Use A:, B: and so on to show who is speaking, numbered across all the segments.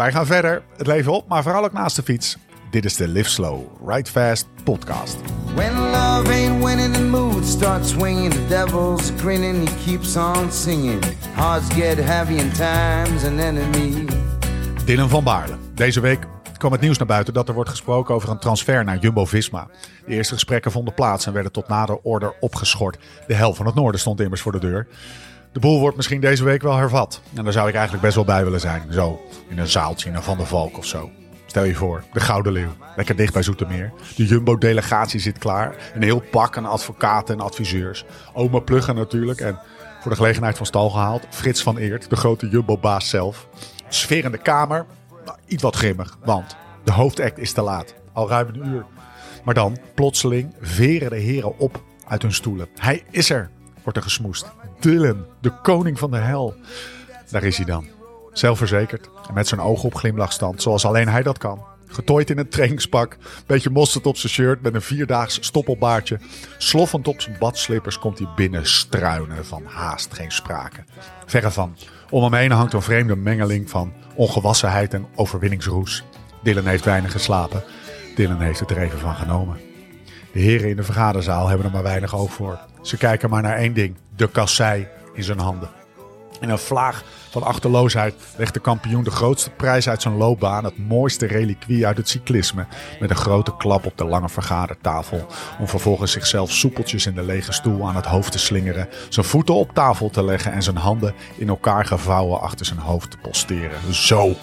A: wij gaan verder, het leven op, maar vooral ook naast de fiets. Dit is de Live Slow, Ride Fast podcast.
B: When love ain't winning, the mood starts swinging. The devil's grinning, he keeps on singing. Hearts get heavy and time's an enemy.
A: Dylan van Baarle. Deze week kwam het nieuws naar buiten dat er wordt gesproken over een transfer naar Jumbo-Visma. De eerste gesprekken vonden plaats en werden tot nader order opgeschort. De hel van het noorden stond immers voor de deur. De boel wordt misschien deze week wel hervat. En daar zou ik eigenlijk best wel bij willen zijn. Zo, in een zaaltje in een Van der Valk of zo. Stel je voor, de Gouden Leeuw. Lekker dicht bij Zoetermeer. De Jumbo-delegatie zit klaar. Een heel pak aan advocaten en adviseurs. Oma Pluggen natuurlijk. En voor de gelegenheid van stal gehaald. Frits van Eert, de grote Jumbo-baas zelf. Sfeer in de kamer. Nou, iets wat grimmig, want de hoofdact is te laat. Al ruim een uur. Maar dan, plotseling, veren de heren op uit hun stoelen. Hij is er, wordt er gesmoest. Dylan, de koning van de hel. Daar is hij dan. Zelfverzekerd en met zijn ogen op glimlachstand, zoals alleen hij dat kan. Getooid in een trainingspak, beetje mosterd op zijn shirt met een vierdaags stoppelbaardje. Sloffend op zijn badslippers komt hij binnen struinen van haast geen sprake. Verre van. Om hem heen hangt een vreemde mengeling van ongewassenheid en overwinningsroes. Dylan heeft weinig geslapen. Dylan heeft het er even van genomen. De heren in de vergaderzaal hebben er maar weinig oog voor. Ze kijken maar naar één ding: de kassei in zijn handen. In een vlaag van achterloosheid legt de kampioen de grootste prijs uit zijn loopbaan, het mooiste reliquie uit het cyclisme, met een grote klap op de lange vergadertafel, om vervolgens zichzelf soepeltjes in de lege stoel aan het hoofd te slingeren, zijn voeten op tafel te leggen en zijn handen in elkaar gevouwen achter zijn hoofd te posteren. Zo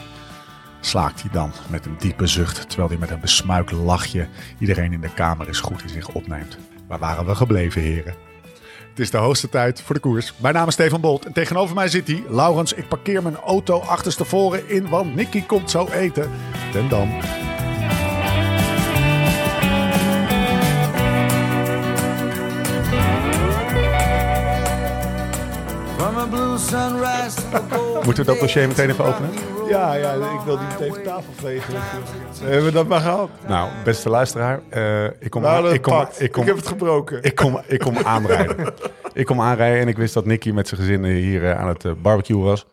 A: slaakt hij dan met een diepe zucht, terwijl hij met een besmuikt lachje iedereen in de kamer eens goed in zich opneemt. Waar waren we gebleven, heren? Het is de hoogste tijd voor de koers. Mijn naam is Stefan Bolt en tegenover mij zit hij. Laurens, ik parkeer mijn auto achterstevoren in, want Nicky komt zo eten. Ten dan. Moeten we dat dossier meteen even openen?
C: Ja, ja, ik wil die meteen van tafel vegen. natuurlijk. Hebben we dat maar gehad?
A: Nou, beste luisteraar, eh, ik, kom,
C: Nou,
A: ik, kom, ik, kom,
C: ik heb het gebroken.
A: ik, kom, ik kom aanrijden. ik kom aanrijden en ik wist dat Nicky met zijn gezin hier eh, aan het eh, barbecue was.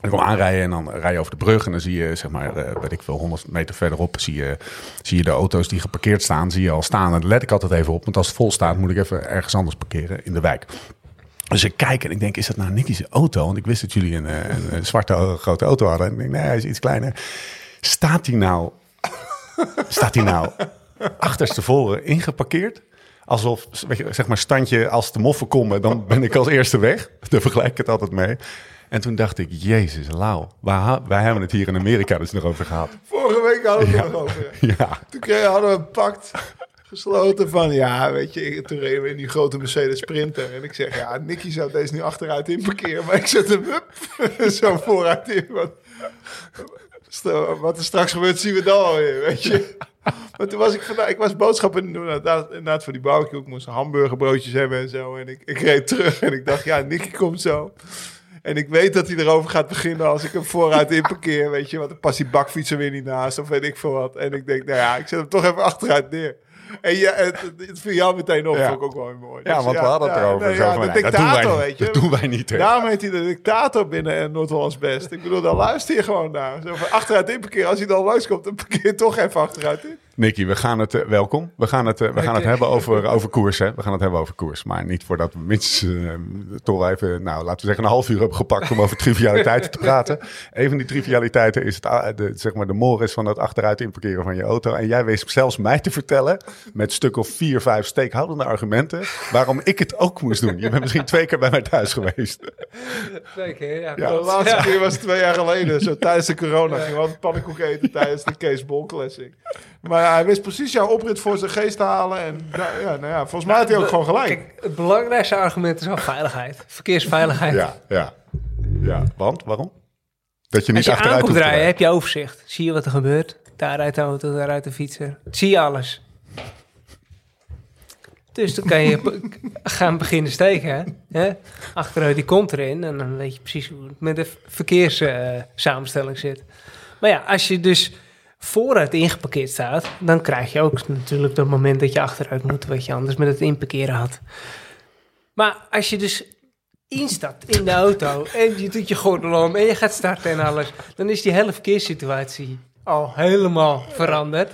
A: Ik kom aanrijden en dan rij je over de brug en dan zie je, zeg maar, eh, weet ik veel, 100 meter verderop zie je, zie je de auto's die geparkeerd staan, zie je al staan. En daar let ik altijd even op, want als het vol staat moet ik even ergens anders parkeren in de wijk. Dus ik kijk en ik denk, is dat nou Nicky's auto? Want ik wist dat jullie een, eh, een, een zwarte eh, grote auto hadden. En ik denk, nee, hij is iets kleiner. Staat hij nou, staat hij nou achterstevoren ingeparkeerd? Alsof, weet je, zeg maar, standje als de moffen komen, dan ben ik als eerste weg. Daar vergelijk ik het altijd mee. En toen dacht ik, jezus, lauw. Wij, wij hebben het hier in Amerika dus nog over gehad.
C: Vorige week hadden we het
A: Ja.
C: nog over.
A: Ja,
C: Toen hadden we een pact gesloten van, ja, weet je, toen reden we in die grote Mercedes Sprinter. En ik zeg, ja, Nicky zou deze nu achteruit in parkeren, maar ik zet hem zo vooruit in. Wat er straks gebeurt, zien we dan alweer, weet je. Maar toen was ik vandaag, ik was boodschappen doen, inderdaad, voor die barbecue. Ik moest hamburgerbroodjes hebben en zo. En ik, ik reed terug en ik dacht, ja, Nicky komt zo. En ik weet dat hij erover gaat beginnen als ik hem vooruit inparkeer, weet je. Want dan past die bakfiets er weer niet naast of weet ik veel wat. En ik denk, nou ja, ik zet hem toch even achteruit neer. En ja, het, het viel jou meteen op,
A: Ja.
C: vond ik ook wel mooi.
A: ja want we hadden het erover.
C: nee,
A: zo van,
C: de
A: doen wij niet.
C: weet je.
A: Dat doen wij niet. hè.
C: Daarom heet hij de dictator binnen en Noord-Hollands Best. Ik bedoel, dan luister je gewoon naar. Zo van achteruit inparkeren. Als hij dan langskomt, dan parkeer je toch even achteruit in.
A: Nicky, we gaan het, eh, welkom. We gaan het, eh, we gaan het hebben over, over koers. Hè? We gaan het hebben over koers. Maar niet voordat we minstens eh, toch even, nou laten we zeggen, een half uur hebben gepakt om over trivialiteiten te praten. Een van die trivialiteiten is het, ah, de, zeg maar de mores van het achteruit inparkeren van je auto. En jij wees zelfs mij te vertellen, met stuk of vier, vijf steekhoudende argumenten, waarom ik het ook moest doen. Je bent misschien twee keer bij mij thuis geweest.
D: Twee keer, ja.
A: Ja.
C: De laatste
D: Ja.
C: keer was twee jaar geleden. Zo tijdens de corona. Gingen we altijd pannenkoek eten tijdens de Kees Bol Classic. Maar ja, hij wist precies jouw oprit voor zijn geest te halen. En nou ja, nou ja, volgens mij had hij ook gewoon gelijk.
D: Kijk, het belangrijkste argument is wel veiligheid. Verkeersveiligheid.
A: Ja, ja. Ja, want waarom? Dat je niet
D: Als je
A: achteruit
D: komt draaien, heb je overzicht. Zie je wat er gebeurt. Daar rijdt de auto, daar rijdt de fietser. Zie je alles. Dus dan kan je gaan beginnen steken. Hè? Achteruit, die komt erin. En dan weet je precies hoe het met de verkeerssamenstelling zit. Maar ja, als je dus vooruit ingeparkeerd staat... dan krijg je ook natuurlijk dat moment dat je achteruit moet... wat je anders met het inparkeren had. Maar als je dus instapt in de auto en je doet je gordel om en je gaat starten en alles, dan is die hele verkeerssituatie al helemaal veranderd.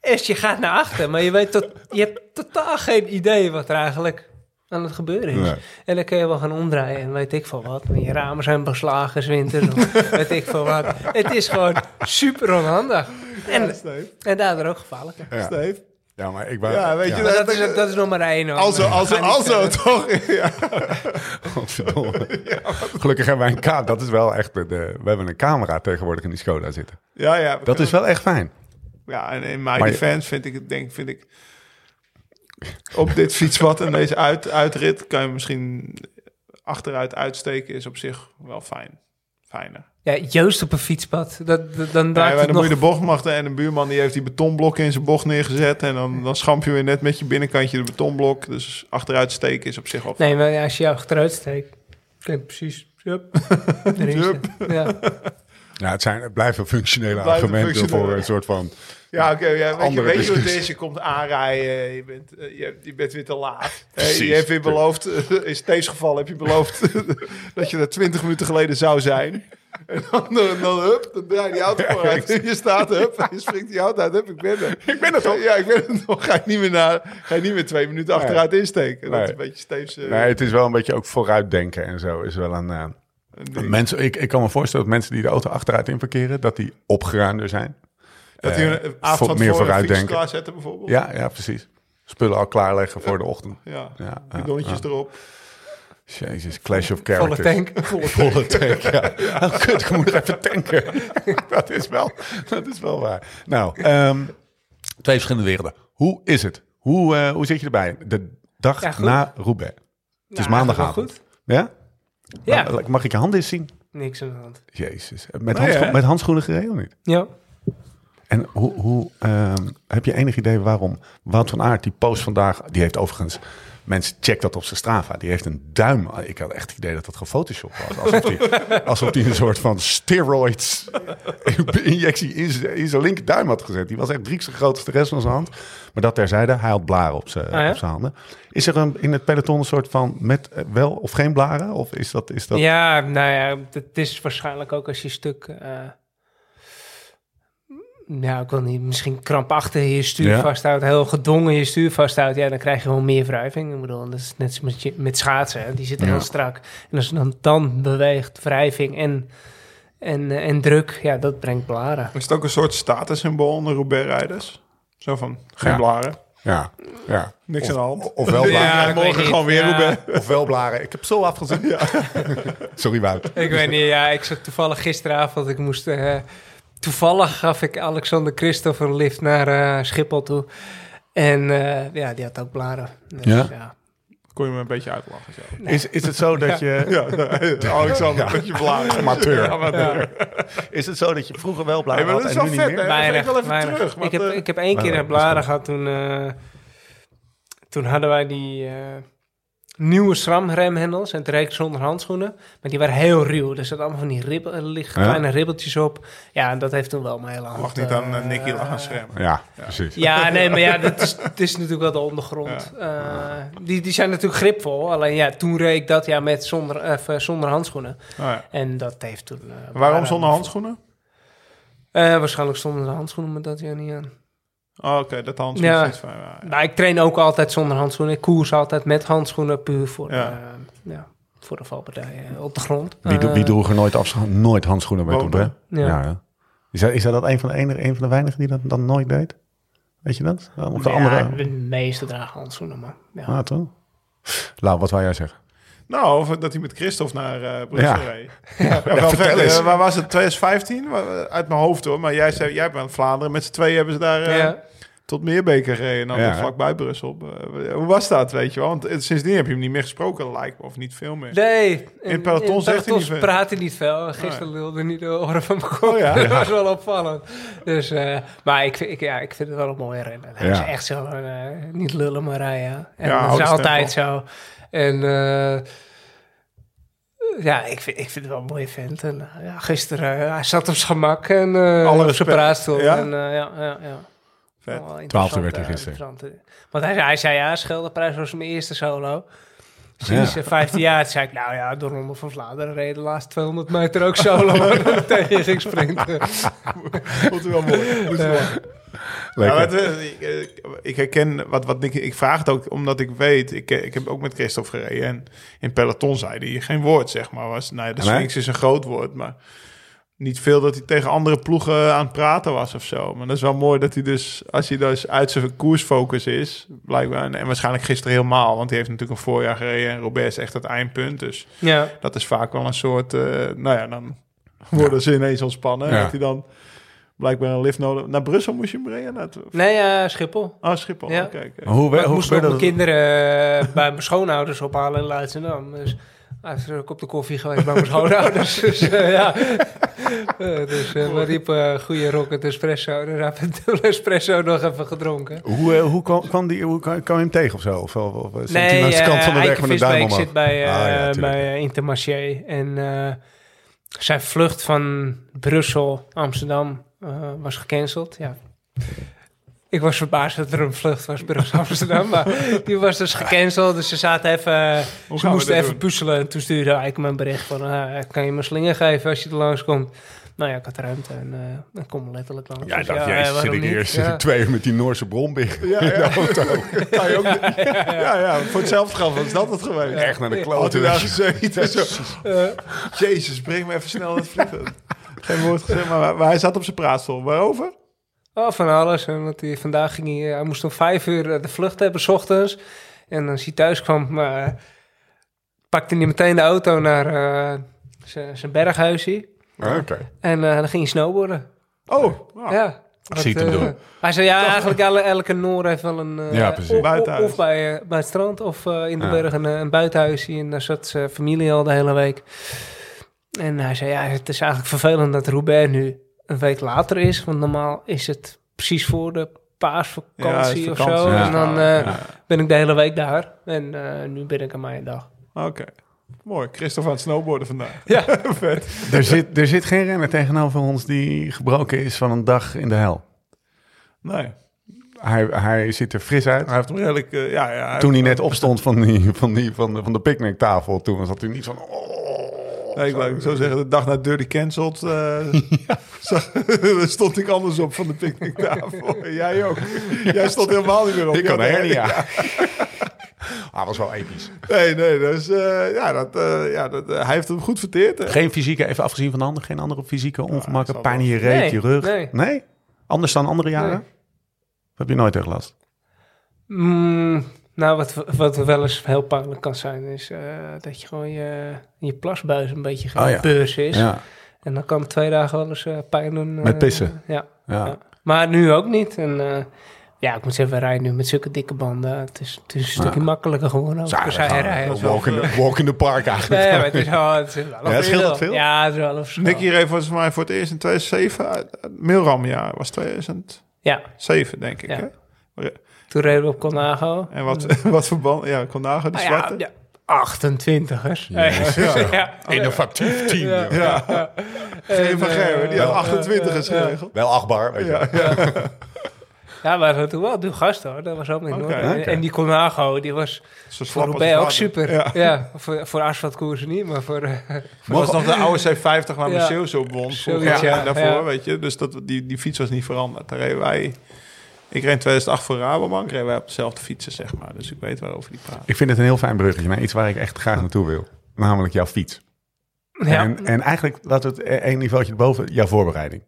D: Als je gaat naar achter, maar je weet tot, je hebt totaal geen idee wat er eigenlijk aan het gebeuren is.
A: Nee.
D: En dan kun je wel gaan omdraaien en weet ik veel wat. En je ramen zijn beslagen, winters, of weet ik veel wat. Het is gewoon super onhandig. En,
C: Steve.
D: en daardoor ook gevaarlijk.
A: Ja.
C: Steve.
A: Ja, maar ik wou...
C: Ja, weet je,
D: dat is, dat is nog maar één. hoor.
C: Also, also, also, toch? Ja.
A: Godverdomme. Gelukkig hebben wij een camera. Dat is wel echt... De, we hebben een camera tegenwoordig in die Skoda zitten.
C: Ja, ja.
A: Dat is wel echt fijn.
C: Ja, en in mijn
A: Maar je-
C: vind ik denk, vind ik... Op dit fietspad en deze uit, uitrit kan je misschien achteruit uitsteken is op zich wel fijn. Fijner.
D: Ja, Joost op een fietspad. Dat, dat- dan
C: Ja,
D: draait het
C: dan
D: nog...
C: moet je de bochtmachten en een buurman die heeft die betonblok in zijn bocht neergezet. En dan, dan schamp je weer net met je binnenkantje de betonblok. Dus achteruit steken is op zich wel
D: Nee, maar als je jou achteruit steekt... Kijk, precies. Zitten. Ja.
A: Ja, het, zijn, het blijven functionele
C: blijven
A: argumenten
C: functionele.
A: voor een soort van...
C: Ja, oké. ja, weet, je, weet je wat? Je komt aanrijden, je bent, eh, je, je bent weer te laat. Je hebt weer beloofd, eh, in Steve's geval heb je beloofd dat je er 20 minuten geleden zou zijn. En dan, dan, dan, hup, dan draai je die auto vooruit. je staat, hup, je springt die auto uit, hup, ik ben er. Ik ben er toch? Ja, ik ben er nog. Ga je niet meer, naar, ga je niet meer twee minuten achteruit insteken. Dat
A: Nee.
C: is een beetje Steve's... eh,
A: Nee, het is wel een beetje ook vooruitdenken en zo. Is wel een... mensen, ik, ik kan me voorstellen dat mensen die de auto achteruit inparkeren... dat die opgeruimder zijn.
C: Dat
A: eh,
C: hij een avond
A: voor-
C: van
A: meer
C: tevoren een
A: vooruitdenken.
C: klaarzetten bijvoorbeeld.
A: Ja, ja, precies. Spullen al klaarleggen voor de ochtend.
C: Ja,
A: Ja, ja,
C: bidonnetjes
A: ja.
C: erop.
A: Jezus, clash of
D: Volle
A: characters.
D: tank.
A: Volle tank, ja. Oh, kut, ik moet even tanken. dat, is wel, dat is wel waar. Nou, ehm, twee verschillende werelden. Hoe is het? Hoe, eh, hoe zit je erbij? De dag
D: Ja,
A: na Roubaix. Het is
D: Ja,
A: maandagavond.
D: goed.
A: Ja?
D: Ja,
A: Mag- Mag ik je handen eens zien?
D: niks aan de hand.
A: Jezus. Met,
C: Nee,
A: handscho-
C: hè?
A: met handschoenen gereden of niet?
D: Ja.
A: En hoe, hoe ehm, heb je enig idee waarom Wout van Aert, die post vandaag, die heeft overigens, mensen check dat op zijn Strava, die heeft een duim. Ik had echt het idee dat dat gefotoshopt was. Alsof hij alsof die een soort van steroids injectie in zijn, in zijn linkerduim had gezet. Die was echt drie keer zo groot als de rest van zijn hand. Maar dat terzijde, hij had blaren op zijn,
D: Ah, ja?
A: op zijn handen. Is er een, in het peloton een soort van met eh, wel of geen blaren? Of is dat... Is dat
D: Ja, nou ja, het is waarschijnlijk ook als je stuk... eh ja, ik wil niet, misschien krampachtig je stuur
A: Ja.
D: vasthoudt, heel gedwongen je stuur vasthoudt, ja, dan krijg je gewoon meer wrijving. Ik bedoel, dat is net zoals met, je- met schaatsen, hè, die zitten
A: Ja.
D: heel strak. En als je dan, dan beweegt, wrijving en, en, eh, en druk, ja, dat brengt blaren.
C: Is het ook een soort statussymbool onder Roubaix-rijders? Zo van, geen
A: Ja.
C: blaren,
A: Ja, ja.
C: niks aan de hand.
A: Ofwel blaren.
D: Ja,
C: morgen gewoon weer
D: Ja.
C: Roubaix.
A: Ofwel blaren. Ik heb zo afgezien. Sorry Wout.
D: Ik weet niet, ja, ik zat toevallig gisteravond, ik moest... eh, toevallig gaf ik Alexander Christophe een lift naar eh, Schiphol toe. En eh, ja, die had ook blaren. Dus,
A: Ja?
D: ja.
C: Kon je me een beetje uitlachen. Zo.
A: Is, is het zo dat je...
C: Ja, Alexander, dat je blaren.
A: Amateur.
C: Amateur.
A: Is het zo dat je vroeger wel blaren had
C: dat is
A: en nu niet meer?
D: Weinig,
C: ik wel even
D: weinig.
C: terug,
D: ik, heb,
C: eh,
D: ik heb één keer blaren gehad toen... eh, toen hadden wij die eh, nieuwe SRAM-remhendels en ik zonder handschoenen. Maar die waren heel ruw. Er zaten allemaal van die ribbel, liggen
A: Ja.
D: kleine ribbeltjes op. Ja, en dat heeft toen wel mijn hele hand...
C: Mag niet aan
D: eh,
C: uh, Nicky schermen.
A: Ja, precies.
D: Ja, nee, maar ja, dat is, het is natuurlijk wel de ondergrond. Eh, die, die zijn natuurlijk gripvol. Alleen ja, toen reed ik dat ja met zonder, even zonder handschoenen.
C: Oh, ja.
D: En dat heeft toen... eh,
C: Waarom zonder handschoenen?
D: Eh, waarschijnlijk stonden de handschoenen me dat jaar niet aan.
C: Oh, Oké, dat handschoenen
D: Ja.
C: is iets van... Ja, ja.
D: Nou, ik train ook altijd zonder handschoenen. Ik koers altijd met handschoenen puur voor,
C: Ja.
D: ja. ja, voor de valpartij eh, op de grond.
A: Wie,
D: Eh,
A: wie droeg er nooit, afscha- nooit handschoenen bij toe, hè?
D: Ja.
A: Ja. ja. Is, dat, is dat een van de, enige, een van de weinigen die dat dan nooit deed? Weet je dat? Of de
D: ja,
A: andere?
D: De meeste dragen handschoenen, maar ja.
A: Ah, toch? Lau, wat wou jij zeggen?
C: Nou, of dat hij met Christophe naar eh Brussel
A: Ja.
C: reed. Ja, wel
A: vertel
C: ver-
A: eens.
C: eh, waar was het? 2015? Wa- Uit mijn hoofd hoor. Maar jij, zei, jij bent aan Vlaanderen. Met z'n tweeën hebben ze daar... eh,
D: ja.
C: tot Meerbeke gereden. Dan
A: Ja, hè?
C: vlakbij Brussel. Eh, hoe was dat, weet je wel? Want eh, sindsdien heb je hem niet meer gesproken, lijkt me. Of niet veel meer.
D: Nee.
C: In het peloton zegt hij niet veel.
D: praat hij niet veel. Gisteren lulde niet de oren van mijn kop.
C: Oh ja?
D: dat was wel opvallend. Dus, eh, maar ik, vind- ik, ja, ik vind het wel een mooie renner. Hij
A: Ja.
D: is echt zo, eh, niet lullen maar rijden. En
C: Ja,
D: dat is altijd
C: stempel.
D: zo. En eh, ja, ik vind, ik vind het wel een mooie vent. En, eh, ja, gisteren, eh, hij zat op zijn gemak en eh
C: Alle
D: op zijn praatstoel.
C: Ja?
D: En, ja, ja, ja.
C: Vet.
A: Twaalfde werd hij gisteren.
D: Want hij, hij zei, ja, Scheldeprijs was mijn eerste solo. Sinds
A: Ja.
D: ja. 15 jaar toen zei ik, nou ja, de Ronde van Vlaanderen reed de laatste 200 meter ook solo. tegen je ging sprinten.
C: Vond wel mooi. Moet wel.
A: Lekker.
C: Ja, wat, eh, ik, eh, ik herken wat, wat Nick, ik vraag het ook omdat ik weet, ik, eh, ik heb ook met Christophe gereden en in peloton zei hij geen woord, zeg maar. Was, nou ja, de
A: Nee?
C: Sphinx is een groot woord, maar niet veel dat hij tegen andere ploegen aan het praten was of zo. Maar dat is wel mooi dat hij dus, als hij dus uit zijn koersfocus is, blijkbaar, en, waarschijnlijk gisteren helemaal, want hij heeft natuurlijk een voorjaar gereden en Robert is echt het eindpunt. Dus
D: Ja,
C: dat is vaak wel een soort, eh, nou ja, dan worden ze ineens ontspannen.
A: Ja.
C: Dat hij dan blijkbaar een lift nodig. Naar Brussel moest je hem brengen? Naar het-
D: nee, eh, Schiphol.
C: Oh, Schiphol.
D: Ja.
A: Maar hoe,
D: Maar ik
A: hoe
D: moest nog
A: gebeurde
D: mijn
A: dat?
D: kinderen eh, bij mijn schoonouders ophalen in Leidschendam. Dus hij is ook op de koffie geweest bij mijn schoonouders. dus eh, ja, dus eh, we riepen goede rocket espresso. Dus een dubbele espresso nog even gedronken.
A: Hoe, hoe kwam, kwam die, hoe kwam, kwam je hem tegen of zo? Of, of, of
D: Nee,
A: langs de kant van de weg met de duim omhoog?
D: zit bij, eh,
A: Ah, ja,
D: bij Intermarché. En eh, zijn vlucht van Brussel, Amsterdam, eh, was gecanceld. Ja. Ik was verbaasd dat er een vlucht was Brussel, Amsterdam. maar die was dus gecanceld. Dus ze zaten even...
C: Hoe
D: ze moesten even
C: doen?
D: puzzelen. En toen stuurde me een bericht van... eh, kan je me een slinger geven als je er langskomt? Nou ja, ik had ruimte en eh ik kom letterlijk langs.
A: Ja, ik
D: Dus
A: dacht,
D: eh,
A: zit ik
D: niet?
A: eerst
D: Ja.
A: twee uur met die Noorse brombeer
C: Ja,
A: in
C: ja.
A: de auto.
C: Ook- ja, ja, voor hetzelfde geld was dat het geweest.
A: Echt naar de
C: Had hij
A: kloten.
C: daar gezeten? Zo. Jezus, breng me even snel naar het vliegtuig. Geen woord gezegd, maar, maar hij zat op zijn praatstoel. Waarover?
D: Oh, van alles. En dat hij, vandaag ging hij, hij moest om vijf uur eh, de vlucht hebben, s ochtends. En als hij thuis kwam, eh, pakte hij meteen de auto naar eh, zijn berghuisje.
A: Ah, Oké.
D: En eh, dan ging hij snowboarden.
C: Oh,
D: Ja.
A: Ik zie het hem
D: eh,
A: doen.
D: Hij zei, ja, eigenlijk elke, elke Noor heeft wel een... eh,
A: Ja, precies.
D: Of,
C: Buitenhuis.
D: of bij, eh, bij het strand of eh, in de
A: Ja.
D: bergen een, een buitenhuisje. En daar zat zijn familie al de hele week. En hij zei, ja, het is eigenlijk vervelend dat Roubaix nu een week later is. Want normaal is het precies voor de paasvakantie
C: Ja,
D: of zo.
A: ja.
D: En dan eh,
C: Ja.
D: ben ik de hele week daar. En eh, nu ben ik aan mijn dag.
C: Oké. Mooi. Christophe aan het snowboarden vandaag.
D: Ja.
C: Vet.
A: Er zit, er zit geen renner tegenover ons die gebroken is van een dag in de hel.
C: Nee.
A: Hij, hij ziet er fris uit.
C: Hij heeft hem redelijk... eh, ja, ja,
A: Toen hij net opstond van, die, van, die, van, de, van de picknicktafel, toen zat hij niet van... Oh,
C: Nee, ik wou zo zeggen, de dag na Dirty Cancelled eh, stond ik anders op van de picknicktafel. Jij ook. Jij stond helemaal niet meer op.
A: ik kan
C: Ja,
A: hernia. Ah, was wel episch.
C: Nee, nee, dus eh, ja, dat, eh, ja dat, hij heeft hem goed verteerd. hè.
A: Geen fysieke, even afgezien van de ander, geen andere fysieke ongemakken, pijn in je reet,
D: Nee,
A: je rug.
D: nee.
A: Anders dan andere jaren?
D: Nee.
A: Heb je nooit tegen last?
D: Mm, nou, wat, wat wel eens heel pijnlijk kan zijn, is eh, dat je gewoon je, je plasbuis een beetje
A: Oh ja.
D: gebeurs is.
A: Ja.
D: En dan kan het twee dagen wel eens eh, pijn doen. eh,
A: Met pissen?
D: ja,
A: Ja.
D: ja. Maar nu ook niet. En eh, ja, ik moet zeggen, we rijden nu met zulke dikke banden. Het is, het is een stukje makkelijker geworden. Ook. Dus hij rijdt.
A: walk, in the, walk in the park eigenlijk.
D: Nee, maar het is wel, het is wel
A: Ja, scheelt veel?
D: Ja, het is wel een.
C: Nicky reed volgens mij voor het eerst in 2007. uit- uit Milramjaar was 2007,
D: Ja,
C: denk ik.
D: Ja.
C: Hè?
D: Toen reden we op Colnago.
C: En wat, wat voor band? Ja, Conago, die
D: Ah, ja,
C: zwarte.
D: ja, 28ers.
A: Jezus.
D: ja.
A: Innovatief team.
D: Ja.
A: Ja.
C: Ja. Geen van Gerwen, die
D: eh,
C: had 28 is
D: ja.
C: geregeld.
A: Wel achtbaar, weet je.
D: Ja, maar toen wel de gast hoor. Dat was ook Noord.
A: oké.
D: En die Colnago, die was
C: Zo
D: voor Roubaix ook super.
C: Ja.
D: Ja, voor, voor asfaltkoersen niet, maar voor... eh,
C: Dat was nog de oude C50 waar
D: Ja.
C: Zo won.
D: Zoiets,
C: Zoiets,
D: ja.
C: Daarvoor,
D: Ja.
C: weet je. Dus dat, die, die fiets was niet veranderd. Daar reden wij... Ik reed in 2008 voor Rabobank. Reden wij op dezelfde fietsen, zeg maar. Dus ik weet waarover die praat.
A: Ik vind het een heel fijn bruggetje naar iets waar ik echt graag naartoe wil. Namelijk jouw fiets.
D: ja.
A: En, en eigenlijk, laten we het één niveautje boven, jouw voorbereiding.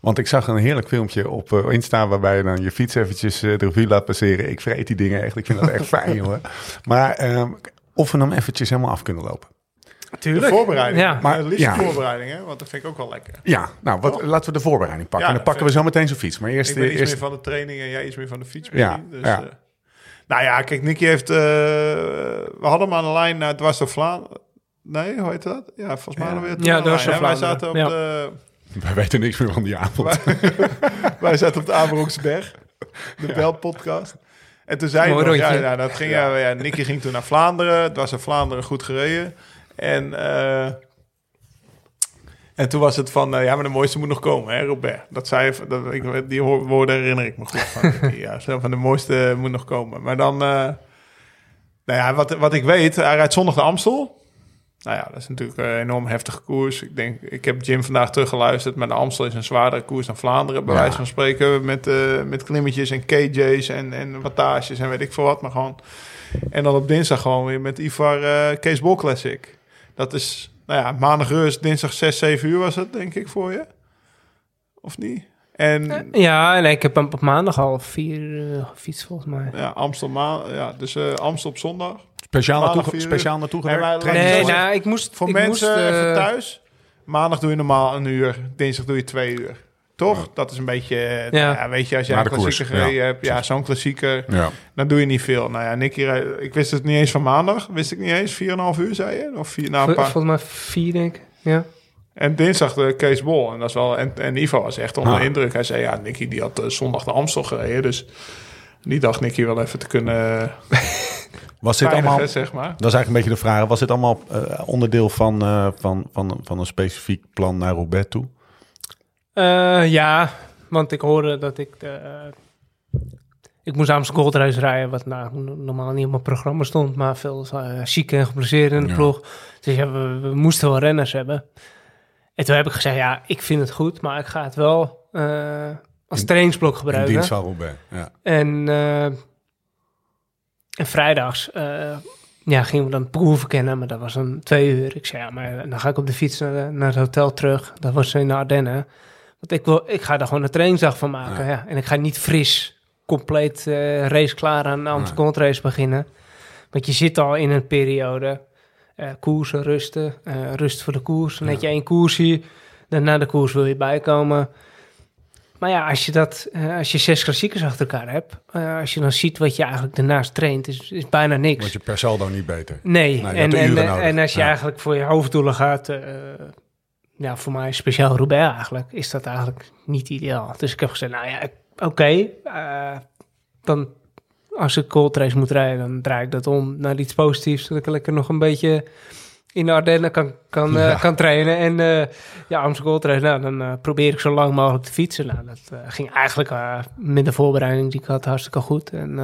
A: Want ik zag een heerlijk filmpje op eh, Insta waarbij je dan je fiets eventjes eh, de revue laat passeren. Ik vreet die dingen echt. Ik vind dat echt fijn, jongen. Maar ehm, of we hem eventjes helemaal af kunnen lopen.
D: Tuurlijk.
C: De voorbereiding.
D: Ja.
C: Maar het liefst
A: Ja.
C: de voorbereiding, hè? Want dat vind ik ook wel lekker.
A: Ja, nou, wat, laten we de voorbereiding pakken.
C: Ja,
A: en dan pakken we zo meteen zijn fiets. Maar eerst...
C: ik ben iets
A: eerst
C: meer van de training en jij iets meer van de fiets.
A: Ja,
C: dus,
A: ja.
C: eh, nou ja, kijk, Nicky heeft... eh, we hadden hem aan de lijn naar Dwars door Vlaanderen. Nee, hoe heet dat? Ja, volgens mij hadden we het
D: Ja, Dwars.
C: Wij zaten op
D: Ja.
C: de...
A: wij weten niks meer van die avond.
C: Wij zaten op de Ameronksberg, de Bel-podcast. En toen zei
D: Mooi
C: hij nog, ja, ja, dat ging, ja. Ja, Nicky ging toen naar Vlaanderen. Het was in Vlaanderen goed gereden. En, eh, en toen was het van, eh, ja, maar de mooiste moet nog komen, hè, Robert. Dat zei, dat, ik, die woorden herinner ik me goed van. Ja, van de mooiste moet nog komen. Maar dan, eh, nou ja, wat, wat ik weet, hij rijdt zondag de Amstel. Nou ja, dat is natuurlijk een enorm heftige koers. Ik denk, ik heb Jim vandaag teruggeluisterd, maar de Amstel is een zwaardere koers dan Vlaanderen, bij
A: Ja.
C: wijze van spreken, met, met klimmetjes en KJ's en, en wattages en weet ik veel wat, maar gewoon. En dan op dinsdag gewoon weer met Ivar Kees Bol Classic. Dat is, nou ja, maandag rust, dinsdag 6, 7 uur was het, denk ik, voor je. Of niet? En
D: Ja, nee, ik heb hem op maandag al vier uh, gefietst volgens mij.
C: ja, Amstel, ma ja, dus eh, Amstel op zondag.
A: Speciaal naartoe, speciaal naartoe
C: En
A: gewerkt?
C: Nee,
D: Nee, nou, ik moest...
C: Voor
D: ik
C: mensen
D: moest, eh,
C: even thuis. Maandag doe je normaal een uur. Dinsdag doe je twee uur. Toch?
A: Ja.
C: Dat is een beetje... eh,
D: Ja.
C: Ja. weet je, als jij
A: Na
C: een klassieker gereden
A: ja.
C: hebt... Ja, zo'n klassieker...
A: Ja.
C: Dan doe je niet veel. Nou ja, Nicky... rijdt- Ik wist het niet eens van maandag. Wist ik niet eens. 4,5 uur, zei je? Of vier, nou, een paar.
D: volgens mij vier, denk ik. Ja.
C: En dinsdag de Kees Bol. En, dat is wel, en, en Ivo was echt onder de
A: Ah.
C: indruk. Hij zei, ja, Nicky die had eh, zondag de Amstel gereden. Dus die dacht Nicky wel even te kunnen
A: Was dit allemaal...
C: zeg maar.
A: Dat is eigenlijk een beetje de vraag. Was dit allemaal eh, onderdeel van, eh, van, van, van een specifiek plan naar Roubaix toe?
D: Eh, ja, want ik hoorde dat ik... De, eh, ik moest Amsterdam Gold Race rijden, wat nou, normaal niet op mijn programma stond, maar veel uh, zieke en geblesseerd in de
A: Ja.
D: ploeg. Dus ja, we, we moesten wel renners hebben. En toen heb ik gezegd, ja, ik vind het goed, maar ik ga het wel eh, als
A: In-
D: trainingsblok
A: In
D: gebruiken.
A: dienst van Roubaix, ja.
D: En, eh, en vrijdags eh, ja, gingen we dan proeven verkennen, maar dat was dan twee uur. Ik zei, ja, maar dan ga ik op de fiets naar, naar het hotel terug. Dat was in de Ardennen. Want ik, wil, ik ga daar gewoon een trainingsdag van maken.
A: Ja.
D: Ja. En ik ga niet fris, compleet eh, race klaar aan de Amsterdam Race beginnen. Want je zit al in een periode. eh koersen, rusten, eh, rust voor de koers. Dan heb je één koersie. Daarna de koers wil je bijkomen. Maar ja, als je, dat, als je zes klassiekers achter elkaar hebt, als je dan ziet wat je eigenlijk daarnaast traint, is, is bijna niks.
A: Word je per saldo niet beter.
D: Nee, en, en, als je
A: Ja.
D: eigenlijk voor je hoofddoelen gaat, ja, voor mij speciaal Roubaix eigenlijk, is dat eigenlijk niet ideaal. Dus ik heb gezegd, nou ja, oké, eh, dan als ik cold race moet rijden, dan draai ik dat om naar iets positiefs, zodat ik lekker nog een beetje in de Ardennen kan, kan, eh, kan trainen. En eh ja, Amsterdam Gold Race, nou, dan probeer ik zo lang mogelijk te fietsen. Nou, dat ging eigenlijk met de voorbereiding die ik had hartstikke goed. En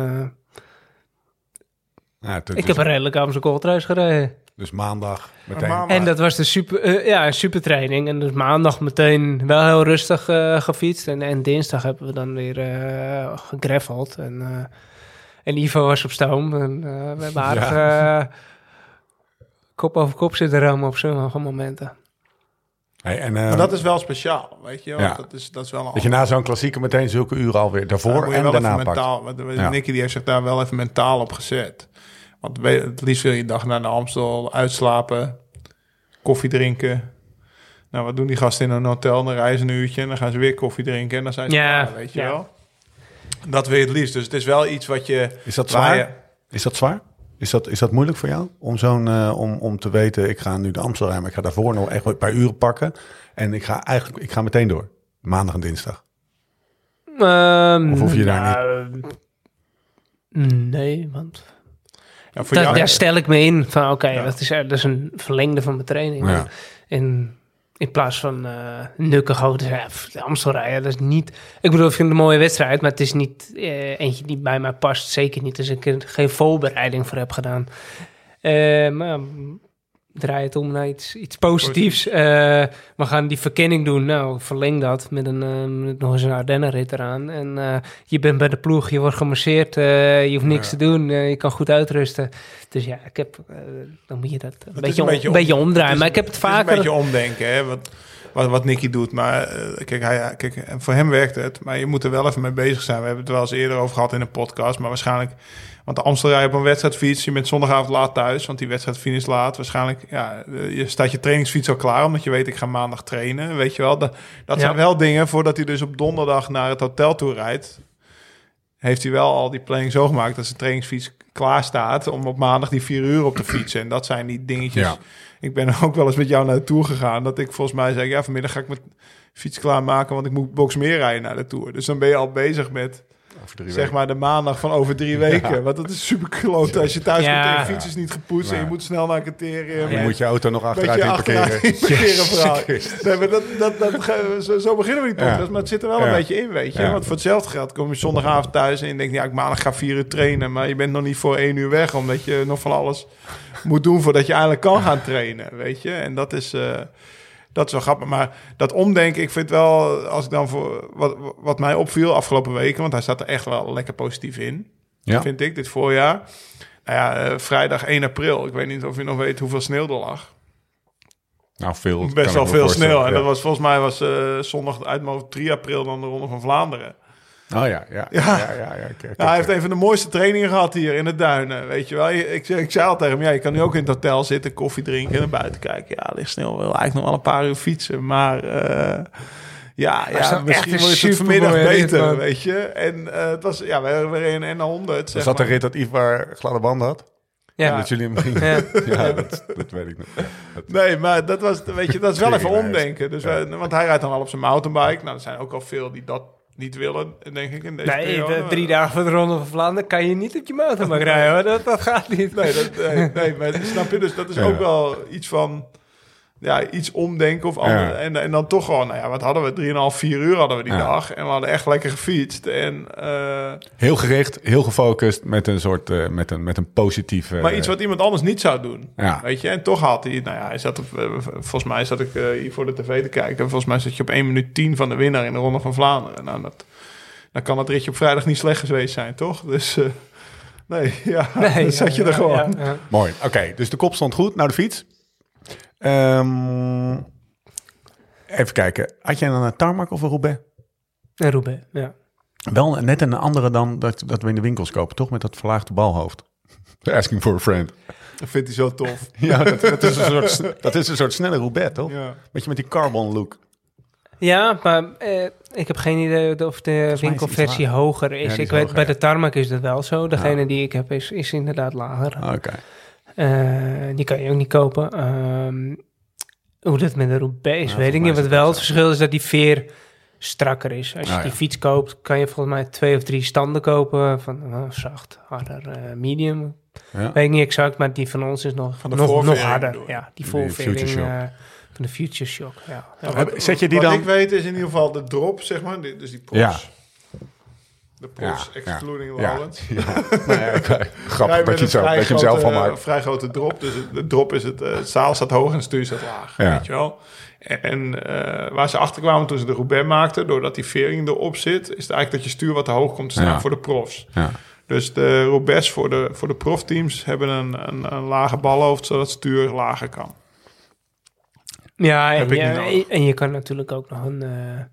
A: Ja,
D: ik
A: is-
D: heb een redelijke Amsterdam Gold Race gereden.
A: Dus maandag meteen.
C: maandag.
D: En dat was de super, eh, ja, een super training. En dus maandag meteen wel heel rustig eh, gefietst. En, en dinsdag hebben we dan weer eh gegreffeld. En, eh, en Ivo was op stoom. En eh, we hebben aardig eh, kop over kop zitten rammen op sommige momenten.
A: Hey, en,
C: Maar dat is wel speciaal, weet je.
A: Ja.
C: Dat, is, dat is wel een
A: dat je na zo'n klassieker meteen zulke uren alweer daarvoor en daarna pakt.
C: mentaal. Want, want
A: Ja.
C: Nicky die heeft zich daar wel even mentaal op gezet. Want het liefst wil je een dag naar de Amstel uitslapen, koffie drinken. Nou, wat doen die gasten in een hotel? Dan reizen een uurtje en dan gaan ze weer koffie drinken en dan zijn ze
D: Ja,
C: klaar, weet je
D: ja.
C: wel. Dat wil je het liefst. Dus het is wel iets wat je...
A: Is dat
C: waar
A: zwaar?
C: je-
A: Is dat zwaar? Is dat, is dat moeilijk voor jou? Om, zo'n, eh, om, om te weten, ik ga nu de Amstel rijden, maar ik ga daarvoor nog echt een paar uren pakken. En ik ga eigenlijk, ik ga meteen door. Maandag en dinsdag.
D: Ehm,
A: Of hoef je daar
D: nou, Nee, want
C: ja, voor
D: daar,
C: jou,
D: daar stel ik me in van oké,
C: Ja.
D: dat, is, dat is een verlengde van mijn training.
A: Ja.
D: En in plaats van eh nukkig hoog te zeggen, ja, Amstel rijden, dat is niet... Ik bedoel, ik vind het een mooie wedstrijd, maar het is niet eh, eentje die bij mij past. Zeker niet als ik er geen voorbereiding voor heb gedaan. Eh, maar draai het om naar iets, iets positiefs. Eh, we gaan die verkenning doen. Nou, verleng dat met, een, met nog eens een Ardennenrit eraan. En eh, je bent bij de ploeg, je wordt gemasseerd, je hoeft niks te doen, je kan goed uitrusten. Dus ja, ik heb, dan moet je dat een, beetje,
C: een beetje
D: omdraaien.
C: is-
D: maar ik heb het vaker...
C: een beetje omdenken, hè. Want wat, wat Nicky doet. Maar kijk, hij, kijk, voor hem werkt het. Maar je moet er wel even mee bezig zijn. We hebben het wel eens eerder over gehad in een podcast. Maar waarschijnlijk... Want de Amsterdam op een wedstrijdfiets. Je bent zondagavond laat thuis. Want die wedstrijd finish laat. Waarschijnlijk, ja, eh, je staat je trainingsfiets al klaar. Omdat je weet, ik ga maandag trainen. Weet je wel. Dat, dat
D: Ja.
C: zijn wel dingen voordat hij dus op donderdag naar het hotel toe rijdt. Heeft hij wel al die planning zo gemaakt dat zijn trainingsfiets klaar staat. Om op maandag die vier uur op te fietsen. En dat zijn die dingetjes.
A: Ja.
C: Ik ben ook wel eens met jou naar de Tour gegaan. Dat ik volgens mij zei, ja, vanmiddag ga ik mijn fiets klaarmaken, want ik moet Boxmeer rijden naar de Tour. Dus dan ben je al bezig met,
A: Over drie
C: zeg
A: weken.
C: maar, de maandag van over drie weken. Want dat is super kloot als je thuis
D: Ja.
C: komt en je fiets is niet gepoetst en je moet snel naar een criterium.
A: Je
C: en
A: moet je auto nog achteruit in parkeren.
C: Nee, dat, dat, dat, zo, zo beginnen we die podcast,
A: Ja.
C: maar het zit er wel
A: Ja.
C: een beetje in, weet je.
A: Ja.
C: Want voor hetzelfde geld kom je zondagavond thuis en je denkt, ja, ik maandag ga vier uur trainen, maar je bent nog niet voor één uur weg, omdat je nog van alles moet doen voordat je eigenlijk kan gaan trainen, weet je. En dat is, eh, dat is wel grappig. Maar dat omdenken, ik vind wel, als ik dan voor wat, wat mij opviel afgelopen weken, want hij staat er echt wel lekker positief in,
A: Ja.
C: vind ik, dit voorjaar. Nou ja, eh, vrijdag 1 april. Ik weet niet of je nog weet hoeveel sneeuw er lag.
A: Nou, veel.
C: Best wel veel sneeuw. En
A: Ja.
C: dat was volgens mij was eh, zondag uit mijn hoofd 3 april dan de Ronde van Vlaanderen.
A: Oh ja, ja. Ja,
C: Ja.
A: ja, kijk,
C: Ja, hij heeft een van de mooiste trainingen gehad hier in de duinen. Weet je wel, ik, ik zei al tegen hem, ja, je kan nu ook in het hotel zitten, koffie drinken en naar buiten kijken. Ja, ligt snel wel eigenlijk nog wel een paar uur fietsen. Maar eh, ja, ja misschien
D: echt een
C: wordt het vanmiddag
D: rit,
C: beter, weet je. En eh, het was, ja, we waren in een 100.
A: Was
C: Zeg
A: dat de
C: maar.
A: rit dat Ivar gladde banden had?
D: Ja.
A: Dat jullie hem gingen...
D: Ja.
A: Ja, dat, dat weet ik nog. Dat-
C: Nee, maar dat was, weet je, dat is wel even omdenken. Dus wij- want hij rijdt dan al op zijn mountainbike. Nou, er zijn ook al veel die dat niet willen, denk ik, in deze
D: Nee,
C: periode.
D: drie dagen voor de Ronde van Vlaanderen kan je niet op je motorbike rijden. Hoor. Dat, dat gaat niet.
C: Nee, dat, nee, nee, maar snap je? Dus dat is
A: Ja.
C: ook wel iets van... Ja, iets omdenken of ander.
A: Ja.
C: En, en dan toch gewoon, nou ja, wat hadden we? 3,5, 4 uur hadden we die
A: Ja.
C: dag. En we hadden echt lekker gefietst. En, eh,
A: Heel gericht, heel gefocust met een soort, eh, met een, met een positieve...
C: maar iets wat iemand anders niet zou doen.
A: Ja.
C: Weet je, en toch had hij, nou ja, hij zat op, eh, volgens mij zat ik eh, hier voor de tv te kijken. En volgens mij zat je op 1 minuut 10 van de winnaar in de Ronde van Vlaanderen. Nou, dat, dan kan dat ritje op vrijdag niet slecht geweest zijn, toch? Dus, eh, nee, ja,
D: Nee,
C: dan zat je
D: ja,
C: er gewoon.
D: ja, ja.
A: Mooi. Oké, dus de kop stond goed. Nou, de fiets. Ehm, even kijken. Had jij dan een tarmac of een Roubaix?
D: En Roubaix, ja.
A: Wel net een andere dan dat, dat we in de winkels kopen, toch? Met dat verlaagde balhoofd. Asking for a friend.
C: Dat vindt hij zo tof.
A: Ja, dat, dat, is, een soort, dat is een soort snelle Roubaix, toch?
C: Ja.
A: Beetje met die carbon look.
D: Ja, maar eh, ik heb geen idee of de winkelversie hoger is.
A: Ja,
D: ik weet, bij
A: ja.
D: de tarmac is dat wel zo. Degene die ik heb is, is inderdaad lager.
A: Oké.
D: Die kan je ook niet kopen. Ehm, hoe dat met de Roubaix is, weet ik niet. Wat wel
A: het
D: verschil is dat die veer strakker is. Als je
A: Ah,
D: die
A: ja.
D: fiets koopt, kan je volgens mij twee of drie standen kopen. Van eh, zacht, harder, eh, medium.
A: Ja.
D: Weet ik niet exact, maar die van ons is nog,
C: Van de
D: nog, nog harder. Ja, die voorvering eh, van de Future Shock. Ja. Ja.
A: Heb- Zet je die
C: Wat
A: dan...
C: ik weet is in ieder geval de drop, zeg maar. Dus die pols.
A: Ja.
C: De pols,
A: Ja,
C: excluding
A: ja.
C: Holland.
A: Ja. Nou grappig dat je, het
C: een
A: zo,
C: vrij
A: dat je hem zelf
C: grote-
A: al maakt.
C: vrij grote drop. Dus de drop is het, eh, het zaal staat hoog en het stuur staat laag.
A: Ja.
C: Weet je wel? En, eh, waar ze achter kwamen toen ze de Roubaix maakten, doordat die vering erop zit, is het eigenlijk dat je stuur wat te hoog komt te staan
A: Ja.
C: voor de profs.
A: Ja.
C: Dus de Roubaix voor de, voor de profteams hebben een, een, een lage balhoofd, zodat het stuur lager kan.
D: Ja, en, en je kan natuurlijk ook nog een, eh,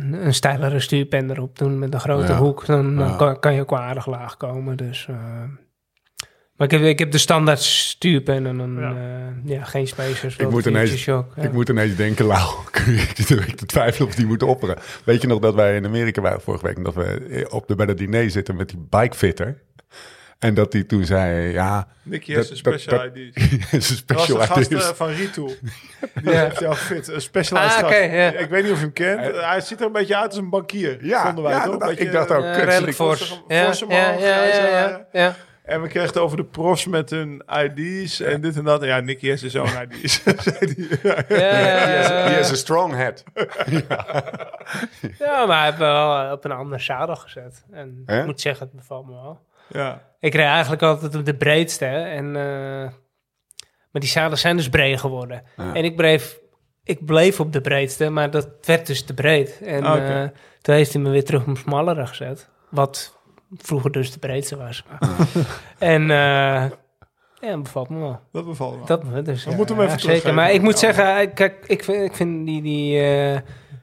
D: een, een steilere stuurpen erop doen met een grote
A: Ja.
D: hoek. Dan, dan
A: Ja.
D: kan, kan je ook wel aardig laag komen. Dus, eh, maar ik heb, ik heb de standaard stuurpen en dan
C: Ja.
D: ja. ja, geen spacers.
A: Ik moet, ineens,
D: Shock, ja.
A: ik moet ineens denken, Lau, kun je ik te twijfelen of die moet opperen. Weet je nog dat wij in Amerika waren vorige week... en dat we op de, bij de diner zitten met die bikefitter... En dat die toen zei, ja...
C: Nicky
A: dat-
C: heeft een special
A: dat-
C: ID's.
A: is een
C: Dat was
A: special
C: de gast eh, van Retool. Die
D: Ja.
C: heeft jou fit. Een specialized
D: Ah.
C: Ik weet niet of je hem kent. hij ziet er een beetje uit als een bankier.
A: Ja,
C: vonden wij
A: ja,
C: toch?
A: dat-
C: Beetje,
A: ik dacht ook,
D: Eh,
A: kut,
D: redelijk
A: slik.
D: fors. Ja.
C: En we kregen het over de profs met hun ID's en dit en dat. En ja, Nicky heeft zijn zo'n ID's. hij. Ja.
A: Die has a strong head.
D: ja, maar hij heeft wel eh, op een ander zadel gezet. En ik moet zeggen, het bevalt me wel.
C: Ja.
D: Ik reed eigenlijk altijd op de breedste. En, eh, maar die zadels zijn dus breed geworden.
A: Ja.
D: En ik bleef, ik bleef op de breedste, maar dat werd dus te breed. En
C: Ah,
D: eh, toen heeft hij me weer terug op smallere gezet. Wat vroeger dus de breedste was. en eh, Ja, dat bevalt me wel.
C: Dat bevalt me.
D: Dat, dus,
C: We
D: ja,
C: moeten hem even
D: ja, zeker. Maar ik moet
C: Ja.
D: zeggen, kijk, ik vind, ik vind die, die eh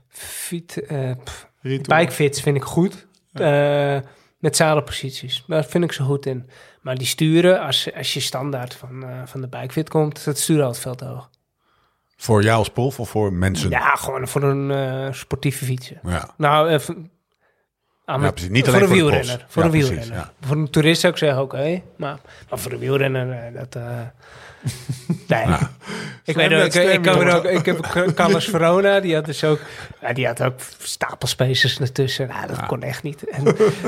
D: fiet, pff, bikefits vind ik goed. Eh, met zadelposities. Daar vind ik ze goed in. Maar die sturen, als, als je standaard van, eh, van de bikefit komt, dat sturen altijd veel te hoog.
A: Voor jou als prof of voor mensen?
D: Ja, gewoon voor een eh, sportieve fietsen.
A: Ja.
D: Nou, even...
A: Ja, precies. Niet
D: voor
A: alleen
D: een
A: voor
D: wielrenner. Voor
A: Ja,
D: een
A: precies,
D: wielrenner.
A: ja.
D: Voor een toerist zou ik zeggen, oké. maar, maar voor een wielrenner, eh, dat... eh, nee. Ik weet ook, ik, kan er ook, ik heb Carlos Verona, die had dus ook, ja, die had ook stapelspacers ertussen. Nou, dat kon echt niet. En,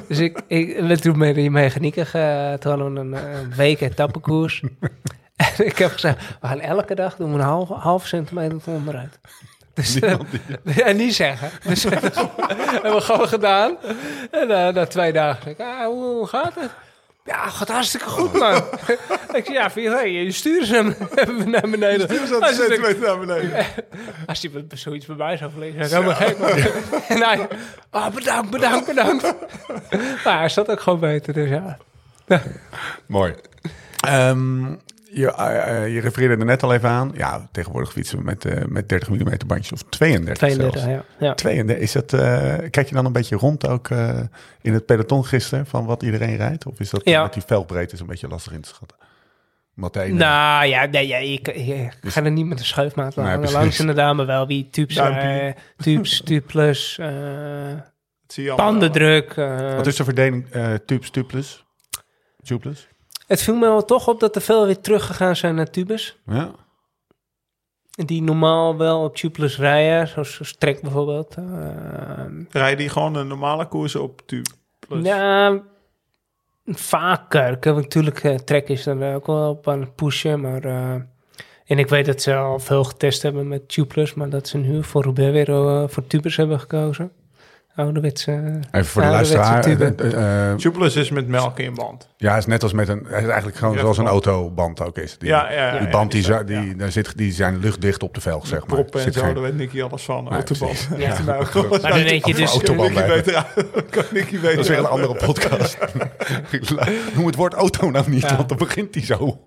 D: dus ik, ik ben toen met die mechanieken ge- toen hadden we een, eh, een week etappekoers. en ik heb gezegd, we gaan elke dag doen we een half, half centimeter onderuit. Dus, eh, en niet zeggen. Dus dat hebben we gewoon gedaan. En eh, na twee dagen ik, ah, hoe, hoe gaat het? Ja, gaat hartstikke goed, man. ik zei, ja, vind je, hey, je sturen ze hem naar beneden.
C: Stuur ze
D: je-
C: centimeter naar beneden.
D: als hij met zoiets bij mij zou vliegen, zou ik helemaal gek worden. En hij, ah, bedankt, bedankt, bedankt. Maar hij zat ook gewoon beter, dus ja.
A: Mooi. Ehm, je, eh, eh, je refereerde er net al even aan. Ja, tegenwoordig fietsen we met, eh, met 30 mm bandjes of 32
D: 32,
A: zelfs.
D: ja. ja.
A: 32, is dat, kijk je dan een beetje rond ook in het peloton gisteren van wat iedereen rijdt? Of is dat
D: Ja.
A: met die velbreedte is een beetje lastig in te schatten? Ene-
D: Nou ja, nee, ja ik, ik ga er niet met een schuifmaat
A: Nee,
D: langs inderdaad, maar wel wie
C: je allemaal.
D: bandendruk. eh.
A: Wat is de verdeling uh, tubeless? Tubeless?
D: Het viel me wel toch op dat er veel weer teruggegaan zijn naar tubes.
A: Ja.
D: Die normaal wel op tubeless rijden, zoals, zoals Trek bijvoorbeeld. eh,
C: Rijden die gewoon een normale koers op tube? Plus.
D: Ja, vaker. Ik heb natuurlijk eh, Trek is er ook wel op aan het pushen, maar... eh, en ik weet dat ze al veel getest hebben met Tubeless, maar dat ze nu voor Roubaix weer voor tubers hebben gekozen. Ouderwetse...
A: Even voor de luisteraar.
C: Tubeless is met melk in band.
A: ja, het is net als met een. Het is eigenlijk gewoon
C: Ja,
A: zoals een
C: band.
A: autoband ook is. Die,
C: Ja, ja, ja,
A: die
C: ja,
A: band die,
C: die
A: za-
C: zijn-
A: die, daar zit, die zijn luchtdicht op de velg, zeg maar.
C: Proppen en
A: Zit
C: zo,
A: geen-
C: daar weet Nicky alles van.
A: Nee,
C: Autoband.
D: Ja.
C: ook gewoon
D: Maar dan denk je dus...
A: Auto-
C: Kan Nicky
A: Autoband
C: beter kan Nicky beter
A: Dat is weer een andere podcast. Noem het woord auto nou niet,
D: Ja.
A: want dan begint hij zo.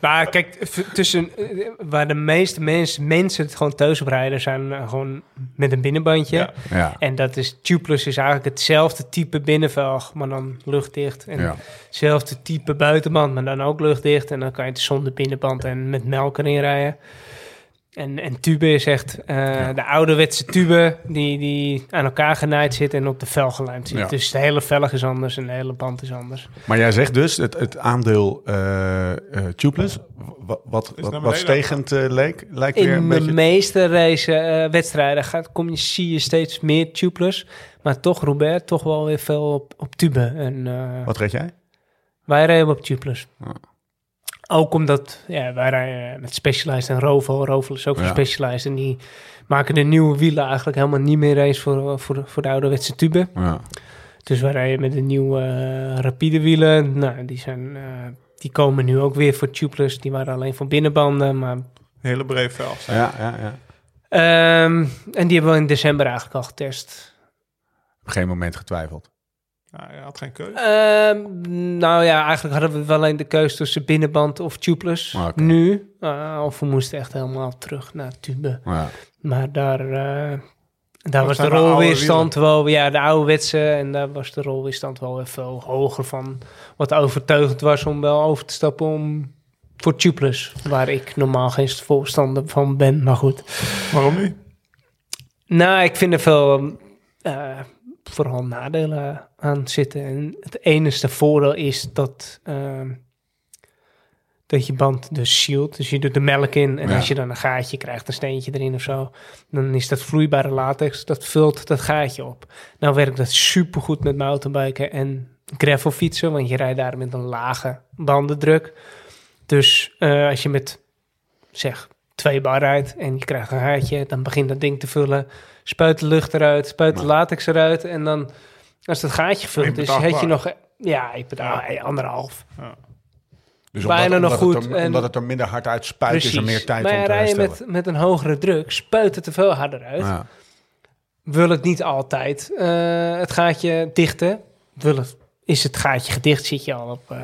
D: Maar kijk, tussen, eh, waar de meeste mensen, mensen het gewoon thuis op rijden, zijn eh, gewoon met een binnenbandje.
C: Ja.
A: Ja.
D: En dat is tubeless is eigenlijk hetzelfde type binnenvelg, maar dan luchtdicht. En
A: Ja.
D: hetzelfde type buitenband, maar dan ook luchtdicht. En dan kan je het zonder binnenband en met melk erin rijden. En, en tube is echt eh, de ouderwetse tube die, die aan elkaar genaaid zit en op de velg gelijmd zit.
A: Ja.
D: Dus de hele velg is anders en de hele band is anders.
A: Maar jij zegt dus, het, het aandeel eh eh, tubeless, wat, wat, wat, stegend eh, leek, lijkt weer
D: In
A: een
D: de
A: beetje...
D: meeste race, eh, wedstrijden gaat, kom je, zie je steeds meer tubeless. Maar toch, Robert, toch wel weer veel op, op tube. En, eh,
A: Wat reed jij?
D: Wij rijden op tubeless.
A: Ja.
D: Ook omdat ja, wij rijden met Specialized en Rovo. Rovo is ook
A: Ja.
D: Specialized. En die maken de nieuwe wielen eigenlijk helemaal niet meer eens voor, voor, de, voor de ouderwetse tube.
A: Ja.
D: Dus wij rijden met de nieuwe eh, rapide wielen. Nou, die, zijn, eh, die komen nu ook weer voor tubeless. Die waren alleen voor binnenbanden. Maar,
C: Hele breed velg.
A: Ja, ja, ja.
D: Ehm, en die hebben we in december eigenlijk al getest.
A: Op geen moment getwijfeld.
C: Ja, je had geen keuze.
D: Ehm, nou ja, eigenlijk hadden we wel alleen de keuze tussen binnenband of tubeless. Nu. Uh, of we moesten echt helemaal terug naar tube.
A: Ja.
D: Maar daar, uh, daar was de rolweerstand wel, ja, de ouderwetse. En daar was de rolweerstand wel veel hoger van. Wat overtuigend was om wel over te stappen om voor tubeless. Waar ik normaal geen voorstander van ben, maar goed.
C: Waarom niet?
D: Nou, ik vind er veel, uh, vooral nadelen aan zitten. En het enige voordeel is dat, uh, dat je band dus shield. Dus je doet de melk in en
A: Ja.
D: als je dan een gaatje krijgt, een steentje erin of zo, dan is dat vloeibare latex, dat vult dat gaatje op. Nou werkt dat supergoed met mountainbiken en gravelfietsen, want je rijdt daar met een lage bandendruk. Dus uh, als je met, zeg, twee bar rijdt en je krijgt een haartje, dan begint dat ding te vullen. Spuit de lucht eruit, spuit de latex eruit. En dan, als dat gaatje gevuld is, heb je nog... Ja, ik bedoel, ja. anderhalf.
A: Ja. Dus
D: Bijna
A: omdat,
D: nog
A: omdat
D: goed.
A: Het er,
D: en,
A: omdat het er minder hard uit spuit, is er meer tijd
D: maar
A: om te
D: rij je
A: herstellen.
D: met, met een hogere druk, spuit het er veel harder uit.
A: Ja.
D: Wil het niet altijd uh, het gaatje dichten. Wil het, is het gaatje gedicht, zit je al op... Uh,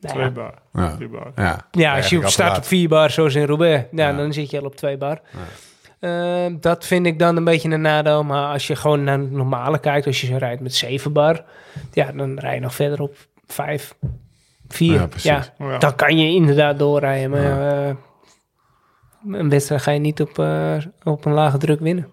D: Nou
C: Twee bar.
A: Ja.
C: Bar.
A: Ja,
D: Ja, als je op staat op. 4 bar, zoals in Roubaix, ja,
A: Ja.
D: dan zit je al op 2 bar. Eh, dat vind ik dan een beetje een nadeel. Maar als je gewoon naar het normale kijkt, als je zo rijdt met 7 bar, ja, dan rij je nog verder op 5, 4.
A: Ja,
D: Ja.
C: Ja.
D: dan kan je inderdaad doorrijden. Maar
A: Ja.
D: eh, een wedstrijd ga je niet op, eh, op een lage druk winnen.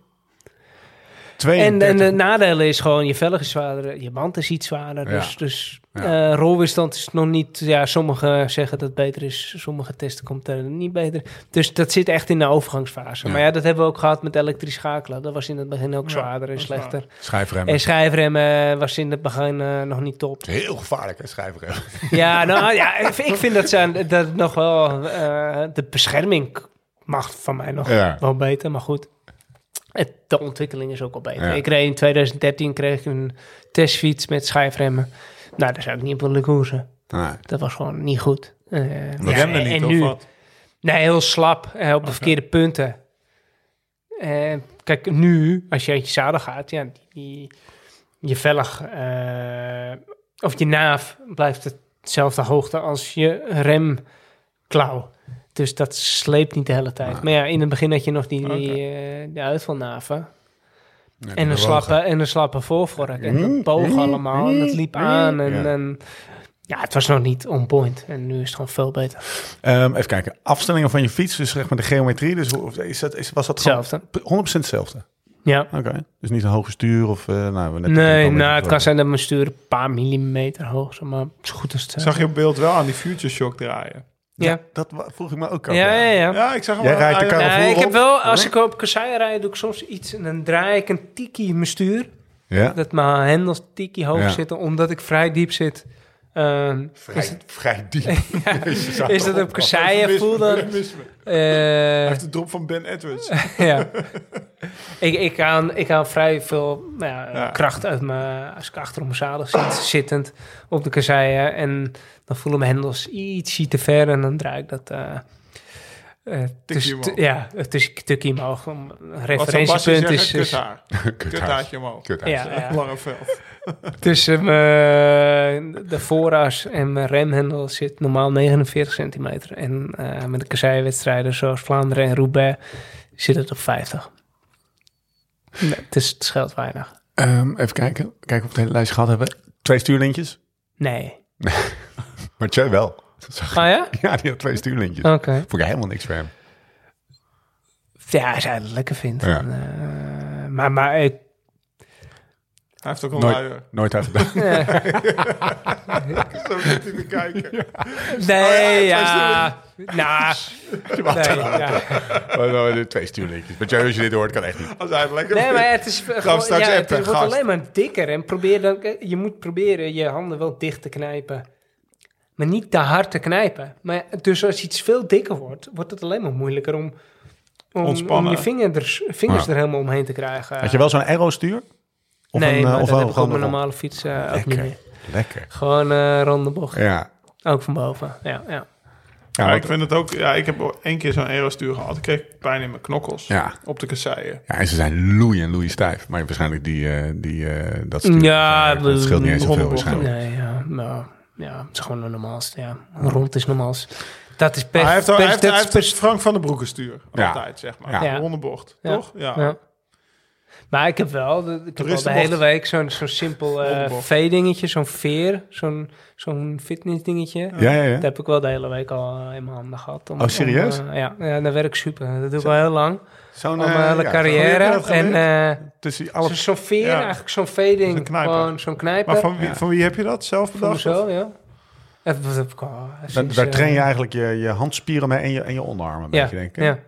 A: 32
D: En, en de nadeel is gewoon, je velg is zwaarder, je band is iets zwaarder.
A: Ja.
D: Dus, dus
A: Ja.
D: eh, rolweerstand is nog niet... Ja, sommigen zeggen dat het beter is, sommige testen komt er niet beter. Dus dat zit echt in de overgangsfase.
A: Ja.
D: Maar ja, dat hebben we ook gehad met elektrisch schakelen. Dat was in het begin ook
C: Ja,
D: zwaarder en slechter.
A: Schijfremmen.
D: En schijfremmen was in het begin eh, nog niet top.
A: Heel gevaarlijk, hè, schijfremmen.
D: Ja, nou ja, ik vind dat, ze, dat het nog wel... eh, de bescherming mag van mij nog
A: Ja.
D: wel beter, maar goed. Het, de ontwikkeling is ook al beter.
A: Ja.
D: Ik reed in 2013 kreeg ik een testfiets met schijfremmen. Nou, daar zou ik niet op willen koersen.
A: Nee.
D: Dat was gewoon niet goed.
C: We
D: ja, en-
C: niet,
D: en
C: of
D: nu,
C: wat?
D: Nee, heel slap. eh, op de verkeerde punten. Eh, kijk, nu, als je uit je zadel gaat, ja, die, je velg eh, of je naaf blijft hetzelfde hoogte als je remklauw. Dus dat sleept niet de hele tijd. Maar ja, in het begin had je nog die, die, eh, uitvalnaven.
A: Ja,
D: En een, slappe, en een slappe voorvork. En dat boog allemaal. En dat liep aan. En
A: Ja.
D: ja. en ja, het was nog niet on point. En nu is het gewoon veel beter.
A: Ehm, even kijken. Afstellingen van je fiets, dus zeg maar de geometrie. Dus is dat, is, was dat
D: Hetzelfde.
A: 100% hetzelfde?
D: Ja.
A: Oké. Dus niet een hoge stuur of... eh nou, we net
D: Nee, nou, het kan zijn dat mijn stuur een paar millimeter hoog is, maar zo goed als het
C: Zag je op beeld wel aan die Future Shock draaien?
D: Ja.
A: Dat wa- vroeg ik me ook af.
D: Ja, ja, ja.
C: Ja, ik zag hem
A: Jij
C: wel-
A: rijdt de
C: ja.
D: Ik heb wel, als ik op kassei rijd, doe ik soms iets en dan draai ik een tiki in mijn stuur.
A: Ja?
D: Dat mijn hendels tiki hoog
A: Ja.
D: zitten, omdat ik vrij diep zit. Ehm, is,
A: Vrij,
D: het,
A: vrij diep.
D: is dat op kasseien voel dan?
C: me. Hij
D: eh,
C: heeft de drop van Ben Edwards.
D: ja. ik, ik, haal, ik haal vrij veel nou ja,
C: Ja.
D: kracht uit mijn... Als ik achter op mijn zadel zit, zittend op de kasseien. En dan voelen mijn hendels ietsje te ver. En dan draai ik dat... eh eh, tussen-
C: omhoog.
D: t- ja, tussen tukkie omhoog. Een referentiepunt is...
C: Kuthaar. Kuthaartje omhoog.
D: Ja, ja.
C: Lange vel.
D: Tussen mijn, de vooras en mijn remhendel zit normaal 49 centimeter. En eh, met de kasseienwedstrijden zoals Vlaanderen en Roubaix zit het op 50. Nee, het, is, het scheelt weinig.
A: Ehm, even kijken. Kijken of we het hele lijstje gehad hebben. Twee stuurlintjes.
D: Nee.
A: Maar Tjeu wel.
D: Ah ja?
A: Ja, die had twee stuurlintjes.
D: Oké.
A: Vond ik helemaal niks voor hem.
D: Ja, als hij het lekker vindt.
A: Ja.
D: dan, eh, maar, maar ik...
C: Hij heeft ook een
A: Nooit,
C: luier.
A: nooit uit gedaan.
C: Zo zit hij te kijken.
D: Nee, ja. Nou, nee, ja.
A: Maar de twee stuurlintjes. Maar Tjeu, als je dit hoort, kan echt niet.
C: Als hij het lekker
D: Nee,
C: vindt.
D: maar het is gewoon,
C: straks
D: ja, het wordt alleen maar dikker. En probeer dan, je moet proberen je handen wel dicht te knijpen. Maar niet te hard te knijpen. Maar dus als iets veel dikker wordt, wordt het alleen maar moeilijker om, om,
C: Ontspannen.
D: om je vingers, vingers
A: Ja.
D: er helemaal omheen te krijgen.
A: Had je wel zo'n aero-stuur? Of
D: nee,
A: een, eh,
D: maar
A: of
D: dat
A: wel
D: heb ik op
A: gewoon
D: mijn
A: een-
D: normale fiets eh, ook niet
A: Lekker.
D: meer.
A: Lekker.
D: Gewoon eh ronde bocht.
A: Ja.
D: Ook van boven. Ja, ja.
A: Ja,
C: ik vind het ook... Ja, ik heb één keer zo'n aerostuur gehad. Ik kreeg pijn in mijn knokkels.
A: Ja.
C: Op de kasseien.
A: ja, en ze zijn loei en loei stijf. Maar waarschijnlijk die, eh, die, eh, dat stuur.
D: Ja,
A: dat scheelt niet eens zoveel waarschijnlijk.
D: Nee, ja, nou, ja, het is gewoon een normaalste. Ja. Rond is normaalst. Dat is per,
C: Maar hij heeft,
D: per-
C: hij heeft,
D: dat
C: hij
D: is
C: heeft
D: per-
C: het Frank van den Broeke stuur.
A: Ja.
C: Altijd, zeg maar.
A: Ja.
D: Ja.
C: Ronde bocht.
D: Ja.
C: Toch? Ja.
D: Ja. Maar ik heb wel, de, ik heb wel de hele week zo'n zo'n simpel eh
C: Rondebocht.
D: V-dingetje, zo'n veer, zo'n zo'n fitness-dingetje.
A: Ja, ja, ja.
D: Dat heb ik wel de hele week al eh, in mijn handen gehad. Om,
A: Oh, serieus?
D: om, eh, ja, ja, dat werkt super. Dat doe ik al heel lang.
A: Zo'n eh,
D: hele
A: ja,
D: carrière. En
C: geleerd?
D: eh,
A: tussen alle...
D: zo- zo'n veer,
C: Ja.
D: eigenlijk zo'n V-ding.
C: Zo'n knijper.
D: Gewoon zo'n knijper.
C: Maar van wie, van wie heb je dat? Zelf bedacht?
D: mezelf, ja. Ik al.
A: Daar, daar
D: eh,
A: train je eigenlijk je, je handspieren mee en je, en je onderarmen. Een
D: Ja,
A: beetje, denk ik.
D: ja.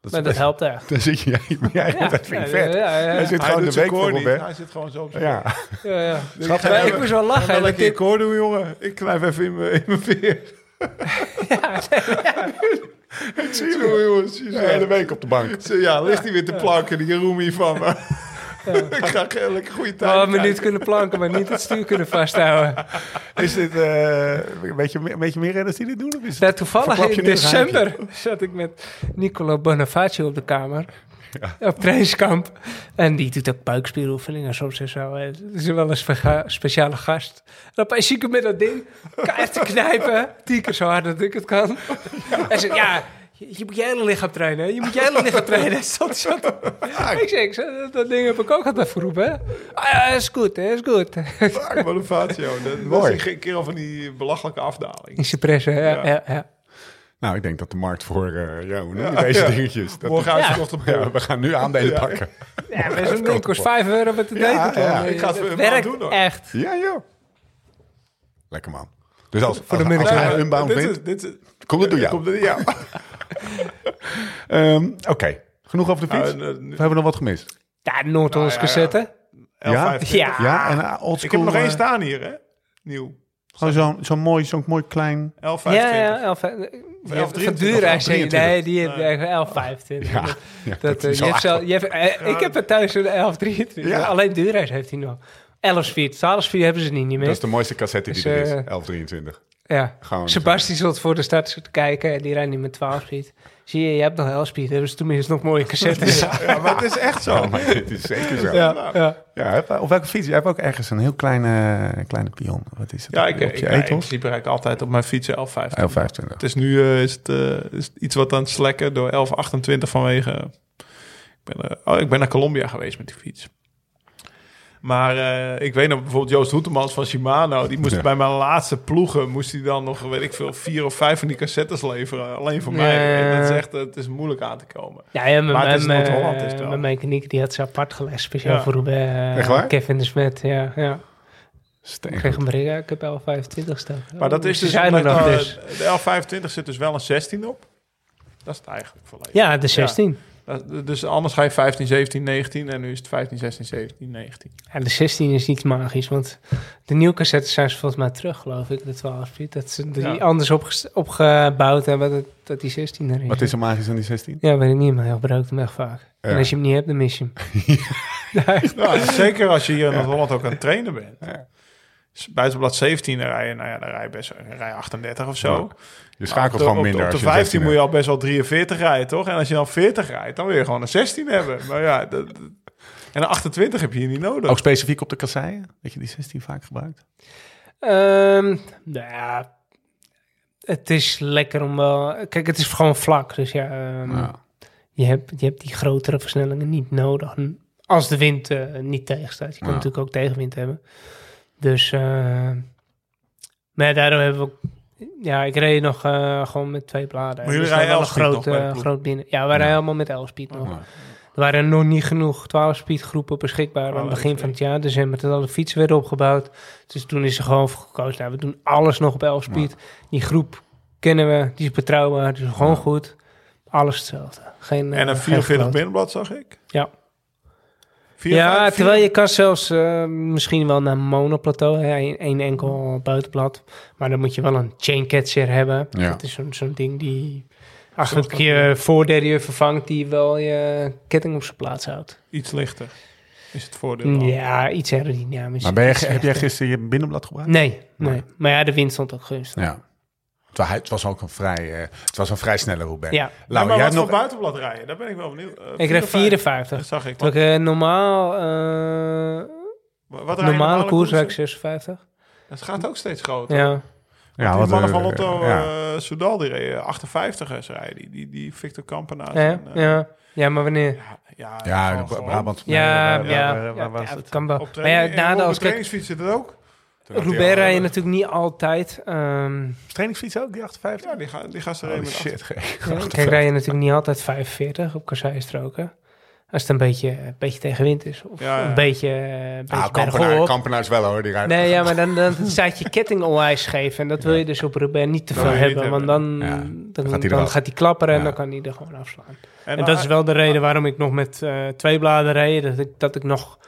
A: Dat,
D: maar dat helpt echt.
A: Dan zit je, jij, jij
D: Ja,
A: dat vind ik
D: ja,
A: vet.
D: ja, ja, ja.
A: Hij zit
C: Hij
A: gewoon de week
C: koor
A: voor
C: niet.
A: Robert.
C: Hij zit gewoon zo op zijn
A: Ja.
D: Ja, ja.
A: Schat,
D: Maar
A: hè?
D: ik moest wel lachen.
C: een keer
D: dit-
C: koor doen, jongen. Ik knijp even in mijn, in mijn veer. Ik zie je wel, jongens. Je
A: De hele week op de bank.
C: Ja, ligt hij weer te planken, die Jeroen van me. ik ga lekker goede tijd
D: een minuut
C: krijgen.
D: kunnen planken, maar niet het stuur kunnen vasthouden.
A: Is dit eh, een, beetje, een beetje meer renners die dit doen? Of is
D: Ja, toevallig in december zat ik met Niccolo Bonifacio op de kamer. Op trainingskamp. En die doet ook buikspieroefeningen soms en zo. Het is wel een spe- speciale gast. En ik hem met dat ding keihard te knijpen. Tien keer zo hard dat ik het kan. Hij zegt, ja, je, moet je hele lichaam trainen. hè. Je moet je hele lichaam trainen. Ik zeg, dat, dat ding heb ik ook altijd geroepen. hè. Ah ja, is goed, hè, is goed.
C: Fuck, motivatie, joh. Dat was een keer al van die belachelijke afdaling.
D: In zijn pressen, ja,
C: Ja.
D: ja. ja.
A: Nou, ik denk dat de markt voor eh ja, hoe noem je
C: Ja,
A: deze
C: ja.
A: dingetjes. Dat
C: Morgen
D: Ja.
C: uitgekocht op
A: ja, we gaan nu aandelen pakken.
D: Ja, maar zo'n ding kost 5 euro met de date.
A: ja,
C: ik ga het
D: het werkt
C: doen, hoor.
D: echt.
A: Ja, joh. Lekker man. Dus als,
D: Voor de
A: een unbound
C: dit dit is,
A: komt het door jou.
C: Komt het, ja.
A: Ehm, Oké, genoeg over de fiets.
C: En, eh,
A: we hebben nog wat gemist.
D: Ja, Noord-Hollands
C: Nou, ja, ja.
D: cassette.
C: L25.
D: Ja.
A: Ja, en uh, old
C: Ik heb er nog één staan hier, hè? Nieuw.
A: Gewoon zo'n zo'n mooi, zo'n mooi klein...
C: L25.
D: Ja, ja, elf, eh, je hebt
C: 11,
D: van Duurreis,
A: 23.
D: nee, die heeft
C: Nee.
D: eigenlijk 11, 25.
A: Ja,
D: Dat,
A: ja,
D: dat, eh, je hebt zelf, je hebt, eh, ik heb er thuis een 11, 23.
A: Ja.
D: Alleen Duurreis heeft hij nog. 11 speed, 12 speed hebben ze niet, niet
A: Dat
D: meer.
A: is de mooiste cassette die
D: Dus,
A: er is.
D: eh,
A: 1123.
D: Ja.
A: Gewoon
D: Sebastian zat voor de start te kijken en die rijdt niet met 12 speed. Zie je, je hebt nog 11 speed, hebben ze tenminste nog mooie cassettes. ja,
C: Ja, maar het is echt zo.
A: Maar dit is zeker zo.
D: ja, ja.
A: Ja, op welke fiets? Jij hebt ook ergens een heel kleine, kleine pion. Wat is het?
C: Ja, ik,
A: Op
C: ik,
A: je
C: principe rijd ik altijd op mijn fiets L25.
A: 1125.
C: Het is nu eh, is het, eh, is het iets wat aan het slekken door 1128 vanwege... Ik ben, eh, oh, ik ben naar Colombia geweest met die fiets. Maar eh, ik weet nog bijvoorbeeld Joost Hoetemans van Shimano. Die moest
A: Ja.
C: bij mijn laatste ploegen... moest hij dan nog, weet ik veel, vier of vijf van die cassettes leveren. Alleen voor mij. En dat is echt, het is moeilijk aan te komen.
D: Ja, ja, mijn,
C: Maar het is
D: mijn,
C: Noord-Holland, is wel.
D: mijn mechaniek die had ze apart gelegd, speciaal
C: Ja.
D: voor Roubaix. eh,
A: Echt waar?
D: Kevin de Smet, ja. ja. Ik kreeg een bericht, ik heb 11, 25 staan.
C: Maar dat is dus...
D: zijn er
C: met,
D: nog
C: eh,
D: dus.
C: De 1125 zit dus wel een 16 op. Dat is het eigenlijk volledig.
D: Ja, de 16.
C: Dat- Dus anders ga je 15, 17, 19 en nu is het 15, 16, 17, 19.
D: Ja, de 16 is iets magisch, want de nieuwe cassettes zijn ze volgens mij terug, geloof ik, de 12 speed. Dat ze die
C: Ja.
D: anders opges- opgebouwd hebben, dat, dat die 16 erin
A: Wat is er magisch aan die 16?
D: Ja, weet ik niet, maar hij gebruikt hem echt vaak.
A: Ja.
D: En als je hem niet hebt, dan mis je hem. ja, echt.
C: Ja, zeker als je hier in Noord-Holland ook aan het trainen bent. Buitenblad 17, dan rij je, nou ja, dan rij je best rij je 38 of zo.
A: Je schakelt gewoon
C: op de-
A: minder
C: Op de,
A: als je een
C: 15
A: 16
C: moet je al best wel 43 rijden, toch? En als je dan 40 rijdt, dan wil je gewoon een 16 hebben. Maar ja, dat, dat- en een 28 heb je hier niet nodig.
A: Ook specifiek op de kasseien? Dat je die 16 vaak gebruikt?
D: Ehm, nou ja, het is lekker om wel... Kijk, het is gewoon vlak, dus ja... ehm,
A: Ja.
D: Je, hebt, je hebt die grotere versnellingen niet nodig. Als de wind eh, niet tegenstaat. Je kan
A: Ja.
D: natuurlijk ook tegenwind hebben. Dus... eh maar ja, daardoor hebben we ook... Ja, ik reed nog eh, gewoon met twee bladen.
C: Maar jullie
D: Dus
C: rijden
D: wel
C: 11 speed nog
D: groot, eh, groot binnen. Ja, we rijden allemaal met 11 speed nog.
A: Ja.
D: Er waren nog niet genoeg 12-speed groepen beschikbaar aan
C: Oh,
D: het begin van het jaar. December, toen alle fietsen werden opgebouwd. Dus toen is er gewoon voor gekozen. Nou, we doen alles nog op 11 speed. Die groep kennen we, die is betrouwbaar, is gewoon goed. Alles hetzelfde. Geen, eh,
C: en een
D: geen
C: 44
D: vergroot.
C: binnenblad zag ik.
D: Ja.
C: 4,
D: Ja, terwijl je kan zelfs eh, misschien wel naar monoplateau, hè, één enkel buitenblad. Maar dan moet je wel een chain catcher hebben.
A: Ja.
D: Dat is zo'n zo'n ding die eigenlijk je voordeur vervangt, die wel je ketting op zijn plaats houdt.
C: Iets lichter is het voordeel.
D: Ja, iets aerodynamisch.
A: Maar ben je, heb jij gisteren je binnenblad gebruikt?
D: Nee, nee. Maar ja, de wind stond ook gunstig.
A: Ja. Terwijl hij- Het was ook een vrij, eh, het was een vrij snelle Roubaix.
D: Ja.
C: Nou,
A: Lau,
C: maar
A: jij
C: wat
A: hebt
C: voor
A: nog...
C: buitenblad rijden? Daar ben ik wel benieuwd. Eh,
D: Ik reed
C: 54.
D: 54.
C: Dat zag ik.
D: Terwijl
C: Wat,
D: ik eh, normaal, eh,
C: wat rij je
D: normale koers rijd ik
C: koersen?
D: 56.
C: Het gaat ook steeds groter.
D: Ja.
A: Ja,
C: die
A: wat,
C: mannen van Lotto
A: ja.
C: eh, Soudal, die reden 58ers rijden. Die, die, die Victor Kampenaars.
D: Ja,
C: en,
D: ja. ja, maar wanneer?
C: ja, ja,
A: Ja. Brabant.
D: Ja, ja,
A: waar- waar-
D: ja,
A: waar was
D: ja,
A: het?
D: dat kan wel. Maar ja,
C: op
D: als
C: de trainingsfiets zit het ook.
D: Roubaix rij je natuurlijk niet altijd. ehm
A: Trainingsfiets ook, die 58?
C: Ja, die, gaan die reden met
A: shit, gek.
D: ja, kijk, rij je natuurlijk niet altijd 45 op kasseistroken. Als het een beetje, een beetje tegenwind is. Of
C: Ja, ja.
D: een beetje, een beetje
A: Ah, Kampenaar,
D: bergop.
A: Kampenaars wel hoor, die rijden.
D: Nee, ja, maar dan, dan staat je ketting onwijs scheef. En dat wil je dus op Roubaix niet te veel hebben. Want dan.
A: Ja,
D: dan,
A: gaat hij eraf.
D: gaat hij klapperen en dan kan hij er gewoon afslaan. En,
C: En,
D: dat is wel de reden waarom ik nog met eh, twee bladen reed. Dat ik, dat ik nog,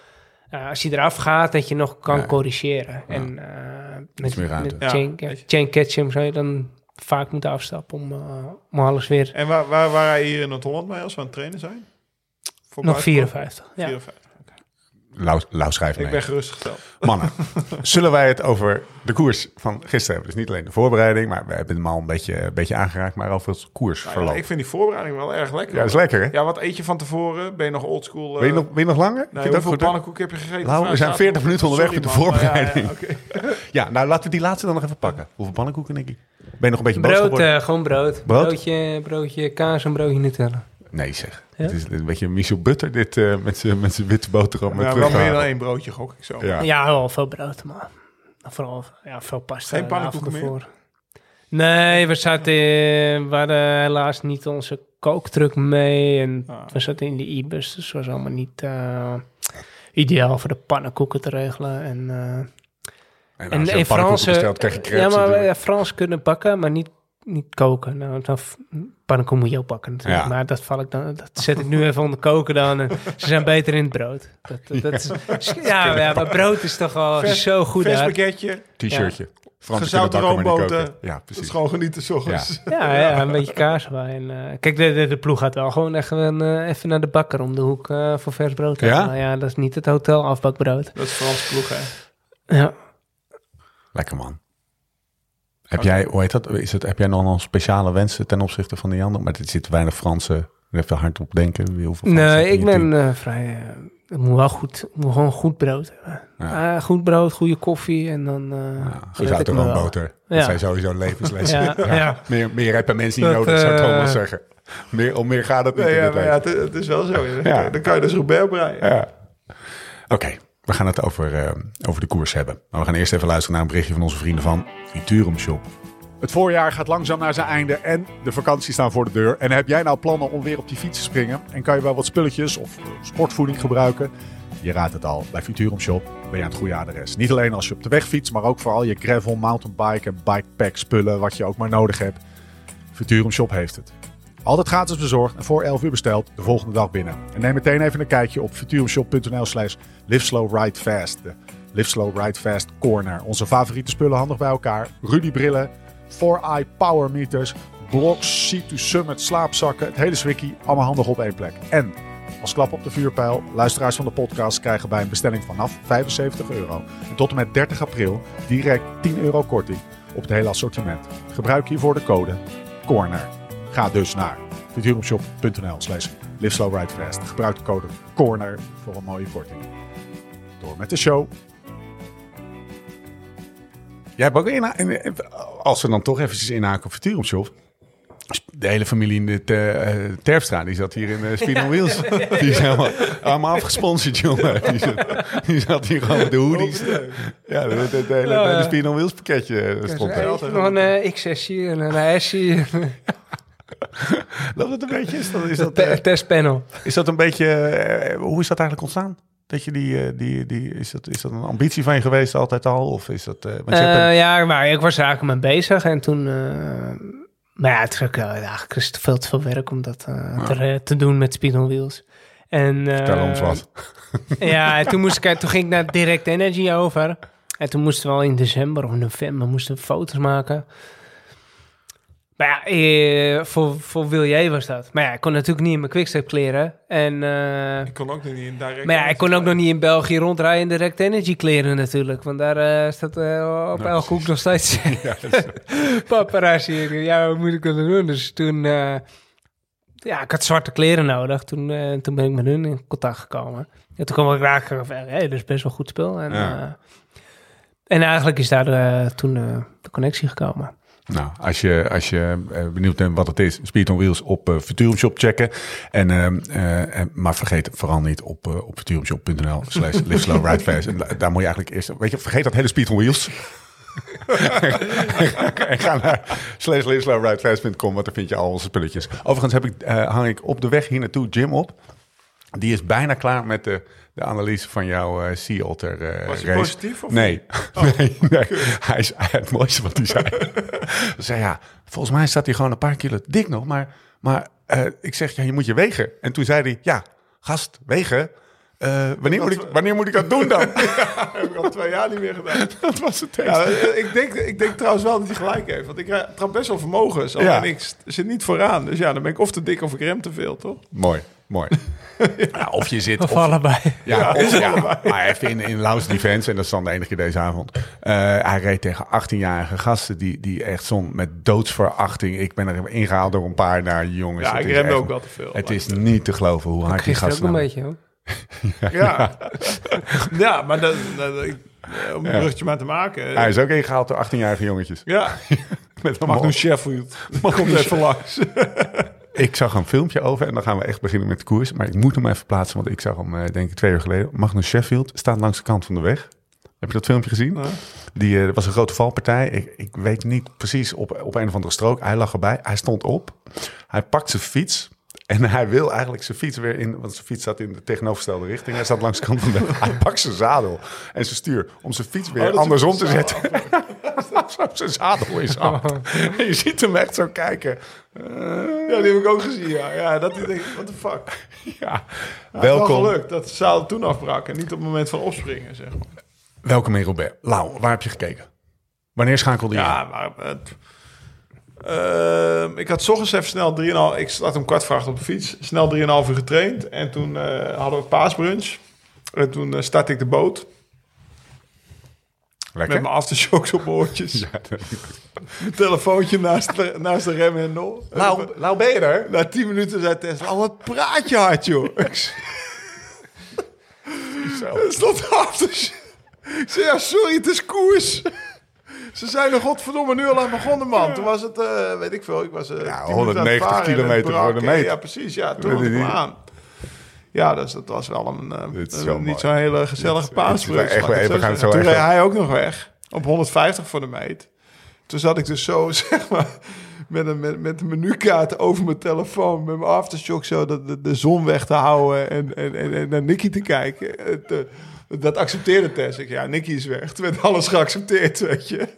D: eh, als hij eraf gaat, dat je nog kan
A: Ja.
D: corrigeren. En eh, met, met chain,
C: Ja,
D: ja,
C: weet je.
D: chain catching zou je dan vaak moeten afstappen om, eh, om alles weer...
C: En waar, waar, waar je hier in Noord-Holland mee als we aan het trainen zijn? Voor
D: nog
C: buitenblad?
D: 54. Ja.
C: 54.
A: Lau, Lau schrijft
C: Ik ben gerustgesteld.
A: Mannen, zullen wij het over de koers van gisteren hebben? Dus niet alleen de voorbereiding, maar we hebben hem al een beetje, een beetje aangeraakt, maar over het koersverloop.
C: Nou Ja, ik vind die voorbereiding wel erg lekker.
A: Ja, dat is lekker hè?
C: Ja, wat eet je van tevoren? Ben je nog oldschool?
A: Wil je nog, wil je nog langer?
C: Nee,
A: Vind je dat
C: hoeveel pannenkoek heb je gegeten?
A: Lau, we zijn 40
C: zaterdag?
A: minuten onderweg met de voorbereiding.
C: Ja, ja, oké.
A: Ja, nou laten we die laatste dan nog even pakken. Hoeveel pannenkoeken, Nicky? Ben je nog een beetje boos
D: Brood,
A: geworden?
D: eh, gewoon brood.
A: Brood?
D: Broodje, broodje kaas en broodje Nutella.
A: Nee zeg.
D: Ja?
A: Het is een beetje Michel Butter dit eh, met zijn met zijn witte boterham. Met
C: Ja, wel meer dan één broodje, gok ik zo.
A: Ja.
D: Ja, wel veel brood, maar vooral ja, veel pasta.
C: Geen pannenkoeken meer?
D: Nee, we zaten, eh, we hadden helaas niet onze kooktruck mee. En
C: Ah.
D: we zaten in de e-bus, dus was allemaal niet eh, ideaal voor de pannenkoeken te regelen. En, eh,
A: En,
D: en,
A: als je
D: en
A: een pannenkoek
D: Frans,
A: bestelt, krijg je
D: ja, maar ja, Frans kunnen bakken, maar niet, niet koken. Nou, dan pannenkoek moet je ook bakken natuurlijk.
A: Ja.
D: Maar dat, val ik dan, dat zet ik nu even onder koken dan. En ze zijn beter in het brood. Dat, dat, dat is, ja, ja, maar brood is toch al
C: Vers-
D: zo goed
C: Vers
D: uit.
C: pakketje,
A: T-shirtje. Frans
C: gezouten roomboten.
A: Ja,
C: dat is
A: precies.
C: gewoon genieten 's ochtends.
D: Ja, ja, een beetje kaas. En, eh, kijk, de, de, de ploeg gaat wel gewoon echt eh, even naar de bakker om de hoek eh, voor vers brood te
A: Ja?
D: Ja, dat is niet het hotel afbakbrood.
C: Dat is Frans ploeg, hè.
D: Ja.
A: Lekker man. Heb jij, hoe heet dat? Is het, heb jij nog een speciale wensen ten opzichte van die anderen? Maar er zit weinig Franse. Even hard op denken.
D: Nee, ik ben eh, vrij... eh, het moet wel goed, het moet gewoon goed brood hebben.
A: Ja.
D: Ah, goed brood, goede koffie en dan... eh
A: Ja, roomboter. Dat
D: Ja.
A: zijn sowieso levenslessen.
D: Ja, ja.
A: Meer, meer heb je mensen niet
D: Dat,
A: nodig, zou Thomas zeggen. Meer, om meer gaat het niet
C: Nee,
A: in
C: ja,
A: dit
C: maar ja,
A: leven.
C: het, het is wel zo. Dan kan je dus Robert breien.
A: Ja. Oké, we gaan het over, eh, over de koers hebben. Maar we gaan eerst even luisteren naar een berichtje van onze vrienden van Futurum Shop.
E: Het voorjaar gaat langzaam naar zijn einde en de vakanties staan voor de deur. En heb jij nou plannen om weer op die fiets te springen? En kan je wel wat spulletjes of sportvoeding gebruiken? Je raadt het al, bij Futurum Shop ben je aan het goede adres. Niet alleen als je op de weg fietst, maar ook voor al je gravel, mountainbike en bikepack spullen, wat je ook maar nodig hebt. Futurum Shop heeft het. Altijd gratis bezorgd en voor 11 uur besteld de volgende dag binnen. En neem meteen even een kijkje op futurumshop.nl slash liveslowridefast. De Live Slow Ride Fast Corner. Onze favoriete spullen handig bij elkaar. Rudy brillen, 4i power meters, blocks, Sea to Summit slaapzakken. Het hele swikkie, allemaal handig op één plek. En als klap op de vuurpijl, luisteraars van de podcast krijgen bij een bestelling vanaf 75 euro. Tot en met 30 april direct 10 euro korting op het hele assortiment. Gebruik hiervoor de code CORNER. Ga dus naar futurumshop.nl slash liveslowridefast. Gebruik de code CORNER voor een mooie korting. Door met de show.
A: Jij hebt ook in, als we dan toch eventjes inhaken op Futurum Shop. De hele familie in de uh, Terpstra, die zat hier in uh, Speed on Wheels. Die is helemaal, allemaal afgesponsord, jongen. Die zat, die zat hier gewoon met de hoodies. Ja, de hele, de on Wheels pakketje eh, stond er.
D: Nog een eh, XS en een S
A: dat een beetje? Is dat, is dat, eh,
D: testpanel.
A: is dat een beetje... eh, hoe is dat eigenlijk ontstaan? Dat je die, eh, die, die, is, dat, is dat een ambitie van je geweest altijd al? Of is dat... eh, want je hebt een-
D: Eh, ja, maar ik was er eigenlijk mee bezig en toen... eh, maar ja, het is, ook, eigenlijk is het veel te veel werk om dat eh, te, te doen met Speed on Wheels. En, eh,
A: Vertel ons wat.
D: Ja, en toen, moest ik, toen ging ik naar Direct Energy over. En toen moesten we al in december of november moesten we foto's maken. Maar ja, eh, voor, voor Wil jij was dat. Maar ja, ik kon natuurlijk niet in mijn quickstep kleren. En, eh,
C: Ik kon ook nog niet in direct.
D: maar ja, ik kon ook nog niet in België rondrijden in Direct Energy kleren natuurlijk. Want daar eh, staat eh, op elke hoek nog steeds paparazzi. Ik dacht, Ja, wat moet ik doen? Dus toen... eh, ja, ik had zwarte kleren nodig. Toen, eh, toen ben ik met hun in contact gekomen. En toen kwam ik raak van, hey, dat is best wel goed spul. En,
A: Ja.
D: eh, en eigenlijk is daar eh, toen eh, de connectie gekomen.
A: Nou, als je, als je eh, benieuwd bent wat het is, Speed on Wheels op Futurum Shop checken. En, eh, en, maar vergeet vooral niet op, op futurumshop.nl slash live slow ride fast. En da- daar moet je eigenlijk eerst, weet je, vergeet dat hele Speed on Wheels. en ga naar slash live slow ride fast.com, want daar vind je al onze spulletjes. Overigens heb ik, hang ik op de weg hier naartoe Jim op. Die is bijna klaar met de, de analyse van jouw eh Sea Otter eh,
C: Was hij positief of
A: Nee, nee, nee. Hij is het mooiste wat hij zei. Zei ja, volgens mij staat hij gewoon een paar kilo dik nog, maar, maar eh, ik zeg ja, je moet je wegen. En toen zei hij ja, gast, wegen. Eh, wanneer, moet ik, wanneer moet ik dat doen dan?
C: heb ik al twee jaar niet meer gedaan.
A: dat was het tekst.
C: Ja, eh, ik, denk, ik denk trouwens wel dat hij gelijk heeft. Want ik trap best wel vermogens. Alleen
A: Ja.
C: ik st- zit niet vooraan. Dus ja, dan ben ik of te dik of ik rem te veel, toch?
A: Mooi, mooi. Ja, of je zit...
D: Of
A: Of,
D: allebei.
A: ja, of, ja, maar even in, in Laus Defense, en dat is dan de enige keer deze avond. eh, hij reed tegen 18-jarige gasten die, die echt zon met doodsverachting. Ik ben er ingehaald door een paar naar jongens.
C: Ja,
A: het
C: ik
A: echt-
C: ook wel te veel.
A: Het is niet te geloven hoe hard die
D: Gisteren ook
A: gasten...
D: een
A: nou-
D: beetje, hoor.
C: Ja, ja maar dat, dat, ik, eh, om een
A: Ja.
C: bruggetje maar te maken.
A: Hij is ook ingehaald door 18-jarige jongetjes.
C: Ja,
A: Met een
C: Magnus. Sheffield. Komt even langs.
A: Ik zag een filmpje over en dan gaan we echt beginnen met de koers. Maar ik moet hem even plaatsen, want ik zag hem eh, denk ik twee uur geleden. Magnus Sheffield staat langs de kant van de weg. Heb je dat filmpje gezien? Die eh, was een grote valpartij. Ik, ik weet niet precies op, op een of andere strook. Hij lag erbij. Hij stond op. Hij pakt zijn fiets. En hij wil eigenlijk zijn fiets weer in... Want zijn fiets staat in de tegenovergestelde richting. Hij staat langs de kant van de. Hij pakt zijn zadel en zijn stuur om zijn fiets weer
C: Oh,
A: andersom te zetten. Zo, zijn zadel is af. En je ziet hem echt zo kijken.
C: Ja, die heb ik ook gezien, ja. Ja, dat ik denk, what the fuck.
A: Ja,
C: is wel
A: welkom.
C: geluk dat de zaal toen afbrak en niet op het moment van opspringen, zeg maar.
A: Welkom in Robert. Lau, waar heb je gekeken? Wanneer schakelde je?
C: Ja, maar... Het, Ehm, ik had ochtends even snel 3,5... Ik zat om kwart voor acht op de fiets. Snel 3,5 uur getraind. En toen eh, hadden we paasbrunch. En toen uh, startte ik de boot.
A: Lekker.
C: Met mijn aftershocks op mijn oortjes.
A: Ja, dat-
C: Mijn telefoontje naast de, naast de rem en nul.
A: Lau, Lau, ben je er?
C: Na 10 minuten zei Tesla, oh, wat praat je hard, joh. Ik zei, Het stond after. Ik zei, ja, sorry, het is koers. Ze zijn er godverdomme nu al aan begonnen, man. Toen was het, eh, weet ik veel, ik was... eh,
A: Ja,
C: 10 minuten aan het
A: 190
C: varen en het
A: kilometer voor de meet.
C: Ja, precies. Ja, toen was aan. Ja, dus dat was wel een, eh,
A: wel
C: niet zo'n hele gezellige paasbrunch.
A: echt- we gaan zo
C: Toen reed hij ook nog weg. Op 150 voor de meet. Toen zat ik dus zo, zeg maar, met een, met, met een menukaart over mijn telefoon, met mijn aftershock zo de, de, de zon weg te houden en, en, en, en naar Nicky te kijken. Het, eh, dat accepteerde Tess. Ik, ja, Nicky is weg. Toen werd alles geaccepteerd, weet je.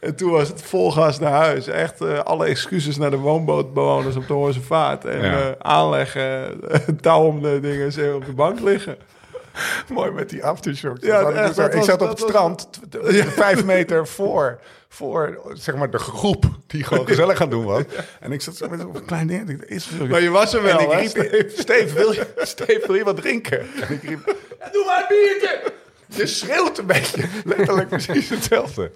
C: En toen was het vol gas naar huis. Echt eh, alle excuses naar de woonbootbewoners op de Hoorse Vaart. En
A: Ja.
C: eh, aanleggen, touw om de dingen zo op de bank liggen.
A: Mooi met die aftershocks.
C: Ja, echt,
A: ik
C: was-
A: zat op het
C: was-
A: strand, vijf meter voor, voor zeg maar, de groep die gewoon gezellig gaan doen was. En ik zat zo met een klein ding. ik- Is er
C: Maar je was er wel,
A: en ik riep, Steve, wil je, Steve, wil je wat drinken? En ik riep, "Ja, doe maar een biertje. Je schreeuwt een beetje. Letterlijk precies hetzelfde.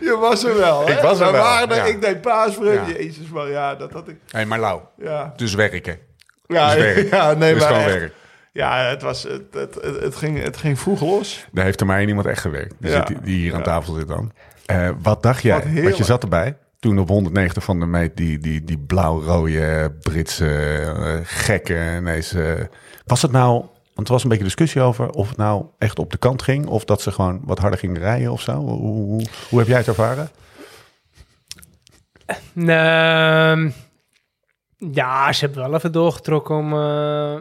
C: Je was er wel, hè?
A: Ik was er
C: We
A: wel, ja.
C: Ik deed paasbrunch.
A: Ja.
C: Jezus, maar ja, dat had ik...
A: Hé, hey, maar Lau,
C: Ja,
A: dus werken.
C: ja,
A: Dus
C: ja nee,
A: dus
C: maar
A: gewoon
C: echt.
A: werk.
C: Ja, het, was, het, het, het, ging, het ging vroeg los.
A: Daar heeft er maar één iemand echt gewerkt. Die,
C: Ja.
A: zit, die hier aan tafel zit dan. Eh, wat dacht jij?
C: Wat
A: Want je zat erbij. Toen op 190 van de meet die, die, die blauw-rode Britse eh, gekke ineens... eh, was het nou... Want er was een beetje discussie over of het nou echt op de kant ging... of dat ze gewoon wat harder gingen rijden of zo. Hoe, hoe, hoe heb jij het ervaren?
D: Ehm, ja, ze hebben wel even doorgetrokken om... eh,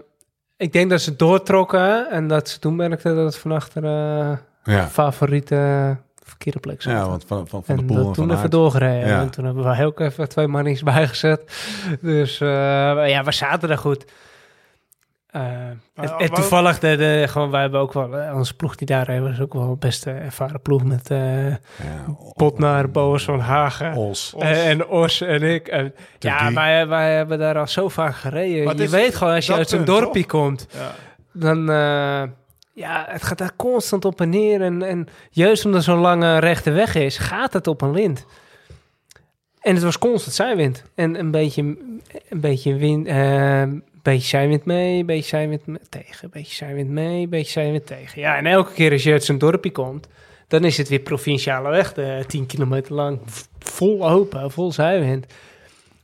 D: ik denk dat ze doortrokken en dat ze toen merkten dat het van achter eh
A: Ja,
D: favoriete verkeerde plek
A: ja want van, van, van de Poel
D: dat
A: en
D: toen
A: van
D: even doorgereden.
A: Ja.
D: En toen hebben wij ook even twee mannetjes bijgezet. Dus eh, ja, we zaten daar goed. Eh, en, toevallig, de, de, gewoon, wij hebben ook wel, eh, onze ploeg die daar reed, was ook wel een beste ervaren ploeg met eh
A: Ja,
D: Potnaar, Boas van Hagen.
A: Os.
D: En, en Os en ik. En, ja, wij, wij hebben daar al zo vaak gereden.
C: Maar
D: je
C: is
D: weet gewoon, als je uit zo'n dorpje
C: toch?
D: komt,
C: Ja.
D: dan... eh, ja, het gaat daar constant op en neer. En, en juist omdat zo'n lange rechte weg is, gaat het op een lint. En het was constant zijwind. En een beetje, een beetje wind... eh, een beetje zijwind mee, beetje zijwind tegen, een beetje zijwind mee, beetje zijwind tegen. Ja, en elke keer als je uit zo'n dorpje komt, dan is het weer provinciale weg, de 10 kilometer lang, vol open, vol zijwind.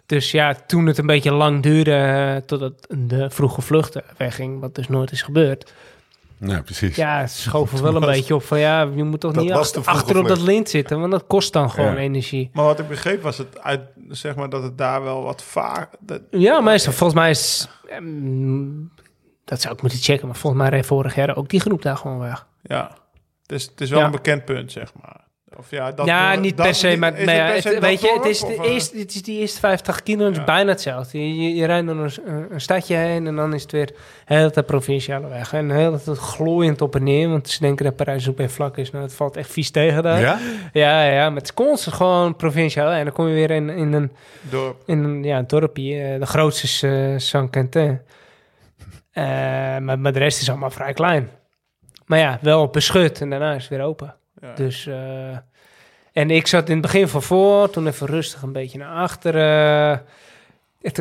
D: Dus ja, toen het een beetje lang duurde eh, totdat de vroege vluchten wegging, wat dus nooit is gebeurd.
A: Ja, precies.
D: Ja, het schoof er wel een beetje op van ja, je moet toch niet achter, op dat lint zitten, want dat kost dan gewoon
A: Ja.
D: energie.
C: Maar wat ik begreep was het uit, zeg maar, dat het daar wel wat vaak... Dat,
D: Ja, meestal, volgens mij is, ehm, dat zou ik moeten checken, maar volgens mij reed vorig jaar ook die groep daar gewoon weg.
C: ja, het is, het is wel
D: Ja.
C: een bekend punt, zeg maar. Of ja, dat
D: ja, niet
C: dat-
D: per se, maar
C: is
D: nou ja,
C: per se
D: het-
C: dat
D: weet je, het is, de
C: eh,
D: eerste, het is die eerste 50 kilometer
C: Ja.
D: bijna hetzelfde. Je, je, je rijdt door een, stadje heen en dan is het weer de hele tijd provinciale weg. En de hele tijd glooiend op en neer, want ze denken dat Parijs ook weer vlak is. Nou, het valt echt vies tegen daar.
A: Ja?
D: ja, ja, maar het is constant gewoon provinciaal. En dan kom je weer in, in een
C: dorp.
D: in een ja, een dorpje. eh, de grootste is eh, Saint-Quentin. Eh, maar, maar de rest is allemaal vrij klein. Maar ja, wel beschut en daarna is het weer open.
C: Ja.
D: Dus, eh, en ik zat in het begin van voor, toen even rustig een beetje naar achteren.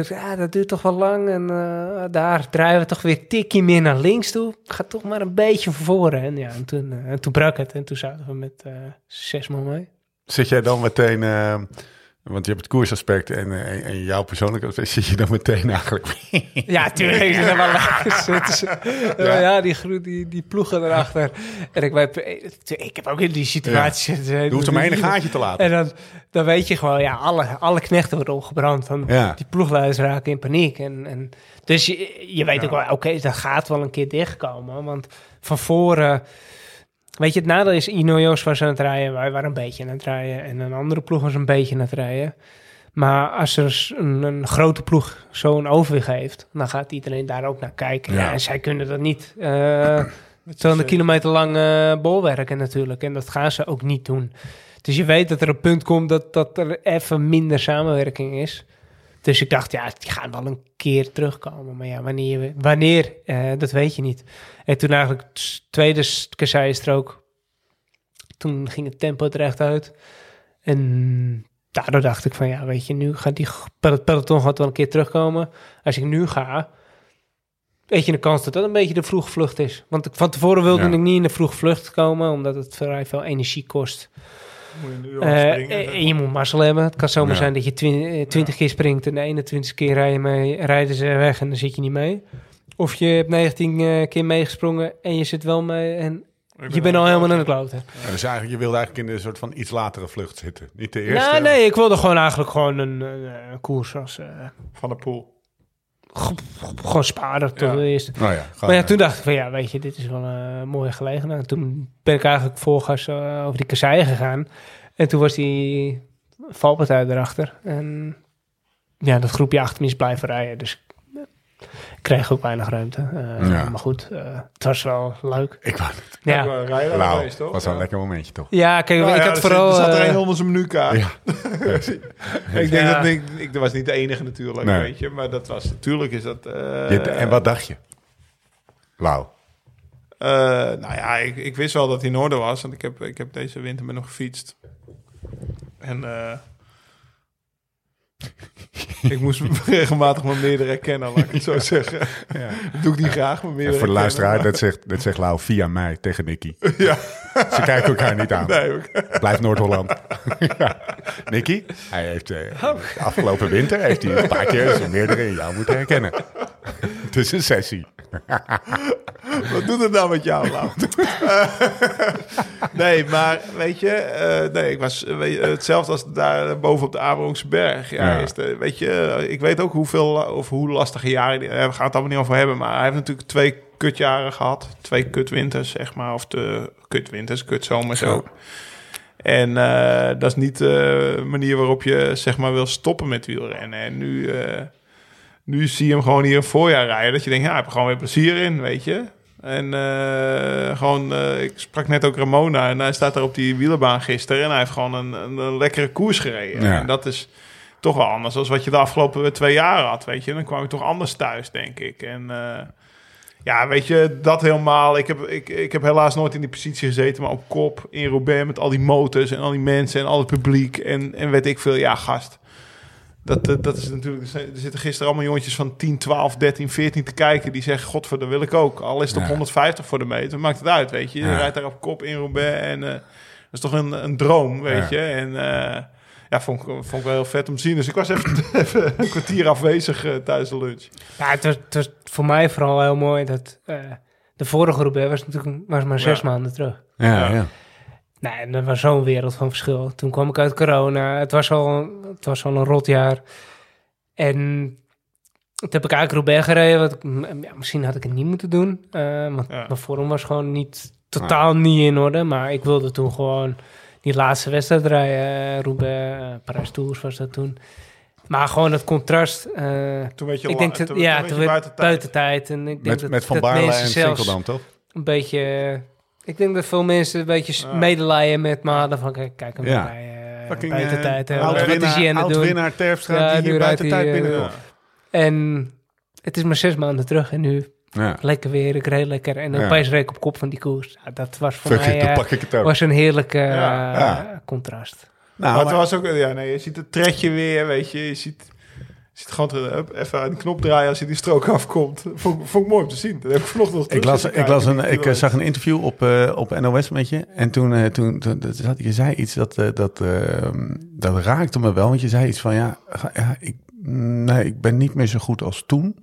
D: Ja, dat duurt toch wel lang. En eh, daar draaien we toch weer een tikje meer naar links toe. Ik ga toch maar een beetje van voren. En ja, en toen, eh, en toen brak het. En toen zaten we met eh, zes man mee.
A: Zit jij dan meteen, eh, want je hebt het koersaspect en, eh, en jouw persoonlijke aspect, zit je dan meteen eigenlijk...
D: Ja, tuurlijk is wel. Ja, ja die, groe- die, die ploegen erachter. En ik, weet, ik heb ook in die situatie... gezeten.
A: Je hoeft maar één gaatje te laten.
D: En dan, dan weet je gewoon, ja, alle, alle knechten worden opgebrand.
A: Ja.
D: Die ploegleiders raken in paniek. En, en, dus je, je weet ook wel, oké, dat gaat wel een keer dichtkomen. Want van voren... Weet je, het nadeel is, Ino Joos was aan het rijden, wij waren een beetje aan het rijden. En een andere ploeg was een beetje aan het rijden. Maar als er een, een grote ploeg zo'n overwicht heeft, dan gaat iedereen daar ook naar kijken.
A: Ja.
D: En zij kunnen dat niet. eh 200 kilometer lang eh, bolwerken natuurlijk. En dat gaan ze ook niet doen. Dus je weet dat er een punt komt dat, dat er even minder samenwerking is. Dus ik dacht, ja, die gaan wel een keer terugkomen. Maar ja, wanneer, wanneer eh, dat weet je niet. En toen eigenlijk tweede kasseistrook, toen ging het tempo er echt uit. En daardoor dacht ik van, ja, weet je, nu gaat die peloton gaat wel een keer terugkomen. Als ik nu ga, weet je de kans dat dat een beetje de vroege vlucht is. Want ik- van tevoren wilde
A: Ja.
D: ik niet in de vroege vlucht komen, omdat het vrij veel energie kost.
C: Moet je nu
D: Eh,
C: al springen.
D: en en je moet mazzel hebben. Het kan zomaar
A: Ja.
D: zijn dat je twin- 20 keer springt en de 21 keer rijden, mee, rijden ze weg en dan zit je niet mee. Of je hebt 19 eh, keer meegesprongen en je zit wel mee en je bent al helemaal in de kloten.
A: Ja, dus eigenlijk, je wilde eigenlijk in een soort van iets latere vlucht zitten. Niet de eerste.
D: Nou, nee, ik wilde gewoon eigenlijk gewoon een, een, een koers als... eh,
C: Van de pool.
D: Gewoon sparen tot
C: Ja.
D: de eerste.
A: Nou ja,
D: Maar ja, toen dacht ik van ja, weet je, dit is wel een mooie gelegenheid. Toen ben ik eigenlijk volgas eh, over die kasseien gegaan. En toen was die valpartij erachter. En ja, dat groepje achter me is blijven rijden. Dus ik kreeg ook weinig ruimte. Eh,
A: Ja.
D: Maar goed, eh, het was wel leuk.
A: Ik wou het.
D: Ja,
C: Ja. Rijden
A: Lau,
C: geweest, toch?
A: was wel
C: Ja.
A: een lekker momentje toch?
D: ja kijk,
C: Nou
D: ik
C: ja,
D: had
C: er
D: vooral...
C: zit- Er zat er
D: eh,
C: een onder zijn menukaart.
A: Ja.
C: Ik denk
D: Ja.
C: dat ik, ik dat was niet de enige natuurlijk,
A: Nee.
C: weet je. Maar dat was, natuurlijk is dat... eh,
A: Je- en wat dacht je? Lau.
C: eh, nou ja, ik, ik wist wel dat hij in orde was. Want ik heb, ik heb deze winter met hem gefietst. En eh, ik moest regelmatig mijn meerdere herkennen, laat ik het zo zeggen. Dat doe ik niet graag, mijn
A: En
C: meerdere
A: voor de luisteraar, dat zegt, dat zegt Lau via mij tegen Nicky.
C: Ja.
A: Ze kijken elkaar niet aan.
C: Nee.
A: Blijft Noord-Holland. ja. Nicky, hij heeft eh, afgelopen winter heeft hij een paar keer zijn meerdere in jou moeten herkennen. Het is een sessie.
C: Wat doet het nou met jou, Lau? nee, maar weet je, eh, nee, ik was eh, weet je, hetzelfde als daar boven op de Abrongse berg. Ja,
A: Ja.
C: Is de, weet je, ik weet ook hoeveel of hoe lastige jaren. We gaan het allemaal niet over hebben, maar hij heeft natuurlijk twee kutjaren gehad, twee kutwinters, zeg maar, of de kutwinters, kutzomers
A: Zo.
C: ook. En eh, dat is niet de manier waarop je zeg maar wil stoppen met wielrennen. En nu, eh, nu zie je hem gewoon hier een voorjaar rijden. Dat je denkt, ja, hij heeft er gewoon weer plezier in, weet je. En eh, gewoon, ik sprak net ook Ramona en hij staat daar op die wielerbaan gisteren. En hij heeft gewoon een, een, een lekkere koers gereden.
A: Ja.
C: En dat is toch wel anders dan wat je de afgelopen twee jaar had, weet je. Dan kwam ik toch anders thuis, denk ik. En ja, weet je, dat helemaal. Ik heb, ik, ik heb helaas nooit in die positie gezeten, maar op kop in Roubaix met al die motors en al die mensen en al het publiek en, en weet ik veel. Ja, gast. Dat, dat, dat is natuurlijk, er zitten gisteren allemaal jongetjes van 10, 12, 13, 14 te kijken. Die zeggen, godver, dat wil ik ook. Al is het op
A: Ja.
C: 150 voor de meter, maakt het uit, weet je. Je
A: Ja.
C: rijdt daar op kop in Roubaix en eh, dat is toch een, een droom, weet
A: Ja.
C: je. En eh, ja, vond ik, vond ik wel heel vet om te zien. Dus ik was even, even een kwartier afwezig eh, tijdens de lunch.
D: Ja, het was, het was voor mij vooral heel mooi dat eh, de vorige Roubaix was natuurlijk was maar zes
C: Ja.
D: maanden terug.
A: Ja,
C: Ja.
A: ja.
D: Nee, en dat was zo'n wereld van verschil. Toen kwam ik uit corona. Het was al, het was al een rot jaar. En toen heb ik eigenlijk Roubaix gereden. Wat ik, m- ja, misschien had ik het niet moeten doen. eh, want
C: Ja.
D: mijn vorm was gewoon niet, totaal niet in orde. Maar ik wilde toen gewoon die laatste wedstrijd rijden. eh, Roubaix, eh, Parijs Tours was dat toen. Maar gewoon het contrast. eh,
C: Toen werd je
D: ik denk dat,
C: toen-
D: ja,
C: toen
D: toen werd
C: buiten
D: buiten
C: tijd.
D: En ik denk
A: Met,
D: dat,
A: met Van Baarle en Sinkeldam, toch?
D: een beetje... Ik denk dat veel mensen een beetje
C: Ja.
D: medelijden met me hadden van kijk, kijk hem
A: Ja.
D: bij uh,
A: Fucking
D: buiten tijd. hè. Wat is hij
A: oud-winnaar
D: aan het doen?
A: oud-winnaar Terpstra
D: Ja,
A: die hier buiten
D: hij,
A: tijd binnenkomt.
D: En het is maar zes maanden terug en nu
A: Ja.
D: Lekker weer, ik reed lekker. En
A: Ja.
D: opeens reed ik op kop van die koers. Ja, dat was voor
A: Fuck
D: mij
A: it, dan
D: eh,
A: pak ik het ook.
D: was een heerlijke eh,
A: Ja.
D: contrast.
A: Nou,
C: maar het
A: maar-
C: was ook, ja, nee, je ziet het tredje weer, weet je. Je ziet, je ziet gewoon even aan die knop draaien als je die strook afkomt. Vond, vond ik mooi om te zien. Dat heb ik vanochtend nog
A: Ik, las, ik, las een, ik eh, zag een interview op, eh, op NOS met je. En toen, eh, toen, toen dat zat, je zei iets dat, eh, dat, eh, dat raakte me wel. Want je zei iets van, ja, ja ik, nee, ik ben niet meer zo goed als toen.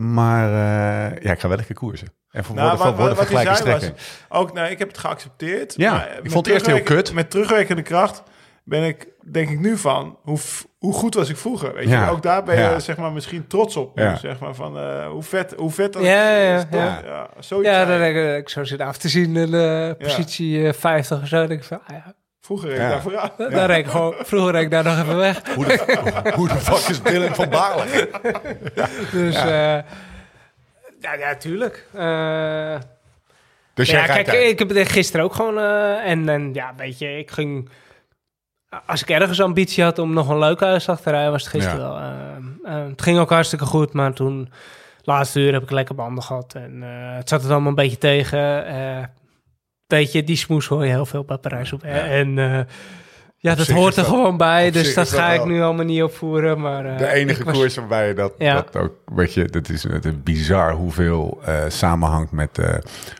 A: Maar eh, ja, ik ga wel lekker koersen. En voor
C: Nou, wat,
A: strekken.
C: ook, nee, ik heb het geaccepteerd.
A: Ja,
C: maar
A: ik vond het eerst heel kut.
C: Met terugwerkende kracht ben ik, denk ik nu van, hoe, hoe goed was ik vroeger? Weet
A: Ja.
C: je? Ook daar ben je
A: Ja.
C: zeg maar, misschien trots op.
A: Ja.
C: Zeg maar, van, eh, hoe vet, hoe vet dat
D: Ja, ja,
C: is.
D: ja.
C: ja.
D: Ja, dan
C: ik.
D: denk ik, ik zo zit af te zien in de positie eh, 50 of zo. Dan denk ik van, ah ja,
C: Vroeger reed
A: Ja.
C: ik daar
D: reed ik gewoon, vroeger reed ik daar nog even weg.
A: Hoe de, hoe de fuck is Dylan van Baarle?
D: Dus ja, ja, ja tuurlijk. Eh,
A: Dus jij
D: ja, kijk, ik heb het gisteren ook gewoon... eh, en, en ja, weet je, ik ging... Als ik ergens ambitie had om nog een leuke uitslag te rijden, was het gisteren
A: Ja.
D: wel. Eh, eh, het ging ook hartstikke goed, maar toen... Laatste uur heb ik lekker banden gehad. En eh, het zat er allemaal een beetje tegen. Eh weet je, die smoes hoor je heel veel bij Parijs op. En eh, ja, dat hoort er
A: dat-
D: gewoon bij.
A: op
D: Dus dat ga ik nu allemaal niet opvoeren. Maar, eh,
A: De enige
D: was-
A: koers waarbij je dat,
D: Ja.
A: dat ook, weet je, dat is, het bizar hoeveel eh, samenhangt met eh,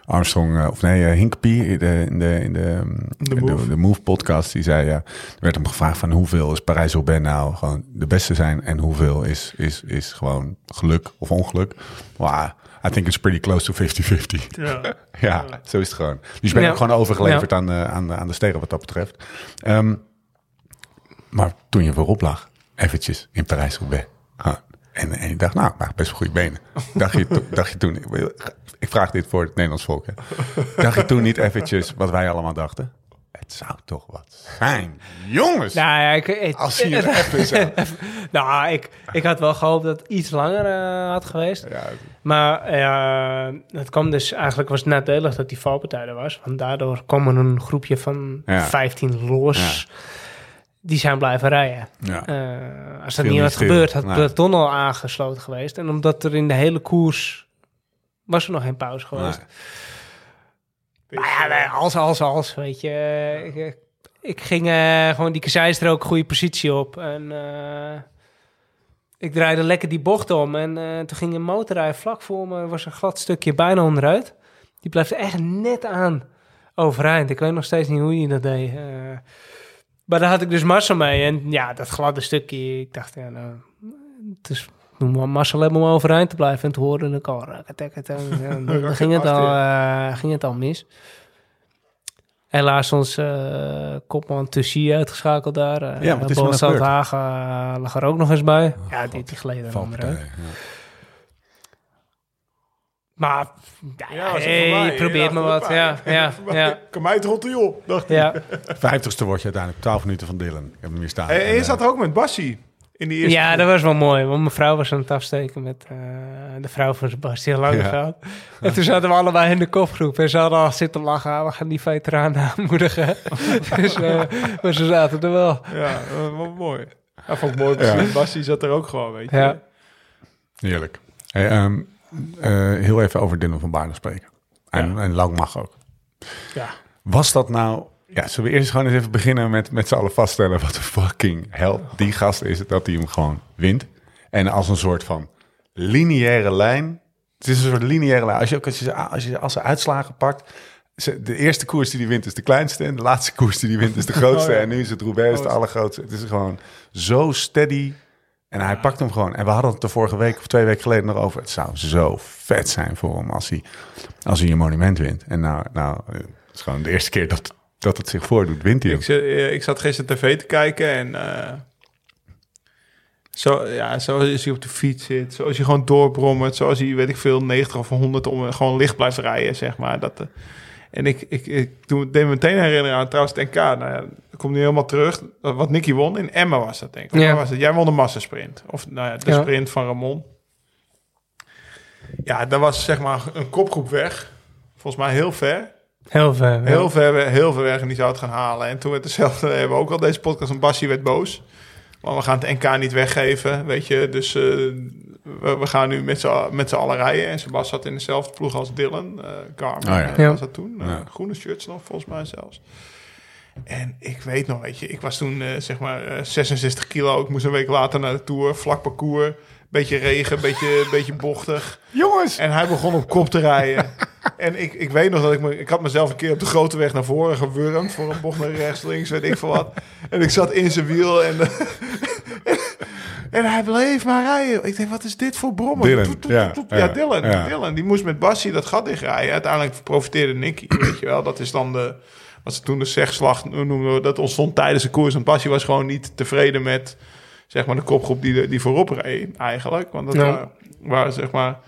A: Armstrong, eh, of nee, Hinkepie in de, in de, in de, de,
C: Move.
A: de, Move podcast. Die zei, ja, er werd hem gevraagd van hoeveel is Parijs-Roubaix nou gewoon de beste zijn en hoeveel is, is, is gewoon geluk of ongeluk. Wow, I think it's pretty close to 50-50.
C: Ja.
A: Ja, zo is het gewoon. Dus
D: Ja.
A: ook gewoon overgeleverd
D: Ja.
A: aan, de, aan, de, aan de sterren wat dat betreft. Ehm, maar toen je voorop lag, eventjes in Parijs-Roubaix. Ah, en, en je dacht, nou, maar best wel goede benen. Dacht je, to- dacht je toen, ik ik vraag dit voor het Nederlands volk. Hè. Dacht je toen niet eventjes wat wij allemaal dachten? Het zou toch wat zijn. Jongens,
D: Nou ja, ik,
A: als even zo...
D: nou, ik, ik had wel gehoopt dat het iets langer eh, had geweest.
A: Ja,
D: Maar eh, het kwam dus eigenlijk was het nadelig dat die valpartij er was. Want daardoor kwam er een groepje van
A: Ja.
D: 15 los. Die zijn blijven rijden. Eh, als dat niet
A: niet
D: had
A: stil.
D: gebeurd, had het peloton al aangesloten geweest. En omdat er in de hele koers was er nog geen pauze geweest.
A: Nee.
D: Maar ja, nee, als, als, als, weet je. eh, Ik, ik ging eh, gewoon die kasseistrook goede positie op. En eh, ik draaide lekker die bocht om. En eh, toen ging een motorrij vlak voor me. was een glad stukje bijna onderuit. Die bleef er echt net aan overeind. Ik weet nog steeds niet hoe hij dat deed. Eh, maar daar had ik dus massa mee. En ja, dat gladde stukje. Ik dacht, ja, nou, het is maar massa hebben om overeind te blijven. En te horen ik al, en dan ging het al, eh, ging het al mis. Helaas ons eh, kopman Tussie uitgeschakeld daar. Uh,
A: Ja, wat is?
D: Hagen lag er ook nog eens bij. ja, die, die gleden onderuit.
A: ja.
D: Maar ja,
C: Ja,
D: hey,
C: er
D: je probeert
C: Ja,
D: me wat. Ja, ja, ja,
C: Kan mij het rotte op, dacht ik.
D: ja.
A: Vijftigste word je uiteindelijk 12 minuten van Dylan. Ik heb hem hier staan.
C: Hey, en
A: En,
C: je zat er ook met Bassie in die eerste
D: ja, dat was wel mooi. Want mijn vrouw was aan het afsteken met eh, de vrouw van Sebastian Langeveld. En toen zaten we allebei in de kopgroep. En ze hadden al zitten lachen. "Ah, We gaan die veteranen aanmoedigen. dus, eh, maar ze zaten er wel.
C: Ja, dat was wel mooi. Dat vond ik mooi
A: Ja.
C: Bassie zat er ook gewoon, weet je.
D: Ja.
A: Heerlijk. Hey, ehm, eh, heel even over Dylan van Baarle spreken. En, en lang mag ook.
D: Ja.
A: Was dat nou... Ja, zullen we eerst gewoon eens even beginnen met, met z'n allen vaststellen... wat een fucking hel die gast is, dat hij hem gewoon wint. En als een soort van lineaire lijn... Het is een soort lineaire lijn. Als je, ook als je, als je als ze uitslagen pakt... De eerste koers die hij wint is de kleinste... en de laatste koers die hij wint is de grootste.
C: Oh ja.
A: En nu is het Roubaix is de allergrootste. Het is gewoon zo steady... En hij pakt hem gewoon. En we hadden het er vorige week of twee weken geleden nog over. Het zou zo vet zijn voor hem als hij, als hij een monument wint. En nou, nou, het is gewoon de eerste keer dat, dat het zich voordoet, wint hij.
C: Ik, zat- eh, ik zat gisteren tv te kijken en eh, zo, ja, zoals hij op de fiets zit, zoals hij gewoon doorbrommert, zoals hij, weet ik veel, 90 of 100 om gewoon licht blijft rijden, zeg maar. Dat, eh, en ik, ik, ik doe, deed me meteen herinneren aan trouwens het NK. Nou ja, dat komt nu helemaal terug. Wat Nicky won, in Emma was dat denk ik.
D: Ja.
C: was het? Jij won de massasprint. Of nou ja, de
D: Ja.
C: sprint van Ramon. Ja, dat was zeg maar een kopgroep weg. Volgens mij heel ver.
D: Heel ver.
C: Heel ver, heel ver weg en die zou het gaan halen. En toen werd hetzelfde, hebben we ook al deze podcast, en Bassie werd boos. Want we gaan het NK niet weggeven, weet je. Dus eh, we gaan nu met z'n allen rijden. En Sebas zat in dezelfde ploeg als Dylan. eh Carmen
A: Oh ja.
C: was dat toen. Eh,
A: Ja.
C: groene shirts nog, volgens mij zelfs. En ik weet nog, weet je, ik was toen zeg maar eh, 66 kilo. Ik moest een week later naar de Tour, vlak parcours. Beetje regen, beetje, beetje bochtig.
A: Jongens!
C: En hij begon op kop te rijden. En ik, ik weet nog dat ik me... Ik had mezelf een keer op de grote weg naar voren gewurmd... voor een bocht naar rechts, links, weet ik veel wat. En ik zat in zijn wiel en... en hij bleef maar rijden. Ik denk, wat is dit voor brommen?
A: Dylan,
C: Toet, toet,
A: ja,
C: toet, toet.
A: ja,
C: ja, Dylan,
A: ja.
C: Dylan. Die moest met Bassie dat gat dichtrijden. Uiteindelijk profiteerde Nicky, weet je wel. Dat is dan de... Wat ze toen de zegslag noemden. Dat ontstond tijdens de koers. Want Bassie was gewoon niet tevreden met... Zeg maar de kopgroep die, die voorop reed eigenlijk. Want dat
D: Ja.
C: waren, waren zeg maar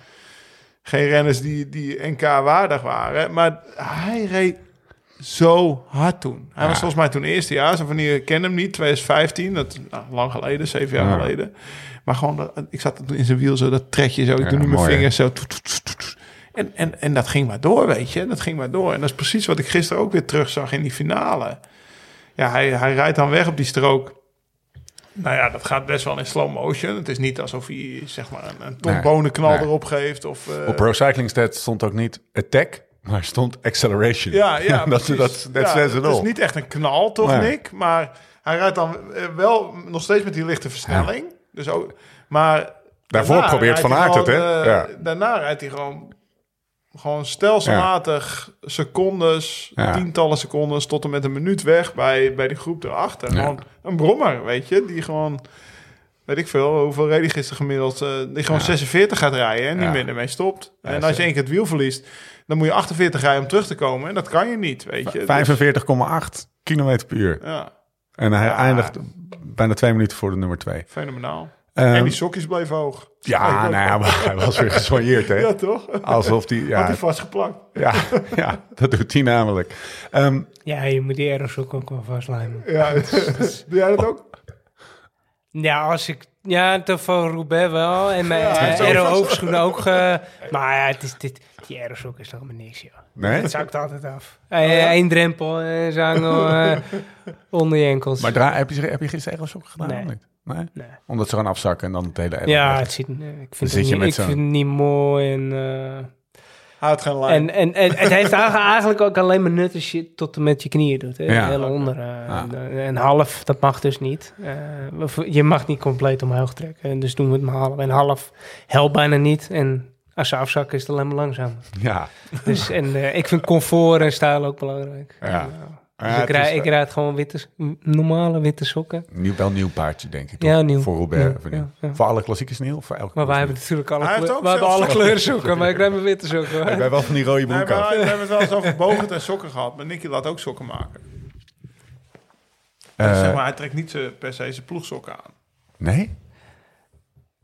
C: geen renners die, die NK waardig waren. Maar hij reed zo hard toen. Hij was volgens mij toen eerste jaar. Zo van die kende hem niet, 2015. Dat nou, lang geleden, zeven jaar
A: Ja.
C: geleden. Maar gewoon, dat, ik zat toen in zijn wiel zo, dat trekje zo. Ik
A: Ja,
C: doe nu mijn vingers zo. toet, toet, toet, toet. En, en, en dat ging maar door, weet je. Dat ging maar door. En dat is precies wat ik gisteren ook weer terugzag in die finale. Ja, hij, hij rijdt dan weg op die strook. Nou ja, dat gaat best wel in slow motion. Het is niet alsof hij zeg maar een, een ton
A: Nee,
C: bonenknal
A: nee.
C: erop geeft. Of, eh,
A: Op Pro Cycling Stats stond ook niet attack, maar stond acceleration.
C: Ja, ja.
A: dat, dat, dat
C: Ja,
A: says it
C: Het is niet echt een knal, toch,
A: Nee.
C: Nick? Maar hij rijdt dan eh, wel nog steeds met die lichte versnelling. Dus ook, maar
A: Daarvoor probeert Van Aert het, hè?
C: eh,
A: Ja.
C: Daarna rijdt hij gewoon, gewoon stelselmatig secondes,
A: Ja.
C: tientallen secondes tot en met een minuut weg bij, bij die groep erachter. Gewoon een brommer, weet je, die gewoon... Weet ik veel, hoeveel hij gisteren gemiddeld? eh, die gewoon 46 gaat rijden en niet
A: Ja.
C: meer ermee stopt. En als je één keer het wiel verliest, dan moet je 48 rijden om terug te komen. En dat kan je niet, weet je. Dus-
A: 45,8 kilometer per uur.
C: ja,
A: En hij eindigt bijna twee minuten voor de nummer twee.
C: fenomenaal.
A: Ehm,
C: en die sokjes bleven hoog.
A: ja, nou ja, maar hij was weer gesoigneerd, hè?
C: Ja, toch?
A: Alsof die,
C: Had
A: ja,
C: hij vastgeplakt.
A: ja, ja, dat doet hij namelijk. Ehm,
D: Ja, je moet die aeros ook, ook wel vastlijmen.
C: Ja, doe jij dat ook?
D: Ja, als ik... Ja, toch van Roubaix wel. En mijn
C: Ja,
D: aero hoofdschoenen ook. eh, maar ja, het is, dit, die aeros ook is toch maar niks, joh.
A: nee?
D: Het zakt altijd af. Eén drempel en zangel eh, onder je enkels.
A: Maar heb, je, heb je gisteren ergens ook gedaan?
D: Nee.
A: of niet? Nee?
D: Nee.
A: Omdat ze gewoon afzakken en dan het hele...
D: Ja, het ziet, eh, ik vind,
A: zit
D: het
A: je
D: niet,
A: met
D: ik vind het niet mooi. En, eh,
C: Houd geen lijn.
D: en, en, en het heeft eigenlijk- ook alleen maar nut als je het tot en met je knieën doet. Hè?
A: Ja.
D: Heel onder. eh,
A: Ja.
D: en, en half, dat mag dus niet. Eh, of je mag niet compleet omhoog trekken. En dus doen we het maar half. En half helpt bijna niet. En als ze afzakken is het alleen maar langzaam.
A: Ja.
D: Dus, en eh, ik vind comfort en stijl ook belangrijk.
A: Ja.
D: En, eh,
A: Ja,
D: dus ik, rijd,
A: is,
D: ik rijd gewoon witte, normale witte sokken.
A: Nieuw, wel een nieuw paardje, denk ik. Toch?
D: Ja, nieuw.
A: Voor.
D: Ja,
A: voor, nieuw.
D: ja, ja.
A: voor alle klassiekers nieuw? Of voor elke
D: Maar wij hebben natuurlijk alle,
C: Hij heeft
D: kleur,
C: ook
D: we hebben alle
C: sokken.
D: kleuren sokken, maar ik rijd mijn witte sokken.
A: Ik ben wel van die rode broek af.
C: we hebben het wel eens over Bogert en sokken gehad. Maar Nicky laat ook sokken maken.
A: Eh,
C: zeg maar, hij trekt niet per se zijn ploegsokken aan.
A: nee?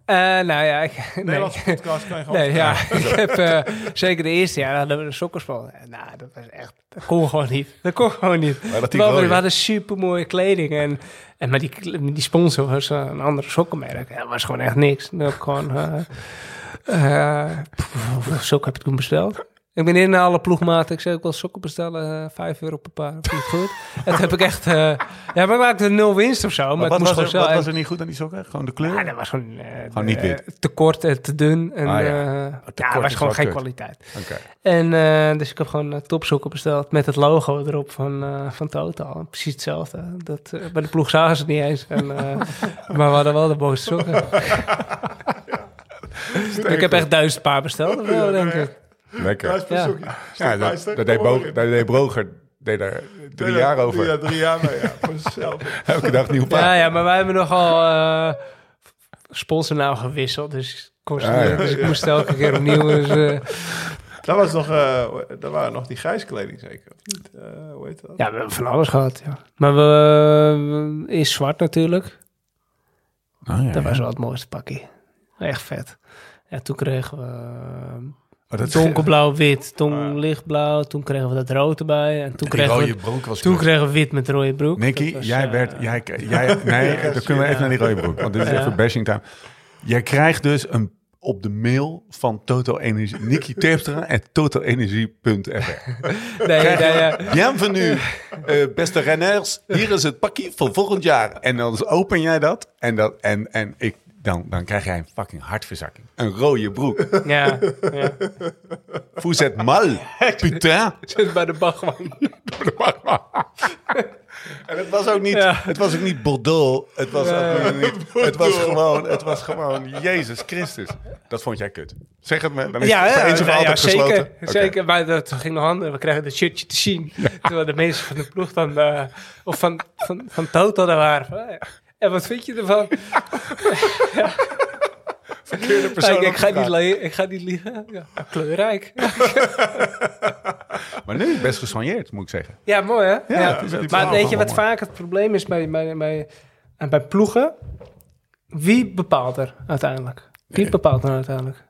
D: Eh, nou ja, ik, nee.
C: Nederlandse podcast kan je gewoon...
D: Nee, ja, ik heb eh, zeker de eerste jaar hadden we de sokkerspel. Nou, dat was echt, dat kon gewoon niet. Dat kon gewoon niet.
A: Maar dat
D: we, hadden super mooie kleding en, en maar die, die sponsor was eh, een andere sokkenmerk. Dat was gewoon echt niks. Dat gewoon, eh eh, pff, hoeveel sokken heb ik toen besteld? Ik ben in alle ploegmaten. Ik zei ook wel sokken bestellen, eh 5 euro per paar. Vind je het goed? En toen heb ik echt, eh, ja, maar ik maakte nul winst of zo. Maar,
A: Maar
D: ik
A: wat,
D: moest
A: was
D: gewoon
A: er, wat was er niet goed aan die sokken? Gewoon de kleur?
D: ja, dat was gewoon, eh,
A: Gewoon niet
D: eh,
A: wit.
D: te kort en te dun. En,
A: Ah, ja.
D: ja,
A: kort
D: was gewoon geen
A: kut.
D: kwaliteit.
A: Oké.
D: En eh, dus ik heb gewoon topsokken besteld met het logo erop van, eh, van Total. Precies hetzelfde. Dat, eh, bij de ploeg zagen ze het niet eens. En, eh, maar we hadden wel de mooiste sokken. ik heb echt duizend paar besteld. of wel, denk ik.
A: Lekker.
D: Ja.
A: Ja, dat, dat, deed Bo, dat deed Broger deed daar drie jaar over.
C: Ja, drie jaar mee, ja. Voor zichzelf.
A: Elke dag nieuw paard.
D: Ja, ja, maar wij hebben nogal uh, sponsornaam gewisseld. Dus, kost,
A: Ja, ja.
D: dus ik moest elke keer opnieuw. Dus, uh,
C: Dat was nog, uh, dat waren nog die grijskleding zeker. Of niet? Uh, hoe heet dat?
D: Ja, we hebben van alles gehad. Ja. Maar we is zwart natuurlijk.
A: Oh, ja,
D: dat was
A: ja.
D: wel het mooiste pakje. Echt vet. Ja, toen kregen we
A: Oh, dat
D: donkerblauw, wit, toen lichtblauw. Toen kregen we dat rood erbij. En toen, kregen
A: rode
D: we,
A: broek was
D: toen kregen we wit met rode broek.
A: Nicky,
D: was,
A: jij
D: eh,
A: werd... Jij, jij, nee, dan kunnen we even naar die rode broek. Want dit is even bashing time. Jij krijgt dus een, op de mail van Total Energie... Nicky Terpstra en totalenergie.fr.
D: Nee, nee, ja.
A: Bienvenue, eh, beste renners. Hier is het pakje voor volgend jaar. En dan open jij dat. En, dat, en, en ik dan, dan krijg jij een fucking hartverzakking. Een rode broek.
D: Ja, ja.
A: Vous êtes mal, putain.
D: Zit bij de bagwan.
A: En het was ook niet,
D: Ja.
A: het was ook niet Bordeaux. Het was, ook niet, het was gewoon, het was gewoon Jezus Christus. Dat vond jij kut. Zeg het me, dan is
D: Ja,
A: het eens of
D: ja, ja,
A: altijd
D: zeker.
A: gesloten.
D: Zeker. Maar dat ging nog anders. We kregen het shirtje te zien. Terwijl de mensen van de ploeg dan... eh, of van, van, van Toto daar waren. Van, En wat vind je ervan?
A: Verkeerde persoon
D: Kijk, ik, ga niet ik ga niet liegen. Ja, kleurrijk.
A: Maar nu best gesoigneerd, moet ik zeggen.
D: Ja, mooi hè? Ja,
A: het is
D: maar weet je wat
A: mooi.
D: vaak het probleem is bij, bij, bij, bij ploegen? Wie bepaalt er uiteindelijk? Wie bepaalt er uiteindelijk?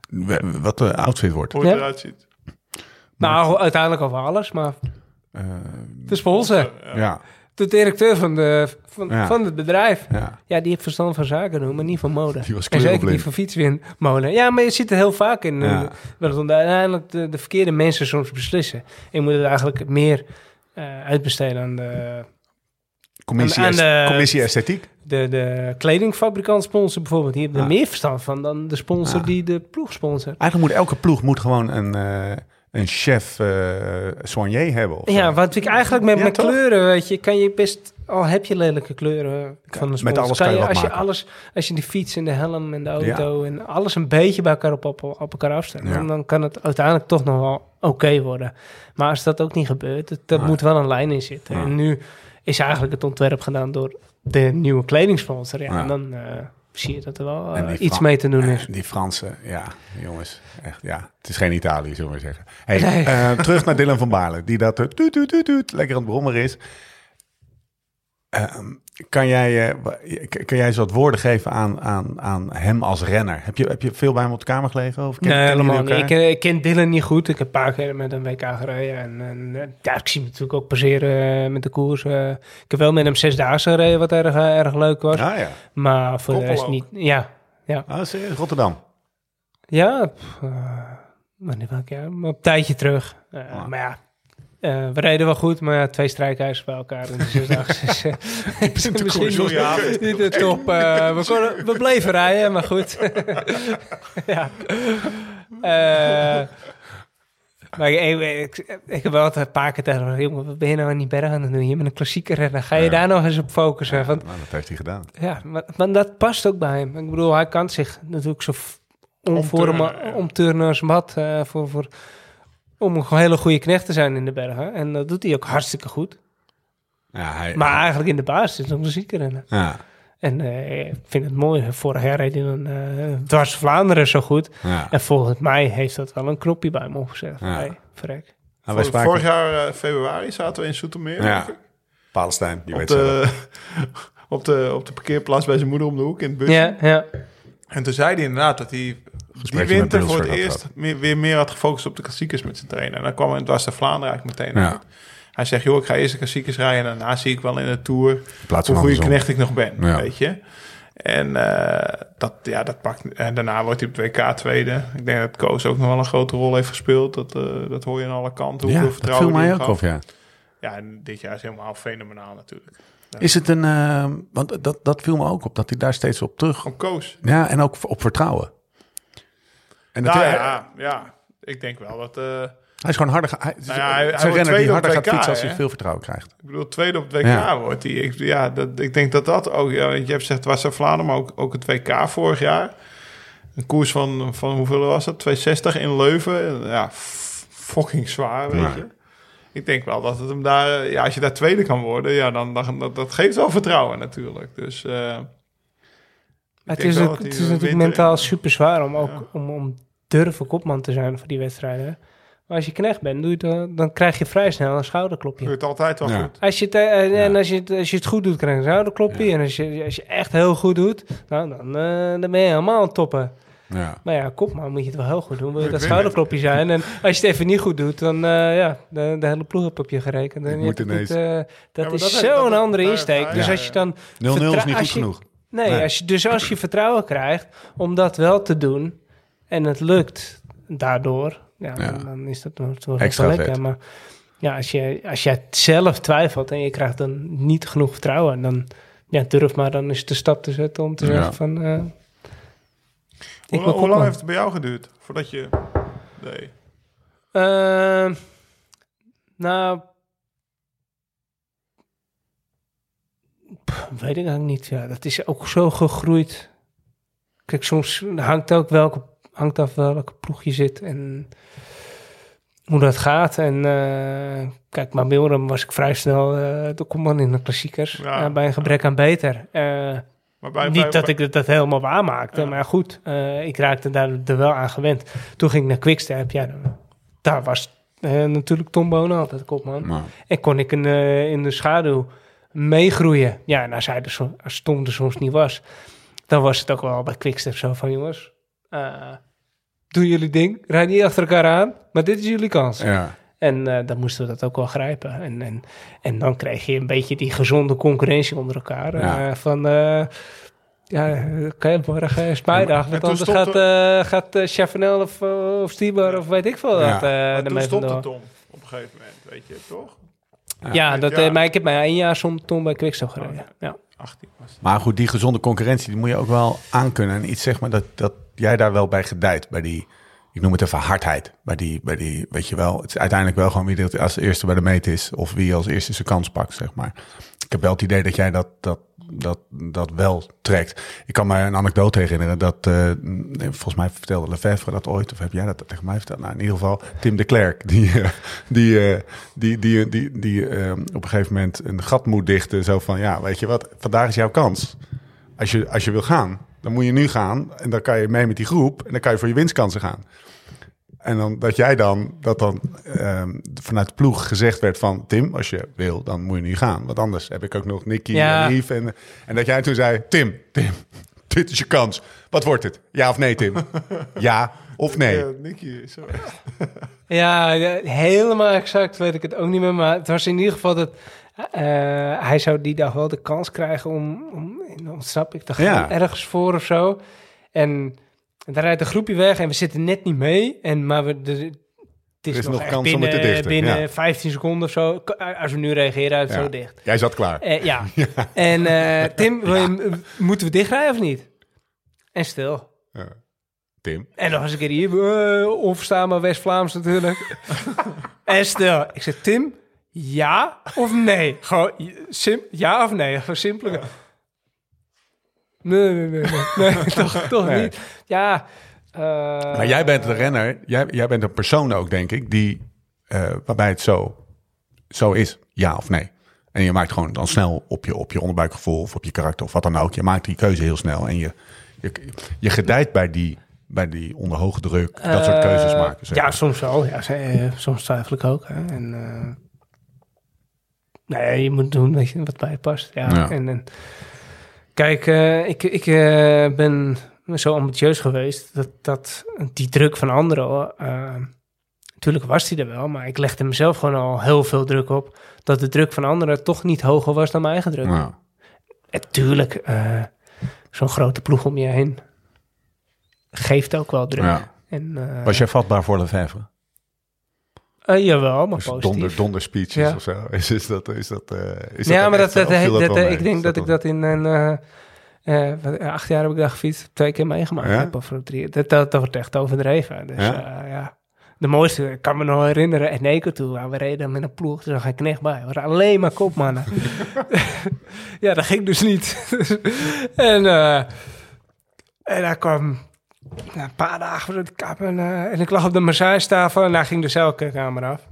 A: Wat de outfit wordt.
C: Hoe het
D: Ja?
C: eruit ziet.
D: Nou, uiteindelijk over alles, maar
A: Eh,
D: de sponsor,
A: ja,
D: de directeur van, de, van,
A: Ja.
D: van het bedrijf.
A: ja.
D: Ja, die heeft verstand van zaken doen, maar niet van mode.
A: Die was
D: en zeker niet van fietswinmode. Ja, maar je zit er heel vaak in.
A: Ja.
D: eh, Dat het uiteindelijk de, de verkeerde mensen soms beslissen. En je moet het eigenlijk meer eh, uitbesteden aan de,
A: Commissie,
D: Aan- aan de-
A: commissie esthetiek.
D: de, de kledingfabrikant sponsor bijvoorbeeld. Die hebben er
A: Ja.
D: meer verstand van dan de sponsor
A: Ja.
D: die de ploeg sponsort.
A: Eigenlijk moet elke ploeg moet gewoon een, eh, een chef eh soigné hebben. Of
D: Ja, wat ik eigenlijk met
A: Ja,
D: mijn
A: toch?
D: kleuren, weet je, kan je best, al heb je lelijke kleuren van een sponsor,
A: alles kan je
D: als je alles, als je de fiets en de helm en de auto en alles een beetje bij elkaar op, op, op elkaar
A: Ja.
D: dan, kan het uiteindelijk toch nog wel oké worden. Maar als dat ook niet gebeurt, er
A: Nee.
D: moet wel een lijn in zitten. En nu is eigenlijk het ontwerp gedaan door de nieuwe kledingsponsor. Ja,
A: Ja.
D: En dan eh, zie je dat er wel eh, iets
A: Fran-
D: mee te doen is.
A: Eh, Die Fransen, ja, jongens, echt, ja. Het is geen Italië, zullen we zeggen. Hey,
D: Nee.
A: eh, terug naar Dylan van Baarle, die dat toet, toet, toet, toet, lekker aan het brommer is. Ehm, kan, jij, eh, kan jij eens wat woorden geven aan, aan, aan hem als renner? Heb je, heb je veel bij hem op de kamer gelegen? Of ken-
D: Nee, helemaal niet. Ik, eh, ik ken Dylan niet goed. Ik heb een paar keer met een WK gereden. En, en eh, ja, ik zie hem natuurlijk ook passeren met de koers. ik heb wel met hem zesdaagse gereden, wat erg, erg leuk was.
A: Ah ja,
D: Maar voor de rest
C: ook.
D: niet. Ja,
A: ah, serieus, Rotterdam.
D: ja. pff, wanneer welk jaar? Een tijdje terug. Eh,
A: Ah.
D: Maar ja, eh, we reden wel goed. Maar ja, twee strijkijzers bij elkaar zesdaagse. is, eh, is misschien niet, niet de top. eh, we, konden- we bleven rijden, maar goed. ja. Eh, maar ik, ik, ik heb wel altijd een paar keer tegen hem gezegd, jongen, wat ben je nou aan die bergen aan het doen? Je bent een klassieker en dan ga je
A: Ja.
D: daar nog eens op focussen. Want,
A: Nou, dat heeft hij gedaan.
D: ja, maar, maar dat past ook bij hem. Ik bedoel, hij kan zich natuurlijk zo omvormen,
C: Omturnen,
D: als wat. eh, voor, voor, om een hele goede knecht te zijn in de bergen. En dat doet hij ook hartstikke goed.
A: Ja, hij,
D: Maar eigenlijk in de basis is hij een klassieker.
A: ja,
D: En eh, ik vind het mooi. Vorig jaar reed hij dan eh, dwars Vlaanderen zo goed.
A: ja.
D: En volgens mij heeft dat wel een knopje bij hem opgezet.
A: Ja.
D: Hey, verrek.
A: Nou, wij
C: Vor-
A: spraken-
C: Vorig jaar eh, februari zaten we in Soetermeer.
A: Ja. Palestijn, die
C: Op
A: weet
C: de, op, de, op de parkeerplaats bij zijn moeder om de hoek in het busje.
D: Ja, ja.
C: En toen zei hij inderdaad dat hij die winter voor het eerst meer, weer meer had gefocust op de klassiekers met zijn trainer. En dan kwam hij in Dwars naar Vlaanderen eigenlijk meteen
A: Ja.
C: Hij zegt, joh, ik ga eerst de klassiekers rijden en daarna zie ik wel in de Tour hoe goede knecht ik nog ben,
A: Ja.
C: weet je. En eh, dat, ja, dat pakt. En daarna wordt hij op het WK tweede. Ik denk dat Koos ook nog wel een grote rol heeft gespeeld. Dat, eh, dat hoor je aan alle kanten.
A: Ja,
C: Hoeveel
A: dat
C: vertrouwen
A: viel mij ook ja.
C: Ja, en dit jaar is helemaal fenomenaal natuurlijk.
A: Is het een... eh, want dat, dat viel me ook op, dat hij daar steeds op terug...
C: Op Koos.
A: Ja, en ook op vertrouwen. En
C: Nou ja, ja, ik denk wel dat... eh,
A: hij is gewoon harder... Hij,
C: Nou ja, hij-
A: renner die
C: tweede
A: harder gaat
C: WK,
A: fietsen als
C: hè?
A: hij veel vertrouwen krijgt.
C: Ik bedoel, tweede op het WK
A: Ja.
C: wordt hij. Ik, ja, dat, ik denk dat dat ook... Ja, want je hebt gezegd, het was Vlaanderen, maar ook, ook het WK vorig jaar. Een koers van, van hoeveel was dat? 260 in Leuven. Ja, fucking zwaar, weet
A: Ja.
C: je. Ik denk wel dat het hem daar... Ja, als je daar tweede kan worden, ja, dan, dan dat, dat geeft wel vertrouwen natuurlijk. Dus... eh,
D: het is, ook, het is natuurlijk mentaal
C: in-
D: super zwaar om ook
C: Ja.
D: om, om durven kopman te zijn voor die wedstrijden. Maar als je knecht bent, doe je het, dan, dan krijg je vrij snel een schouderklopje.
C: doe het altijd wel
A: Ja.
C: goed.
D: Als je, het, eh, en
A: Ja.
D: als, je het, als je het goed doet, krijg je een schouderklopje.
A: Ja.
D: En als je, als je echt heel goed doet, nou, dan, eh, dan ben je helemaal aan het toppen.
A: Ja.
D: Maar ja, kopman moet je het wel heel goed doen. Wil je dat schouderklopje zijn. En als je het even niet goed doet, dan uh, ja, de, de hele ploeg heb op je gerekend. En
A: moet ineens-
D: niet, uh, dat is zo'n andere insteek. dus
A: ja.
D: als je dan...
A: 0-0 is niet goed
D: je-
A: genoeg.
D: Nee,
A: Nee.
D: Als je, dus als je vertrouwen krijgt om dat wel te doen en het lukt daardoor, ja,
A: Ja.
D: Dan, dan is dat nog wel
A: Extra
D: lekker.
A: vet.
D: Maar ja, als je, als jij zelf twijfelt en je krijgt dan niet genoeg vertrouwen, dan ja, durf maar dan is de stap te zetten om te
A: Ja.
D: zeggen van, eh,
C: Hoe, lang heeft het bij jou geduurd voordat je... Nee.
D: Ehm, nou, pff, weet ik eigenlijk niet. Ja, dat is ook zo gegroeid. Kijk, soms hangt ook welke hangt af welke ploeg je zit en hoe dat gaat. En eh, kijk, maar Milram was ik vrij snel eh de kopman in de klassiekers.
C: Ja,
D: eh, bij een gebrek aan beter. Eh,
C: Maar bij,
D: niet
C: bij-
D: dat ik dat, dat helemaal waarmaakte,
C: Ja.
D: maar goed, eh, ik raakte daar er wel aan gewend. Toen ging ik naar Quickstep, ja, daar was eh, natuurlijk Tom Bonen altijd kopman.
A: Nou,
D: En kon ik in, de- in de schaduw meegroeien. Ja, en als, hij er zo, als Tom er soms niet was, dan was het ook wel bij Quickstep zo van, jongens, eh doe jullie ding, rijd niet achter elkaar aan, maar dit is jullie kans.
A: ja.
D: En eh, dan moesten we dat ook wel grijpen. En, en, en dan kreeg je een beetje die gezonde concurrentie onder elkaar. eh,
A: Ja.
D: van, eh, ja, oké, morgen is bijdag.
C: en
D: Want anders
C: stond
D: gaat, eh gaat Chavanel of, of Stieber of weet ik veel
A: Ja.
D: wat eh
C: maar toen stopte
D: vandoor.
C: Tom op een gegeven moment, weet je, toch?
D: Ja, dat,
C: Ja.
D: maar ik heb mij één jaar som Tom bij Quickstep gereden. Ja.
C: 18 was.
A: Maar goed, die gezonde concurrentie, die moet je ook wel aankunnen. En iets zeg maar dat, dat jij daar wel bij gedijt. Bij die, ik noem het even hardheid. Bij die, bij die, weet je wel, het is uiteindelijk wel gewoon wie er als eerste bij de meet is. Of wie als eerste zijn kans pakt, zeg maar. Ik heb wel het idee dat jij dat, dat, dat, dat wel trekt. Ik kan me een anekdote herinneren dat, eh, volgens mij vertelde Lefevre dat ooit. Of heb jij dat tegen mij verteld? Nou, in ieder geval Tim de Klerk. Die, eh, die, eh, die, die, die, die, eh, op een gegeven moment een gat moet dichten. Zo van, ja, weet je wat, vandaag is jouw kans. Als je, als je wil gaan, dan moet je nu gaan. En dan kan je mee met die groep. En dan kan je voor je winstkansen gaan. En dan dat jij dan, dat dan ehm, vanuit de ploeg gezegd werd van... Tim, als je wil, dan moet je nu gaan. Want anders heb ik ook nog Nicky
D: Ja.
A: en Yves. En, en dat jij toen zei, Tim, Tim, dit is je kans. Wat wordt het? Ja of nee, Tim? ja of nee?
C: Ja, Nicky is zo.
D: Ja, helemaal exact weet ik het ook niet meer. Maar het was in ieder geval dat eh, hij zou die dag wel de kans krijgen om, om in ontsnapping te gaan.
A: Ja.
D: Ergens voor of zo. En daar rijdt een groepje weg en we zitten net niet mee. En, maar we, de, het is,
A: is
D: nog,
A: kans om
D: binnen,
A: het te dichten,
D: binnen
A: ja.
D: 15 seconden of zo. Als we nu reageren, uit
A: Ja.
D: zo dicht.
A: Jij zat klaar.
D: Eh, ja. En eh, Tim, moeten we dichtrijden of niet? En stil.
A: Tim.
D: En nog eens een keer hier, eh, onverstaanbaar West-Vlaams natuurlijk. en stil. Ik zeg, Tim, ja of nee? Gewoon, sim, ja of nee? Gewoon simpel. Nee, nee, nee, nee. nee toch, toch
A: Nee.
D: niet. Ja. eh,
A: Maar jij bent de renner, jij, jij bent een persoon ook, denk ik, die, eh, waarbij het zo, zo is, ja of nee. En je maakt gewoon dan snel op je, op je onderbuikgevoel of op je karakter of wat dan ook. Je maakt die keuze heel snel en je, je, je gedijt bij die, bij die onder hoge druk, dat soort keuzes
D: eh,
A: maken. zeg
D: Ja, soms wel. Ja, soms twijfel ik ook. Hè. En, eh, nee, je moet doen wat bij je past. Ja.
A: Ja.
D: En, en, kijk, eh, ik, ik eh, ben zo ambitieus geweest dat, dat die druk van anderen... eh, natuurlijk was die er wel, maar ik legde mezelf gewoon al heel veel druk op... dat de druk van anderen toch niet hoger was dan mijn eigen druk.
A: Ja.
D: En tuurlijk, eh, zo'n grote ploeg om je heen geeft ook wel druk.
A: Ja.
D: En,
A: Was jij vatbaar voor Lefevre?
D: Eh, jawel, maar
A: Dus
D: positief.
A: donder, donder speeches
D: Ja.
A: of zo? Is, is dat, is dat, eh, is
D: ja,
A: dat
D: maar dat, dat, ik denk dat ik dat in een... eh, acht jaar heb ik daar gefietst, twee keer meegemaakt.
A: Ja?
D: heb, Of drie, dat, dat, wordt echt overdreven. Dus
A: Ja?
D: ja? De mooiste, ik kan me nog herinneren, en Eco toe, waar we reden met een ploeg, er zag geen knecht bij. We waren alleen maar kopmannen. ja, dat ging dus niet. en, en daar kwam na een paar dagen voor de kap en, eh, en ik lag op de massagetafel en daar ging de celkamer af.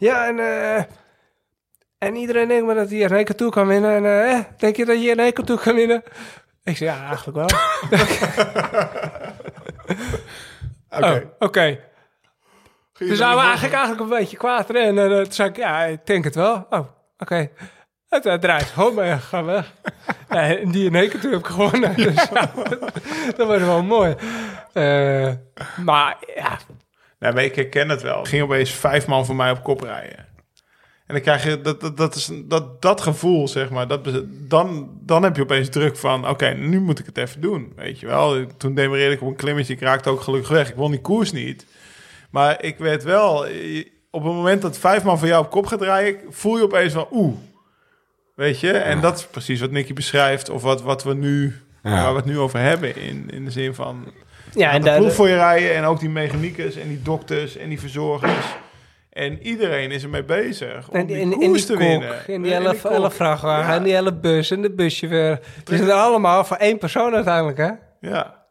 D: Ja, en, eh, en iedereen denkt maar dat hij een Eco toe kan winnen. En eh, eh, denk je dat je een Eco toe kan winnen? Ik zei, ja, eigenlijk wel.
A: Oké.
D: Oh, oké. Dus zou we eigenlijk, eigenlijk een beetje kwaad rennen. En toen zei ik, ja, ik denk het wel. Oh, oké. En toen draait gewoon mee, ga weg. ja, en die in één keer toen heb ik gewonnen. Dus ja, dat was wel mooi. Eh, maar ja,
C: Nee, maar ik herken het wel. Ging opeens vijf man voor mij op kop rijden. En dan krijg je dat, dat, dat, is, dat, dat gevoel, zeg maar. Dat, dan, dan heb je opeens druk van... oké, nu moet ik het even doen, weet je wel. Toen demereerde ik op een klimmetje. Ik raakte ook gelukkig weg. Ik won die koers niet. Maar ik weet wel... je- Op het moment dat vijf man voor jou op kop gaat rijden... voel je opeens van oeh. Weet je? En dat is precies wat Nicky beschrijft. Of wat, wat we nu
A: Ja.
C: Waar we het nu over hebben. In, in de zin van
D: Ja, en
C: de proef voor je rijden. En ook die mechaniekers en die dokters en die verzorgers. En iedereen is ermee bezig om
D: en,
C: die
D: en, en
C: koers
D: die
C: te
D: kok,
C: winnen.
D: en die
C: En
D: hele, hele vrachtwagen,
C: Ja.
D: en die hele bus, en de buschauffeur. Die zijn er allemaal voor één persoon uiteindelijk, hè?
C: Ja,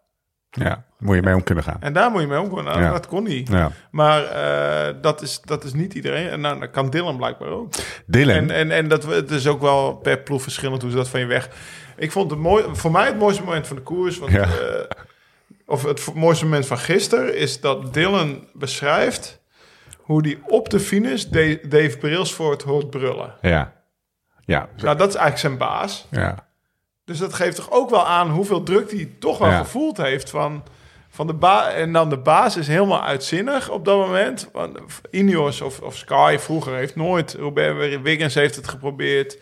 A: Ja, moet je mee om kunnen gaan.
C: en daar moet je mee omgaan. Nou,
A: Ja.
C: Dat kon niet.
A: Ja.
C: Maar eh, dat, is, dat is niet iedereen. En nou, dat kan Dylan blijkbaar ook.
A: Dylan.
C: En, en, en dat, het is ook wel per ploeg verschillend hoe ze dat van je weg. Ik vond het mooi, voor mij het mooiste moment van de koers. Want,
A: Ja.
C: eh, of het mooiste moment van gisteren is dat Dylan beschrijft hoe die op de finish Da- Dave Brailsford hoort brullen.
A: ja. Ja.
C: Nou, dat is eigenlijk zijn baas.
A: Ja.
C: Dus dat geeft toch ook wel aan hoeveel druk hij toch wel
A: Ja.
C: gevoeld heeft van, van de baas. En dan de baas is helemaal uitzinnig op dat moment. Want Ineos of, of Sky vroeger heeft nooit. Robert Wiggins heeft het geprobeerd.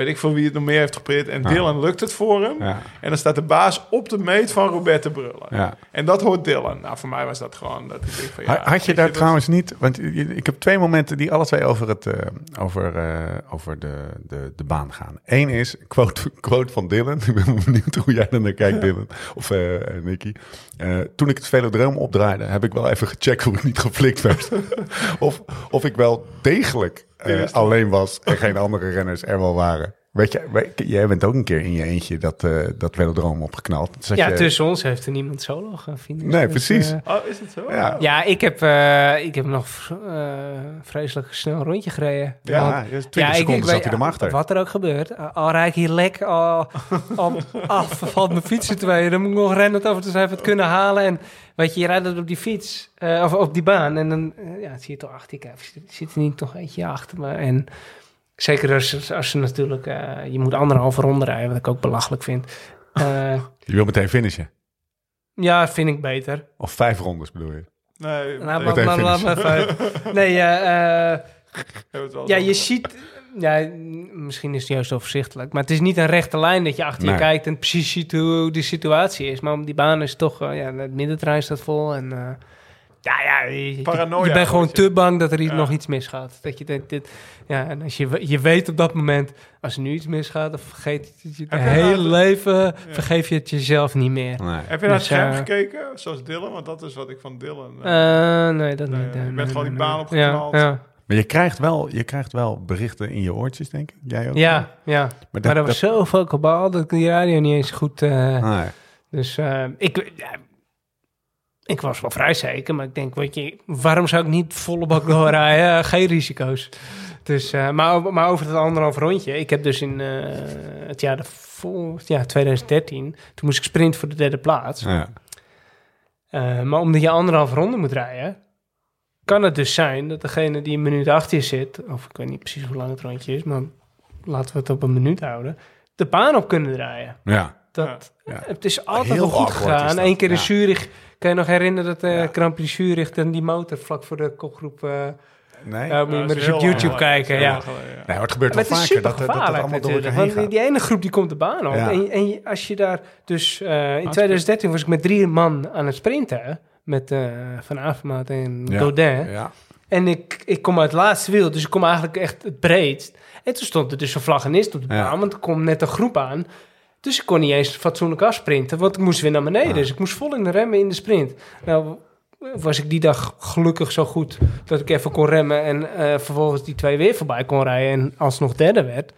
C: Weet ik veel wie het nog meer heeft geprobeerd. En Dylan lukt het voor hem. En dan staat de baas op de meet van Robert te brullen. En dat hoort Dylan. Nou, voor mij was dat gewoon... Dat ik van, ja,
A: Ha- Had je daar trouwens niet... Want ik heb twee momenten die alle twee over, het, eh, over, eh, over de, de, de baan gaan. Eén is, quote, quote van Dylan. Ik ben benieuwd hoe jij er naar kijkt, Dylan. Of eh Nicky. Toen ik het velodroom opdraaide, heb ik wel even gecheckt hoe ik niet geflikt werd. of, of ik wel degelijk eh, alleen was en geen andere renners er wel waren. Weet je, weet- jij bent ook een keer in je eentje dat, eh dat velodroom opgeknald. Dus
D: Ja,
A: je-
D: tussen ons heeft er niemand solo gefinished.
A: Nee,
D: Dus,
A: precies.
D: eh,
C: Oh, is het zo?
A: Ja.
D: ja, ik heb, eh, ik heb nog eh, vreselijk snel een rondje gereden.
A: Ja,
D: Want-
A: ja, 20 seconden zat hij er maar achter.
D: Wat er ook gebeurt. Al- rijd ik hier lek al, al af van mijn fietsen tweeën. Dan moet ik nog rennen over te zijn het kunnen halen. En weet je, je rijdt op die fiets, eh, of op die baan. En dan ja, zie je toch achter je. Zit er niet nog eentje achter me? En zeker als, als ze natuurlijk... eh, je moet anderhalve ronde rijden, wat ik ook belachelijk vind. Eh,
A: Je wil meteen finishen.
D: ja, vind ik beter.
A: Of vijf rondes bedoel je?
C: Nee,
A: Meteen
D: laat, laat me even... Nee, eh, eh, ja,
C: zo.
D: je ziet... Ja, misschien is het juist overzichtelijk. Maar het is niet een rechte lijn dat je achter je
A: Nee.
D: kijkt... en precies ziet hoe de situatie is. Maar die baan is het toch... eh, ja, het middenterrein staat vol en... eh, ja, ja, je,
C: Paranoia,
D: je bent gewoon te bang dat er iets,
C: Ja.
D: nog iets misgaat. Dat je denkt, dit, ja, en als je, je weet op dat moment, als er nu iets misgaat, dan vergeet je het je hele
C: nou-
D: leven, vergeef je het jezelf niet meer.
A: Nee.
C: Heb je naar het
D: Dus,
C: scherm
D: eh,
C: gekeken, zoals Dylan? Want dat is wat ik van Dylan... eh,
D: Eh, nee, dat
C: Nee,
D: niet.
C: je
D: nee,
C: bent
D: nee,
C: gewoon die baan
D: nee.
C: opgeknald.
D: Ja, ja.
A: Maar je krijgt, wel, je krijgt wel berichten in je oortjes, denk ik. Jij ook?
D: Ja, ja.
A: Maar
D: Maar,
A: dat-
D: er was zoveel kabaal dat ik die radio niet eens goed... eh,
A: Nee.
D: Dus eh, ik, ik was wel vrij zeker, maar ik denk, weet je, waarom zou ik niet volle bak doorrijden? Eh, Geen risico's. Dus, eh, maar, over- maar over het anderhalf rondje, ik heb dus in eh, het jaar, daarvoor, ja, 2013, toen moest ik sprinten voor de derde plaats.
A: Ja.
D: Eh, maar omdat je anderhalf ronde moet rijden, kan het dus zijn dat degene die een minuut achter je zit, of ik weet niet precies hoe lang het rondje is, maar laten we het op een minuut houden, de baan op kunnen draaien.
A: ja.
D: Dat,
A: Ja.
D: Het is altijd
A: Heel
D: wel goed gegaan. Eén keer in. Zurich, kan je nog herinneren dat de
A: Ja.
D: Grand Prix Zurich dan die motor vlak voor de kopgroep... eh
A: Nee.
D: ja, moet je
C: dat
D: maar
C: is
D: eens op YouTube
C: lang
D: kijken. Ja.
C: lang geleden, ja.
A: Nee, het gebeurt
D: Maar
A: wel vaker dat, dat, dat allemaal door elkaar heen
D: die,
A: gaat.
D: die ene groep die komt de baan op.
A: Ja.
D: En, en als je daar dus... eh, in 2013 was ik met drie man aan het sprinten. Met eh, Van Avermaat en
A: Ja.
D: Godin.
A: Ja.
D: En ik, ik kom uit het laatste wiel, dus ik kom eigenlijk echt het breedst. En toen stond er dus een vlaggenist op de
A: Ja.
D: baan, want er komt net een groep aan. Dus ik kon niet eens fatsoenlijk afsprinten, want ik moest weer naar beneden.
A: Ah.
D: Dus ik moest vol in de remmen in de sprint. Nou was ik die dag gelukkig zo goed dat ik even kon remmen... en eh, vervolgens die twee weer voorbij kon rijden en alsnog derde werd.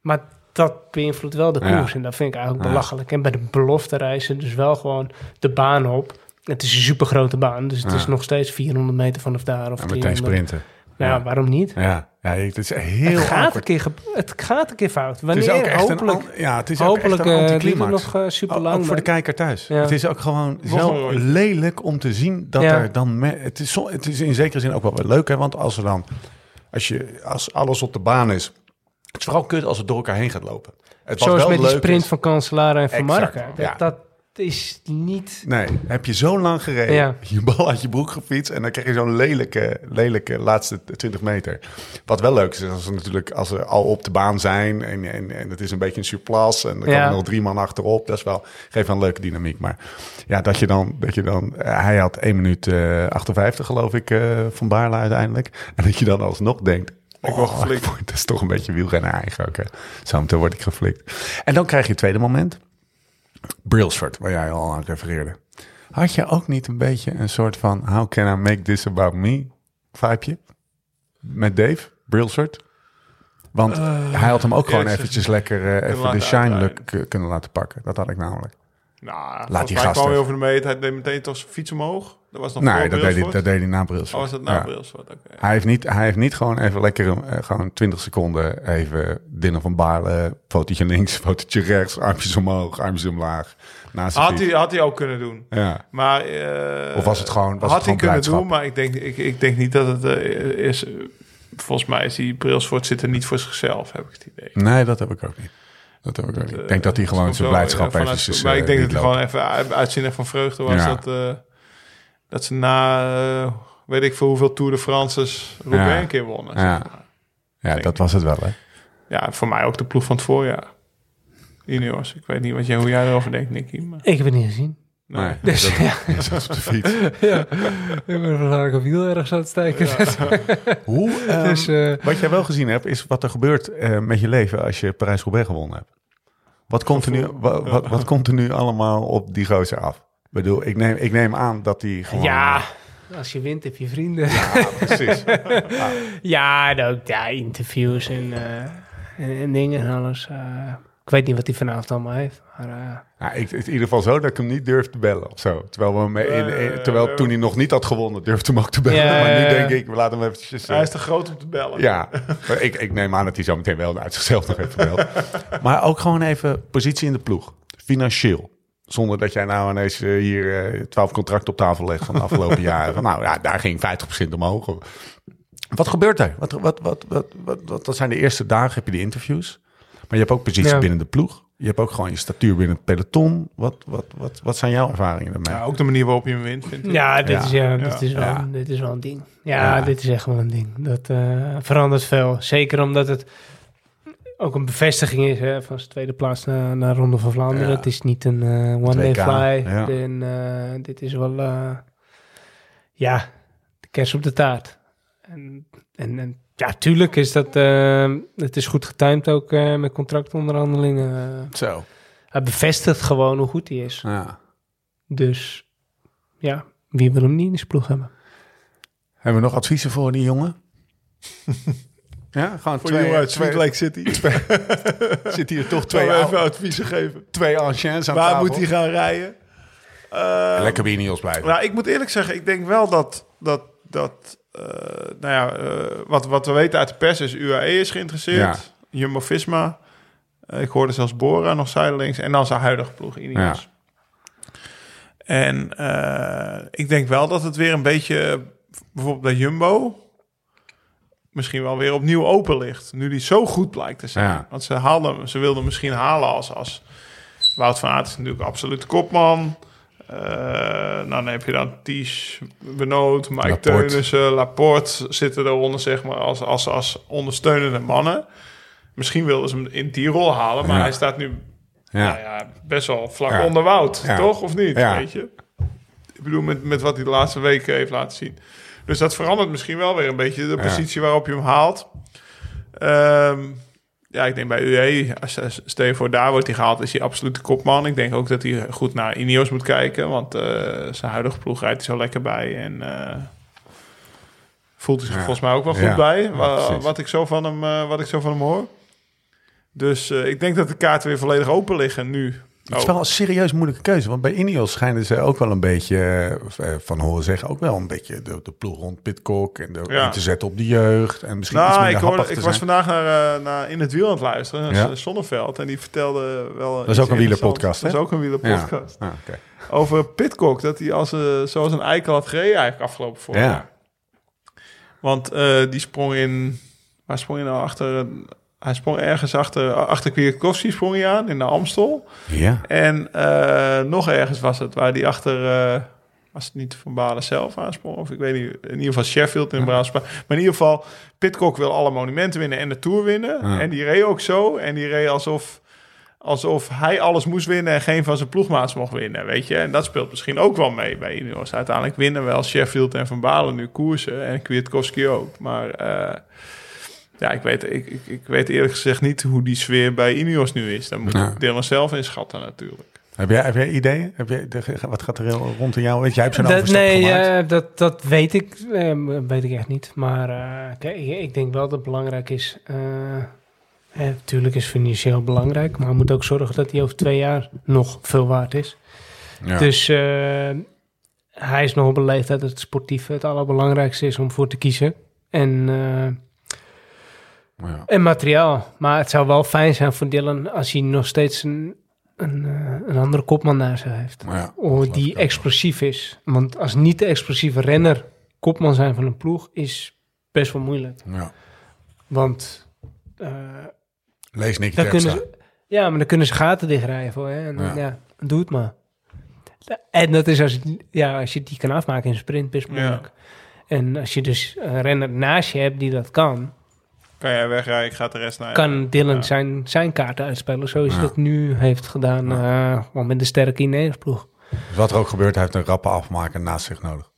D: Maar dat beïnvloedt wel de
A: Ja.
D: koers en dat vind ik eigenlijk
A: Ja.
D: belachelijk. En bij de belofte reizen dus wel gewoon de baan op... Het is een supergrote baan, dus het
A: Ja.
D: is nog steeds 400 meter vanaf daar. Of
A: En meteen
D: 300.
A: sprinten.
D: Nou, ja, waarom niet?
A: Ja, ja het is heel
D: het, gaat een keer ge- het gaat een keer fout.
A: Het is
D: Wanneer
A: ook echt
D: hopelijk,
A: een, ja, het is ook
D: hopelijk
A: echt een
D: eh,
A: anticlimax.
D: nog eh, super
A: Ook-
D: lang.
A: ook voor de kijker thuis.
D: Ja.
A: Het is ook gewoon zo lelijk om te zien dat
D: Ja.
A: er dan... me- het, is zo, het is in zekere zin ook wel weer leuk, hè? Want als er dan... Als, je, als alles op de baan is... Het is vooral kut als het door elkaar heen gaat lopen. Het
D: Zoals
A: wel
D: met die sprint
A: is-
D: van Kanselaren en Van
A: Exact,
D: Marken. Dat,
A: ja.
D: dat is niet...
A: Nee, heb je zo lang gereden,
D: Ja.
A: je bal uit je broek gefietst... en dan krijg je zo'n lelijke, lelijke laatste 20 meter. Wat wel leuk is, is als ze natuurlijk als ze al op de baan zijn... en, en, en het is een beetje een surplus en er
D: Ja.
A: komen nog drie man achterop... dat is wel, geeft wel een leuke dynamiek. Maar ja, dat je dan... Dat je dan eh, hij had 1 minuut eh 58, geloof ik, eh, van Baarle uiteindelijk. En dat je dan alsnog denkt...
C: Ik word
A: oh,
C: geflikt.
A: Dat is toch een beetje wielrennen eigen ook. hè. Zo meteen word ik geflikt. En dan krijg je het tweede moment. Brailsford, waar jij al aan refereerde. Had je ook niet een beetje een soort van how can I make this about me vibeje? Met Dave, Brailsford? Want hij had hem ook gewoon eventjes lekker eh, even de shine look eh, kunnen laten pakken. Dat had ik namelijk.
C: Nou, Laat die
A: gast
C: kwam over de meet. Hij deed meteen toch zijn fiets omhoog. Dat was nog
A: Nee, dat deed, hij, dat deed hij na Brailsford.
C: Oh, was dat na
A: Ja. Hij heeft, niet, hij heeft niet gewoon even lekker eh, gewoon 20 seconden even Dinner van Baarle, fotootje links, fotootje rechts, armpjes omhoog, armpjes omlaag. Naast
C: Had hij, had hij ook kunnen doen.
A: Ja.
C: Maar, eh,
A: Of was het gewoon- was
C: had
A: het
C: hij kunnen doen, maar ik denk, ik, ik denk niet dat het eh, is. Volgens mij is die Brailsford zit er niet voor zichzelf, heb ik het idee.
A: Nee, dat heb ik ook niet. Dat ik ook. Ik denk dat hij
C: Eh,
A: gewoon
C: komt
A: zijn blijdschap
C: eh, vanuit- Maar ik
A: eh,
C: denk dat hij gewoon even uit- uitzinnig van vreugde was.
A: Ja.
C: Dat, eh, dat ze na, weet ik veel hoeveel Tour de France's Roubaix
A: Ja.
C: een keer wonnen.
A: Ja. Ja, dat
C: ik.
A: was het wel, hè?
C: ja, voor mij ook de ploeg van het voorjaar. Juniors. Ik weet niet wat jij, hoe jij erover denkt, Nicky. Maar,
D: Ik heb het niet gezien.
C: Nee.
A: Nee,
D: Dus
A: dat,
D: ja,
A: was op de fiets.
D: ja. ik ben waarschijnlijk op wiel ergens aan het steken.
A: Hoe, ehm,
D: Dus, eh,
A: wat jij wel gezien hebt, is wat er gebeurt eh, met je leven als je Parijs-Roubaix gewonnen hebt. Wat komt, er nu, wat, wat, wat komt er nu allemaal op die gozer af? Ik bedoel, ik neem, ik neem aan dat die gewoon...
D: ja, als je wint heb je vrienden.
A: Ja, precies.
D: Ja, en ook ja, interviews en, eh, en, en dingen en alles. Eh. ik weet niet wat hij vanavond allemaal heeft. Maar, eh,
A: Ja, ik, in ieder geval zo dat ik hem niet durf te bellen of zo. Terwijl, we hem in, in-
C: Eh,
A: terwijl
C: eh,
A: toen hij nog niet had gewonnen, durfde hem ook te bellen.
D: Ja,
A: maar nu denk ik, we laten hem eventjes... eh,
C: Hij is te groot om te bellen.
A: ja, maar ik, ik neem aan dat hij zo meteen wel uit zichzelf nog even belt. maar ook gewoon even positie in de ploeg. Financieel. Zonder dat jij nou ineens eh, hier eh, twaalf contracten op tafel legt van de afgelopen jaren. Van, nou ja, daar ging 50% omhoog. Wat gebeurt er? Wat, wat, wat, wat, wat, wat, dat zijn de eerste dagen, heb je de interviews. Maar je hebt ook positie
D: Ja.
A: binnen de ploeg. Je hebt ook gewoon je statuur binnen het peloton. Wat, wat, wat, wat zijn jouw ervaringen daarmee?
C: Ja, ook de manier waarop je hem wint, vind ik.
D: ja, dit,
A: Ja.
D: Is, ja,
C: Ja.
D: dit, is wel,
A: Ja.
D: dit is wel een ding. Ja,
A: Ja.
D: dit is echt wel een ding. Dat eh, verandert veel. Zeker omdat het ook een bevestiging is hè, van zijn tweede plaats naar, naar Ronde van Vlaanderen.
A: Ja.
D: Het is niet een eh, one-day
A: 2K,
D: fly.
A: ja.
D: En, eh, dit is wel, eh, ja, de kers op de taart. En, en, en ja, tuurlijk is dat, eh, het is goed getimed ook eh, met contractonderhandelingen.
A: Zo.
D: Hij bevestigt gewoon hoe goed hij is.
A: Ja.
D: Dus ja, wie wil hem niet in zijn ploeg hebben?
A: Hebben we nog adviezen voor die jongen? ja, gewoon
C: Voor
A: twee,
C: die jongen uit
A: twee,
C: Sweet Lake City.
A: zit hier toch
C: Twee even adviezen geven.
A: twee anciens aan
C: Waar
A: tafel.
C: moet hij gaan rijden? Eh,
A: Lekker bij Ineos blijven.
C: Nou, ik moet eerlijk zeggen, ik denk wel dat, dat, dat nou ja, eh, wat, wat we weten uit de pers is UAE is geïnteresseerd. Jumbo-Visma. Eh, ik hoorde zelfs Bora nog zijdelings. En dan zijn huidige ploeg Ineos. En eh, ik denk wel dat het weer een beetje, bijvoorbeeld bij Jumbo, misschien wel weer opnieuw open ligt. Nu die zo goed blijkt te zijn.
A: Ja.
C: Want ze, haalden, ze wilden misschien halen als, als Wout van Aert is natuurlijk absoluut kopman. Eh, nou, dan heb je dan Ties, Benoot, Mike
A: Laporte.
C: Teunissen, Laporte zitten eronder, zeg maar, als, als, als ondersteunende mannen. Misschien wilden ze hem in die rol halen, maar
A: Ja.
C: hij staat nu
A: Ja.
C: nou ja, best wel vlak
A: Ja.
C: onder Wout, toch? Of niet?
A: Ja.
C: Weet je? Ik bedoel, met, met wat hij de laatste weken heeft laten zien. Dus dat verandert misschien wel weer een beetje de positie waarop je hem haalt. Ehm, ja, ik denk bij UE, als als- stel je voor daar wordt hij gehaald, is hij absoluut de kopman. Ik denk ook dat hij goed naar Ineos moet kijken, want eh, zijn huidige ploeg rijdt hij zo lekker bij. En eh, voelt hij zich
A: Ja.
C: volgens mij ook wel goed
A: Ja.
C: bij,
A: Ja,
C: wat, ik zo van hem, eh, wat ik zo van hem hoor. Dus ik denk dat de kaarten weer volledig open liggen nu.
A: Het is
C: Oh.
A: wel een serieus moeilijke keuze. Want bij Ineos schijnen ze ook wel een beetje, eh, van horen zeggen, ook wel een beetje de, de ploeg rond Pitcock en de,
C: Ja.
A: te zetten op de jeugd. En misschien iets
C: Nou,
A: minder
C: ik, hoorde, ik was
A: zijn.
C: vandaag naar, eh, naar In het Wiel aan het luisteren,
A: Ja.
C: Zonneveld. En die vertelde wel...
A: Dat is ook een wielerpodcast,
C: Dat is
A: hè?
C: ook een wielerpodcast.
A: Ja. Ah.
C: Over Pitcock, dat hij als, eh, zoals een eikel had gereden eigenlijk afgelopen voorjaar.
A: Ja.
C: Want eh, die sprong in... Waar sprong hij nou achter? Hij sprong ergens achter, achter Kwiatkowski sprong hij aan, in de Amstel.
A: ja.
C: En eh, nog ergens was het, waar die achter... eh, was het niet Van Balen zelf aansprong? Of ik weet niet, in ieder geval Sheffield in Brabant. Maar in ieder geval, Pitcock wil alle monumenten winnen en de Tour winnen.
A: Ja.
C: En die reed ook zo. En die reed alsof, alsof hij alles moest winnen en geen van zijn ploegmaats mocht winnen, weet je. En dat speelt misschien ook wel mee bij Ineos. Uiteindelijk winnen wel Sheffield en Van Balen nu koersen en Kwiatkowski ook. Maar eh, ja, ik weet, ik, ik, ik weet eerlijk gezegd niet hoe die sfeer bij Ineos nu is. Dan moet
A: Ja.
C: Dylan zelf inschatten natuurlijk.
A: Heb jij, heb jij ideeën? Heb jij, de- wat gaat er rond in jou? Weet jij hebt zo'n overstap
D: nee,
A: gemaakt.
D: eh, dat, dat weet ik, eh, weet ik echt niet. Maar eh, kijk, ik, ik denk wel dat het belangrijk is. eh, eh, natuurlijk is financieel belangrijk, maar moet ook zorgen dat hij over twee jaar nog veel waard is.
A: Ja.
D: Dus eh, hij is nog op een leeftijd dat het sportief het allerbelangrijkste is om voor te kiezen. En, eh,
A: Ja.
D: en materiaal. Maar het zou wel fijn zijn voor Dylan als hij nog steeds een, een, eh, een andere kopman naar zich heeft.
A: Ja,
D: Oh, die explosief is. Want als niet de explosieve renner kopman zijn van een ploeg is best wel moeilijk.
A: Ja.
D: Want eh,
A: Lees Nicky
D: dan kunnen
A: Terpstra.
D: ze, ja, maar dan kunnen ze gaten dichtrijden voor je. En
A: Ja.
D: ja. doe het maar. En dat is als, je- ja, als je die kan afmaken in een sprint best moeilijk. En als je dus een renner naast je hebt die dat kan,
C: Kan jij wegrijden, ik ga de rest naar
D: kan Dylan
C: Ja.
D: zijn, zijn kaarten uitspelen. Zoals
A: Ja.
D: hij dat nu heeft gedaan, eh, gewoon met de sterke Ineos ploeg.
A: Wat er ook gebeurt, hij heeft een rappe afmaker naast zich nodig.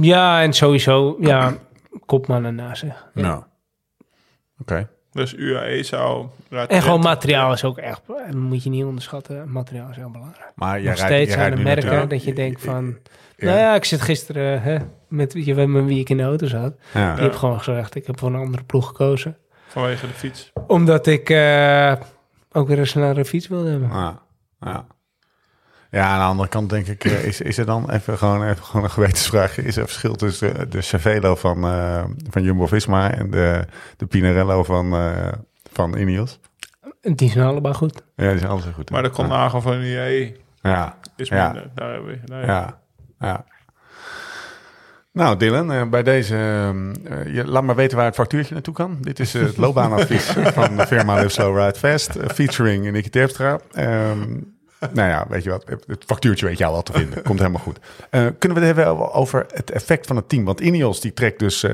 D: Ja, en sowieso, ja, kopmannen naast zich. Ja.
A: Ja. Oké.
C: Dus UAE zou...
D: En gewoon materiaal is ook echt, moet je niet onderschatten. Materiaal is heel belangrijk.
A: Maar jij
D: Nog
A: rijdt,
D: steeds
A: jij
D: aan de merken
A: natuurlijk-
D: dat je denkt van...
A: Ja.
D: Nou ja, ik zit gisteren hè, met je weet met wie ik in de auto zat.
A: Ja.
D: Die heb gewoon gezegd, ik heb voor een andere ploeg gekozen.
C: Vanwege de fiets.
D: Omdat ik eh, ook weer een snellere fiets wilde hebben.
A: Ja. Ja. Ja, aan de andere kant denk ik, eh, is, is er dan even gewoon, even gewoon een gewetensvraag. Is er verschil tussen de, de Cervelo van, eh, van Jumbo-Visma en de, de Pinarello van, eh, van Ineos?
D: Die zijn allebei goed.
A: Ja, die zijn alles goed. hè?
C: Maar de Colnago van UAE
A: Ja,
C: is
A: Ja.
C: minder. Daar hebben we... daar-
A: ja, ja. Nou, Dylan, eh, bij deze, eh, je, laat maar weten waar het factuurtje naartoe kan. Dit is het loopbaanadvies van de firma Live Slow Ride Fast, eh, featuring Nicky Terpstra. Ehm, nou ja, weet je wat, het factuurtje weet je al wat te vinden. Komt helemaal goed. Kunnen we het hebben over het effect van het team? Want Ineos die trekt dus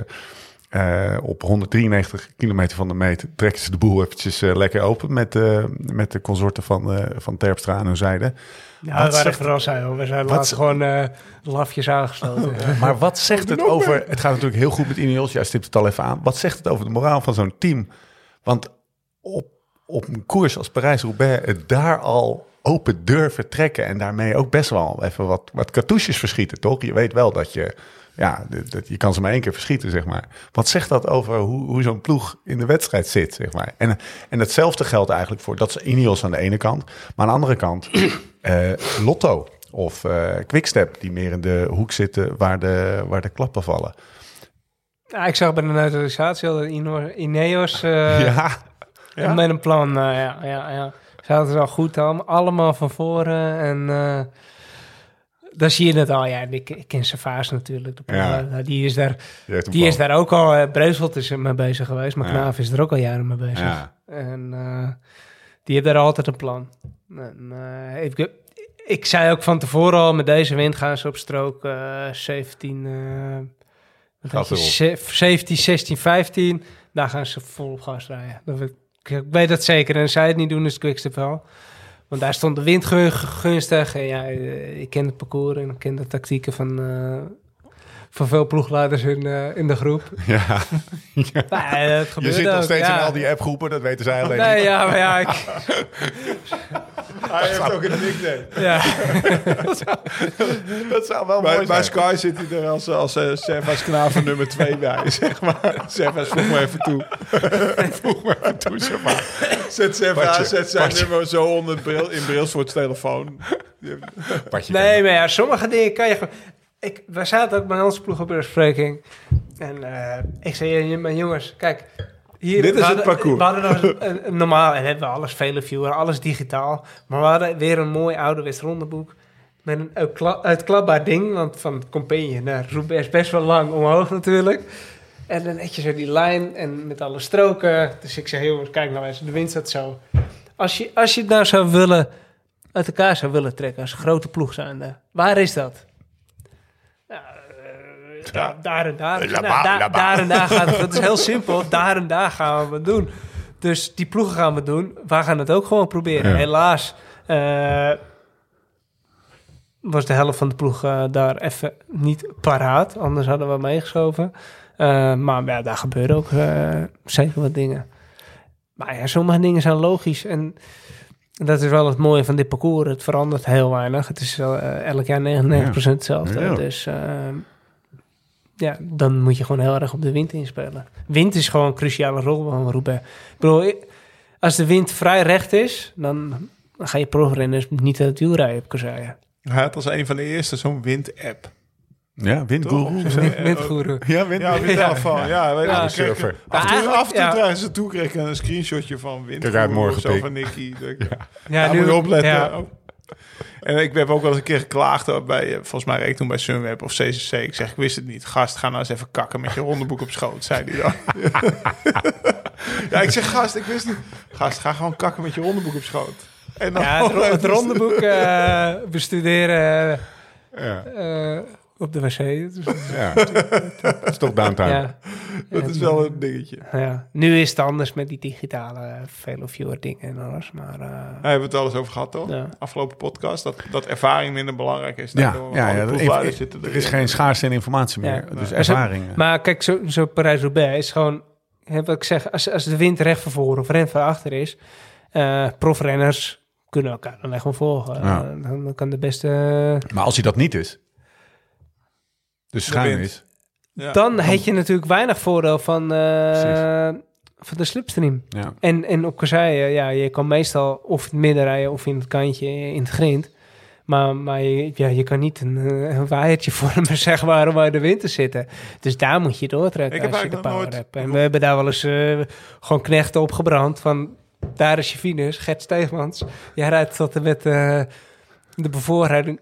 A: eh, op 193 kilometer van de meet... trekken ze de boel eventjes eh, lekker open met, eh, met de consorten van, van Terpstra aan hun zijde.
D: Ja,
A: Wat
D: we waren vooral zijn hoor. We zijn laatst gewoon lafjes aangesloten.
A: Maar wat zegt het over... Het gaat natuurlijk heel goed met Ineos. Jij stipt het al even aan. Wat zegt het over de moraal van zo'n team? Want op, op een koers als Parijs-Roubaix... het daar al open durven trekken... en daarmee ook best wel even wat, wat cartouches verschieten, toch? Je weet wel dat je... Ja, dat, je kan ze maar één keer verschieten, zeg maar. Wat zegt dat over hoe, hoe zo'n ploeg in de wedstrijd zit, zeg maar? En, en hetzelfde geldt eigenlijk voor... dat is Ineos aan de ene kant. Maar aan de andere kant... eh, Lotto of eh Quickstep... die meer in de hoek zitten waar de, waar de klappen vallen.
D: ja, ik zag bij de neutralisatie al dat Ineos eh,
A: ja,
C: Ja?
D: met een plan. ja, ja, ja. Ze hadden het al goed allemaal, allemaal van voren. En dan zie je het al. Ja, ik, ik ken Savaas natuurlijk. De
A: Ja.
D: Die is daar,
A: die,
D: is daar ook al... Breusveld is er mee bezig geweest. Maar
A: Ja.
D: Knaaf is er ook al jaren mee bezig.
A: Ja.
D: En eh, die heeft daar altijd een plan. En, eh, ik, ik zei ook van tevoren al, met deze wind gaan ze op strook eh 17, eh, wat
A: Gas
D: had je, ze- 17, 16, 15. Daar gaan ze vol op gas rijden. Dat weet, ik, weet dat zeker. En zij het niet doen, is het Quickstep wel. Want daar stond de wind gun- gunstig. En ja, eh, ik ken het parcours en ik ken de tactieken van, eh, van veel ploegleiders in, eh, in de groep.
A: Ja.
D: Maar, eh, het
A: Je zit nog
D: ook,
A: steeds
D: ja.
A: in al die appgroepen, dat weten zij alleen
D: Nee,
A: niet.
D: ja, maar ja, ik,
C: Hij heeft ook een nickname.
D: ja.
A: Dat zou wel
C: Bij,
A: mooi
C: bij
A: zijn.
C: Sky zit hij er als, als uh, Servas Knaven nummer 2 bij, zeg maar. Servas, voeg me even toe.
A: Voeg maar even toe, zeg maar.
C: Zet Servas,
A: Patje,
C: zet zijn nummer zo onder het bril, in Brailsfords telefoon.
A: Patje
D: Nee, maar ja, sommige dingen kan je gewoon... Ik, wij zaten ook bij onze ploeg op een bespreking. En eh, ik zei, mijn jongens, kijk... Hier,
C: Dit
D: we
C: is het parcours.
D: We hadden een, normaal, en hebben we alles vele viewer, alles digitaal. Maar we hadden weer een mooi ouderwets rondeboek. Met een uitkla- uitklapbaar ding, want van Compagnie naar Roubaix is best wel lang omhoog natuurlijk. En dan je zo die lijn en met alle stroken. Dus ik zei, jongens, kijk nou eens, de wind staat zo. Als je, als je het nou zou willen, uit elkaar zou willen trekken als grote ploeg zijnde, waar is dat? Daar en daar. Nou, daar- en daar gaat het. Dat is heel simpel. Daar en daar gaan we het doen. Dus die ploegen gaan we doen. Wij gaan het ook gewoon proberen.
A: Ja.
D: Helaas eh, was de helft van de ploeg eh, daar even niet paraat. Anders hadden we meegeschoven. Eh, maar ja, daar gebeuren ook eh, zeker wat dingen. Maar ja, sommige dingen zijn logisch. En dat is wel het mooie van dit parcours. Het verandert heel weinig. Het is elk jaar 99% hetzelfde.
A: Ja.
D: Dus ja, dan moet je gewoon heel erg op de wind inspelen. Wind is gewoon een cruciale rol van Roubaix. Ik bedoel, als de wind vrij recht is, dan ga je profrenners niet uit het wiel rijden op kasseien.
C: Hij had als een van de eerste zo'n wind-app.
A: Ja, windgoeroe. of zo.
D: Wind, windgoeroe.
A: Ja, wind.
C: Ja, telefoon. Ja, weet je,
D: Ja,
C: kreeg ik-
A: surfer.
C: Af en toe, af en toe
D: ja.
C: krijgen ze toe kreeg ik een screenshotje van wind.
A: Kijk uit, morgen,
C: of zo van Nicky.
D: Ja,
C: Ja, moet je opletten. En ik heb ook wel eens een keer geklaagd hoor, bij, eh, volgens mij reed ik toen bij Sunweb of CCC. Ik zeg, ik wist het niet. Gast, ga nou eens even kakken met je rondeboek op schoot, zei hij dan. ja, ik zeg, gast, ik wist niet. Gast, ga gewoon kakken met je rondeboek op schoot. En dan
D: Ja, het, ro- het rondeboek eh, bestuderen
A: Ja,
D: eh, op de wc. Dus,
A: ja. Dat is toch downtime.
D: ja.
C: Dat is wel een dingetje.
D: Ja, nu is het anders met die digitale veel viewer dingen en alles. Maar eh,
C: Daar hebben we het al eens over gehad, toch?
D: Ja.
C: Afgelopen podcast. Dat, dat ervaring minder belangrijk is.
A: Ja, ja, ja, er,
C: zitten
A: er is geen schaarste in informatie
D: Ja.
A: meer. Dus ervaring.
D: Maar kijk, zo, zo Parijs-Roubaix is gewoon... Hè, wat ik zeg, als, als de wind recht van voren of recht van achter is... eh profrenners kunnen elkaar dan echt gewoon volgen.
A: Ja.
D: Eh, dan kan de beste...
A: Maar als hij dat niet is, dus schuin is,
C: Ja.
D: dan heb je natuurlijk weinig voordeel van, eh, van de slipstream.
A: ja.
D: En, en op kasseien, ja, je kan meestal of in het midden rijden of in het kantje in het grind. Maar, maar je, ja, je kan niet een, eh, een waaiertje vormen, zeg maar, waar de wind is zitten. Dus daar moet je doortrekken
C: Ik heb
D: als je de power
C: nooit-
D: hebt. En we hebben daar wel eens eh, gewoon knechten opgebrand van... Daar is je finish, Gert Steegmans. Jij rijdt tot en met eh, de bevoorrijding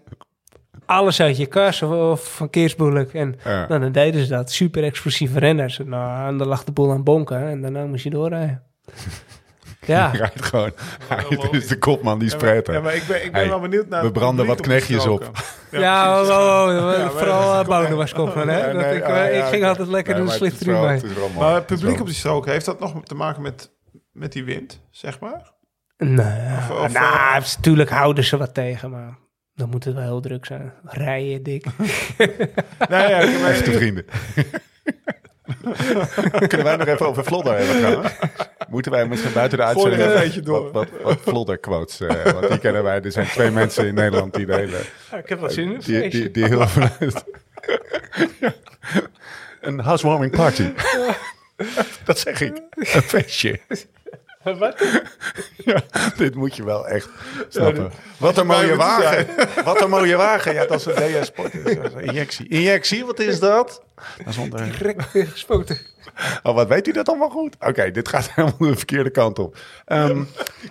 D: alles uit je kas of, of van Keersboelek. En
A: Ja.
D: nou, dan deden ze dat. Super explosieve renners. Nou, en dan lag de boel aan bonken en daarna moest je doorrijden. ja,
A: rijdt gewoon. Hij is de kopman die
C: maar-
A: spreekt.
C: Ja, maar ik ben, ik ben
A: Hey,
C: wel benieuwd naar...
A: we branden wat knechtjes op.
D: ja, oh, vooral Bouden was kop van, hè?
A: Nee,
D: ik,
A: ah,
D: eh,
A: ja,
D: ik ging altijd lekker
A: nee,
D: in de
A: maar het is
D: slipstream
A: is.
C: Maar het
A: is
C: publiek op die stroken, heeft dat nog te maken met, met die wind, zeg maar?
D: Nee,
C: Of- of,
D: nou,
C: eh,
D: natuurlijk houden ze wat tegen, maar dan moet het wel heel druk zijn. Rijden, dik.
C: Nee, ja,
A: Echte vrienden. Kunnen wij nog even over Vlodder hebben trouwens? Moeten wij misschien buiten de uitzending
C: eentje door.
A: wat, wat, wat Vlodder quotes, eh, want die kennen wij. Er zijn twee mensen in Nederland die de hele...
D: ik heb wat zin in een
A: Die,
D: feestje.
A: die, die heel vanuit... Ja. Een housewarming party. Dat zeg ik. Een feestje.
D: Wat?
A: Ja, dit moet je wel echt snappen. Wat een mooie wagen. Wat een mooie wagen. Ja, dat is een DS Sport. Is een Injectie. Injectie, wat is dat? Dat is onder...
D: Direct weer gespoten.
A: Oh, wat weet u dat allemaal goed? Oké, dit gaat helemaal de verkeerde kant op. Ehm,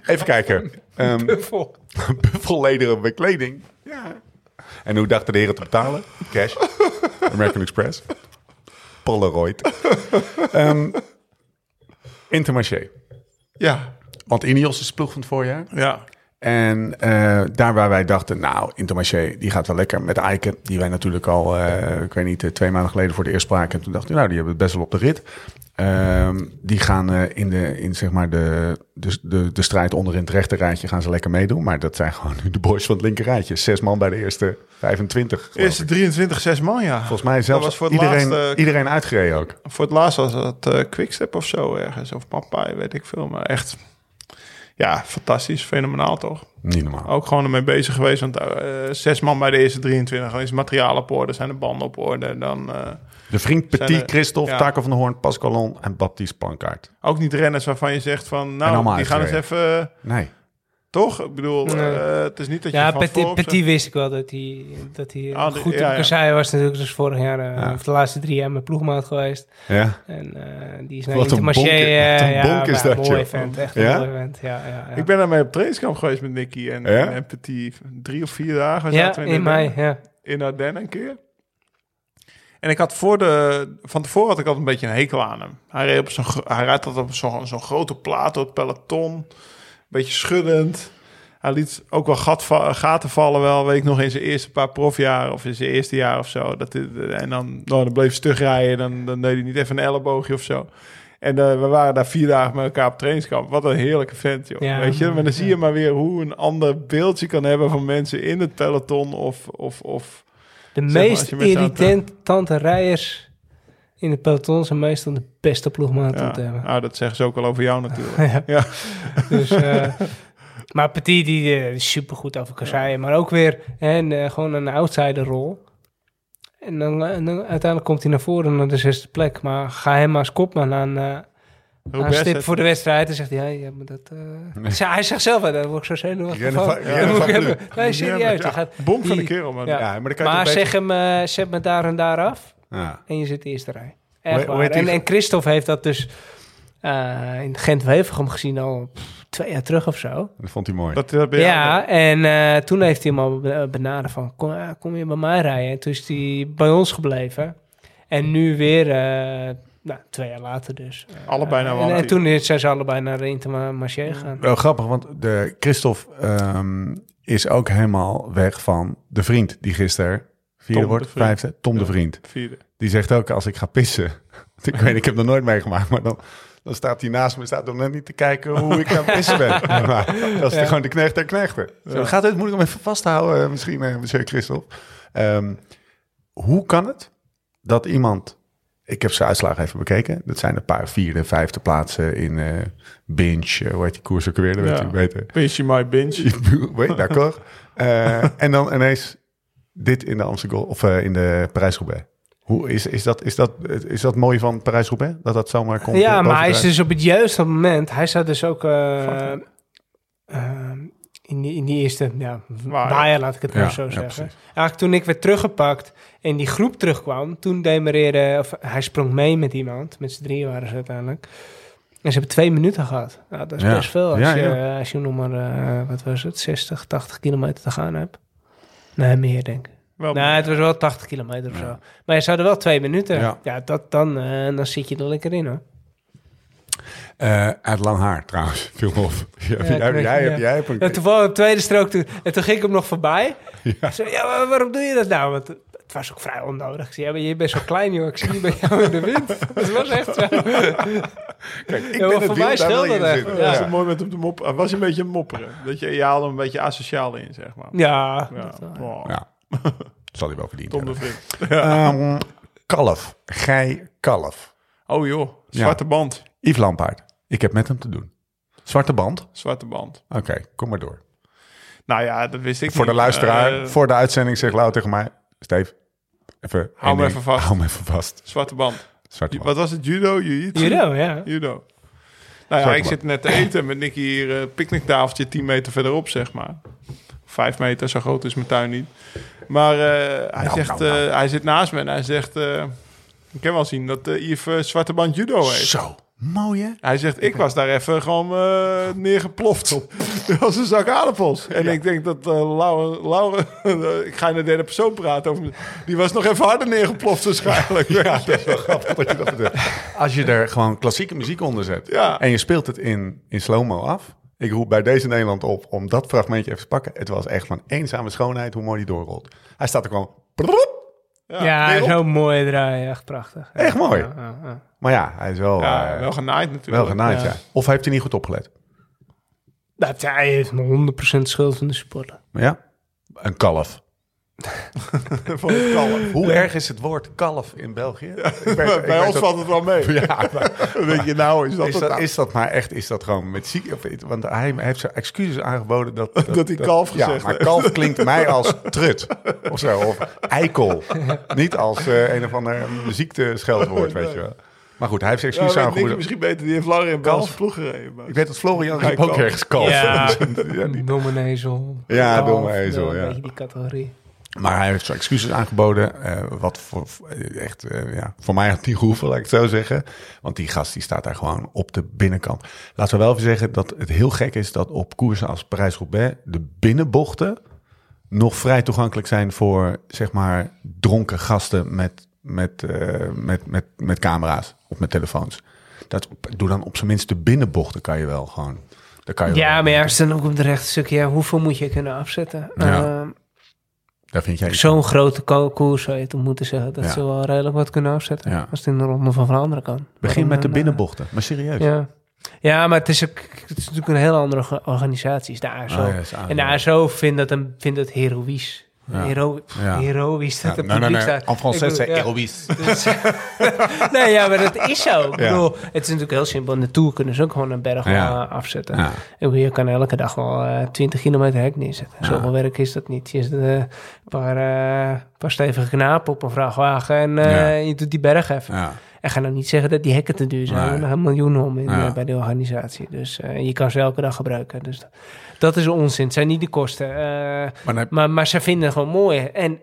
A: even kijken. Ehm
D: Vol.
A: buffellederen bekleding. Ja. En hoe dachten de heren te betalen? Cash. American Express. Polaroid. Ehm Intermarché.
C: Ja,
A: Want Ineos is ploeg van het voorjaar.
C: ja.
A: En eh, daar waar wij dachten, nou, Intermarché, die gaat wel lekker met Eiken. Die wij natuurlijk al, eh, ik weet niet, eh, twee maanden geleden voor de eerst spraken. En toen dachten we, nou, die hebben het best wel op de rit. Ehm, die gaan in, de, in zeg maar de, de, de, de strijd onderin het rechter rijtje gaan ze lekker meedoen. Maar dat zijn gewoon nu de boys van het linker rijtje. Zes man bij de eerste 25. geloof
C: Eerste
A: ik.
C: 23, 6 man, ja.
A: Volgens mij zelfs
C: voor
A: iedereen,
C: laatste-
A: iedereen uitgereden ook.
C: Voor het laatst was dat Quickstep of zo ergens. Of Papai, weet ik veel. Maar echt, ja, fantastisch. Fenomenaal toch?
A: Niet normaal.
C: Ook gewoon ermee bezig geweest. Want eh, zes man bij de eerste 23. Dan is het materiaal op orde, zijn de banden op orde. Dan eh,
A: De vriend Petit, Christophe,
C: ja.
A: Taco van der Hoorn, Pascalon en Baptiste Pankaart.
C: ook niet renners waarvan je zegt van... Nou, die gaan eens even...
A: Nee.
C: Toch? Ik bedoel,
D: Nee.
C: eh, het is niet dat je
D: Ja,
C: van
D: Petit, Petit wist ik wel dat hij, dat hij
C: Ah,
D: goed
C: ja,
D: op
C: ja.
D: was natuurlijk. Dus vorig jaar, eh,
A: Ja.
D: of de laatste drie jaar met ploegmaat geweest.
A: Ja.
D: En eh, die is naar
A: Wat een bonk-
D: eh,
A: wat een
D: ja,
A: bonk is dat,
D: mooi
A: joh.
D: event. Echt
A: Ja?
D: een mooi event. Ja, ja, ja.
C: Ik ben daarmee op trainingskamp geweest met Nicky en,
A: Ja?
C: en Petit. Drie of vier dagen
D: ja,
C: zaten we
D: in mei. Ja.
C: in Ardennen een keer. En ik had voor de... Van tevoren had ik altijd een beetje een hekel aan hem. Hij, reed op zo'n, hij rijdt altijd op zo'n, zo'n grote plaat door het peloton. Beetje schuddend. Hij liet ook wel gat gaten vallen wel, weet ik nog, in zijn eerste paar profjaren of in zijn eerste jaar of zo. Dat, en dan, nou, dan bleef hij stug rijden, dan, dan deed hij niet even een elleboogje of zo. En eh, we waren daar vier dagen met elkaar op trainingskamp. Wat een heerlijke vent, joh.
D: Ja,
C: weet je? Maar dan zie je maar weer hoe een ander beeldje kan hebben van mensen in het peloton of... of, of
D: De
C: maar,
D: meest
C: zo'n-
D: irritante rijders in het peloton zijn meestal de beste ploegmaat om te
C: ja,
D: hebben.
C: nou, dat zeggen ze ook al over jou natuurlijk.
D: Ja.
C: Ja.
D: Dus, eh, Maar Petit die eh, is supergoed over kasseien. Maar ook weer hè, een, eh, gewoon een outsider rol. En dan, en dan uiteindelijk komt hij naar voren naar de zesde plek. Maar ga hem als kopman aan, eh
C: best
D: stip voor de wedstrijd. Dan zegt hij, ja, ja maar dat... eh, Hij zegt- Hij zegt zelf, dat word ik zo zenuwachtig van. Nee, serieus.
C: Ja,
D: die gaat,
C: Bom van
D: die-
C: de kerel, man.
D: Ja.
A: Ja, maar dan kan je
D: maar zeg
A: beter-
D: hem, zet me daar en daar af.
A: Ja.
D: En je zit de eerste rij. Echt waar. En, en Christophe heeft dat dus eh, in Gent-Wevergem gezien al pff, twee jaar terug of zo.
A: Dat vond hij mooi.
C: Dat, dat ben je
D: Ja, en eh, toen heeft hij hem al be- benaderd van, kom, eh, kom je bij mij rijden? En toen is hij bij ons gebleven. En nu weer, eh, nou, twee jaar later dus. Eh,
C: Allebei naar
D: en, en toen zijn ze allebei naar Intermarché gegaan.
A: Wel grappig, want de Christophe ehm, is ook helemaal weg van de vriend die gisteren vierde
C: Tom
A: wordt, vijfde, Tom de. Vriend.
C: Vierde.
A: Die zegt ook als ik ga pissen. ik weet, ik heb nog nooit meegemaakt, maar dan, dan staat hij naast me, staat nog net niet te kijken hoe ik aan pissen ben. maar dat is
D: Ja.
A: gewoon de knecht der knechten. Zo, gaat het, moet ik hem even vasthouden, eh, misschien, eh, monsieur Christophe. Ehm, hoe kan het dat iemand, ik heb zijn uitslagen even bekeken, dat zijn een paar vierde, vijfde plaatsen in eh Binge, eh, hoe heet die koers ook weer, dat weet
C: Ja.
A: ik beter.
C: Pinchy my binge.
A: Weet, d'accord. Eh, en dan ineens dit in de Amsterdam of eh, in de Parijs-Roubaix. Hoe is, is, dat, is, dat, is dat mooi van Parijs-Roubaix? Dat dat zomaar komt?
D: Ja, maar hij is dus op het juiste moment. Hij zat dus ook eh, eh, in, die, in die eerste ja, laat ik het maar
A: Ja,
D: zo
A: ja,
D: zeggen.
A: precies.
D: Eigenlijk toen ik werd teruggepakt en die groep terugkwam, toen demereerde, of hij sprong mee met iemand, met z'n drieën waren ze uiteindelijk. En ze hebben twee minuten gehad. Nou, dat is
A: Ja.
D: best veel als,
A: Ja,
D: je,
A: ja.
D: als je nog maar, eh, wat was het, 60, 80 kilometer te gaan hebt. Nee, meer denk ik.
C: Wel,
D: Nee, het was wel 80 kilometer of zo. Maar ze hadden wel twee minuten.
A: Ja.
D: Ja, dat, dan, eh, dan zit je er lekker in hoor.
A: Eh, uit lang haar trouwens, viel me op. Ja,
D: Ja,
A: jij,
D: ik weet-
A: jij,
D: ja.
A: hebt- jij hebt een...
D: En toevallig op tweede strook, toen, en toen ging ik hem nog voorbij.
A: Ja.
D: Ik zei, ja, waarom doe je dat nou? Want het was ook vrij onnodig. Ik zei, ja, maar je bent zo klein, joh. Ik zie niet bij jou in de wind. Het was echt zo.
A: Kijk, ik
D: Ja,
A: ben
D: voor mij
A: daar wil je
D: scheelde
A: in
D: het
A: zitten.
D: echt.
C: Ja,
D: Ja.
C: is het mooi met op de mop. Hij was een beetje een mopperen. Dat je, je haalde hem een beetje asociaal in, zeg maar.
D: Ja,
C: Ja.
D: dat.
C: Wow.
A: Ja, zal hij wel verdiend
C: Tom de. Vriend.
A: Ehm, kalf, gij kalf.
C: Oh joh, zwarte band.
A: Yves Lampaard, ik heb met hem te doen. Zwarte band?
C: Zwarte band.
A: Oké, kom maar door.
C: Nou ja, dat wist ik
A: Voor de luisteraar,
C: Eh,
A: voor de uitzending zegt Lau tegen mij... Steve, even...
C: Hou me even vast.
A: Hou me even vast.
C: Zwarte band.
A: Zwarte
C: Wat was het? Judo? Jiu-jitsu?
D: Judo, ja.
C: Judo. Nou ja,
A: Zwarte
C: ik zit net te eten met Nicky hier, eh picknicktafeltje 10 meter verderop, zeg maar. Vijf meter, zo groot is mijn tuin niet. Maar eh, hij,
A: Nou,
C: zegt,
A: nou, nou.
C: eh, hij zit naast me en hij zegt... eh, ik kan wel zien dat eh Yves eh, zwarte band judo heeft.
A: Zo, mooi hè?
C: Hij zegt, ik was daar even gewoon eh, neergeploft. als een zak aardappels. En ik denk dat eh Laura... Laura ik ga in de derde persoon praten over... Die was nog even harder neergeploft waarschijnlijk.
A: Ja, dat is wel grappig dat je dat vertelt. Als je er gewoon klassieke muziek onder zet
C: Ja.
A: en je speelt het in, in slow-mo af. Ik roep bij deze Nederland op om dat fragmentje even te pakken. Het was echt van eenzame schoonheid hoe mooi die doorrolt. Hij staat er gewoon...
D: Ja,
A: weer op.
D: zo'n mooie draai. Echt prachtig. Ja.
A: Echt mooi. Maar ja, hij is wel,
C: Ja,
A: eh,
C: wel genaaid
A: wel
C: natuurlijk.
A: genaaid, ja. Of heeft hij niet goed opgelet?
D: Dat, hij heeft me 100% schuld van de supporter.
A: Maar ja, een kalf.
C: Van het kalf.
A: Hoe erg is het woord kalf in België? Ik weet- ik
C: Bij ons
A: dat-
C: valt het wel mee.
A: Ja, maar-
C: Weet je, nou is dat,
A: is,
C: het
A: dat,
C: nou?
A: is dat maar echt, is dat gewoon met ziek? Of, want hij heeft zijn excuses aangeboden dat...
C: Dat hij kalf
A: Ja,
C: gezegd
A: maar
C: heeft.
A: kalf klinkt mij als trut of zo. Of eikel. Niet als eh, een of ander ziektescheldwoord, weet je wel. Maar goed, hij heeft zijn excuses aangeboden.
C: misschien beter, die heeft langer in? Belgische ploeg gereden. maar-
A: Ik weet dat Florian ook
C: kalf.
A: ergens kalf.
D: Ja,
A: Ja, die-
D: domme ezel.
A: Ja,
D: Kalf,
A: domme ezel,
D: Een
A: ja.
D: beetje die categorie.
A: Maar hij heeft zijn excuses aangeboden. eh, wat voor, eh, echt, eh, ja, voor mij had niet gehoeven, laat ik het zo zeggen. Want die gast die staat daar gewoon op de binnenkant. Laten we wel even zeggen dat het heel gek is dat op koersen als Parijs-Roubaix de binnenbochten nog vrij toegankelijk zijn voor zeg maar dronken gasten met, met, eh, met, met, met camera's of met telefoons. Dat, doe dan op zijn minst de binnenbochten kan je wel gewoon. Daar kan je
D: Ja,
A: wel-
D: maar ja, dan ook op het rechte. Ja, hoeveel moet je kunnen afzetten?
A: Ja.
D: Ehm,
A: daar vind jij
D: Zo'n grote ko- koers zou je toch moeten zeggen dat
A: Ja.
D: ze wel redelijk wat kunnen afzetten.
A: Ja.
D: Als het in de ronde van Vlaanderen kan.
A: Begin met de
D: eh,
A: binnenbochten, maar serieus.
D: Ja. ja, maar het is, ook, het is natuurlijk een heel andere orga- organisatie. Is de ASO.
A: Oh ja, ASO.
D: en de ASO vindt dat, een, vindt dat heroïs. Hero,
A: Ja.
D: heroïs dat
A: Ja,
D: publiek.
A: En français,
D: ja.
A: héroïs.
D: Dus- nee, ja, maar dat is zo. Ik bedoel, het is natuurlijk heel simpel. In de Tour kunnen ze ook gewoon een berg
A: Ja.
D: eh, afzetten. Bedoel, Je kan elke dag wel eh 20 kilometer hek neerzetten. Zoveel werk is dat niet. Je zet eh, een paar, eh, paar stevige knapen op een vrachtwagen en eh,
A: Ja.
D: je doet die berg even. En ga nou niet zeggen dat die hekken te duur zijn.
A: Nee.
D: Er zijn een miljoen om in,
A: Ja.
D: eh, bij de organisatie. Dus eh, je kan ze elke dag gebruiken. Dus dat, dat is onzin. Het zijn niet de kosten. Eh,
A: Maar
D: maar, maar ze vinden het gewoon mooi. En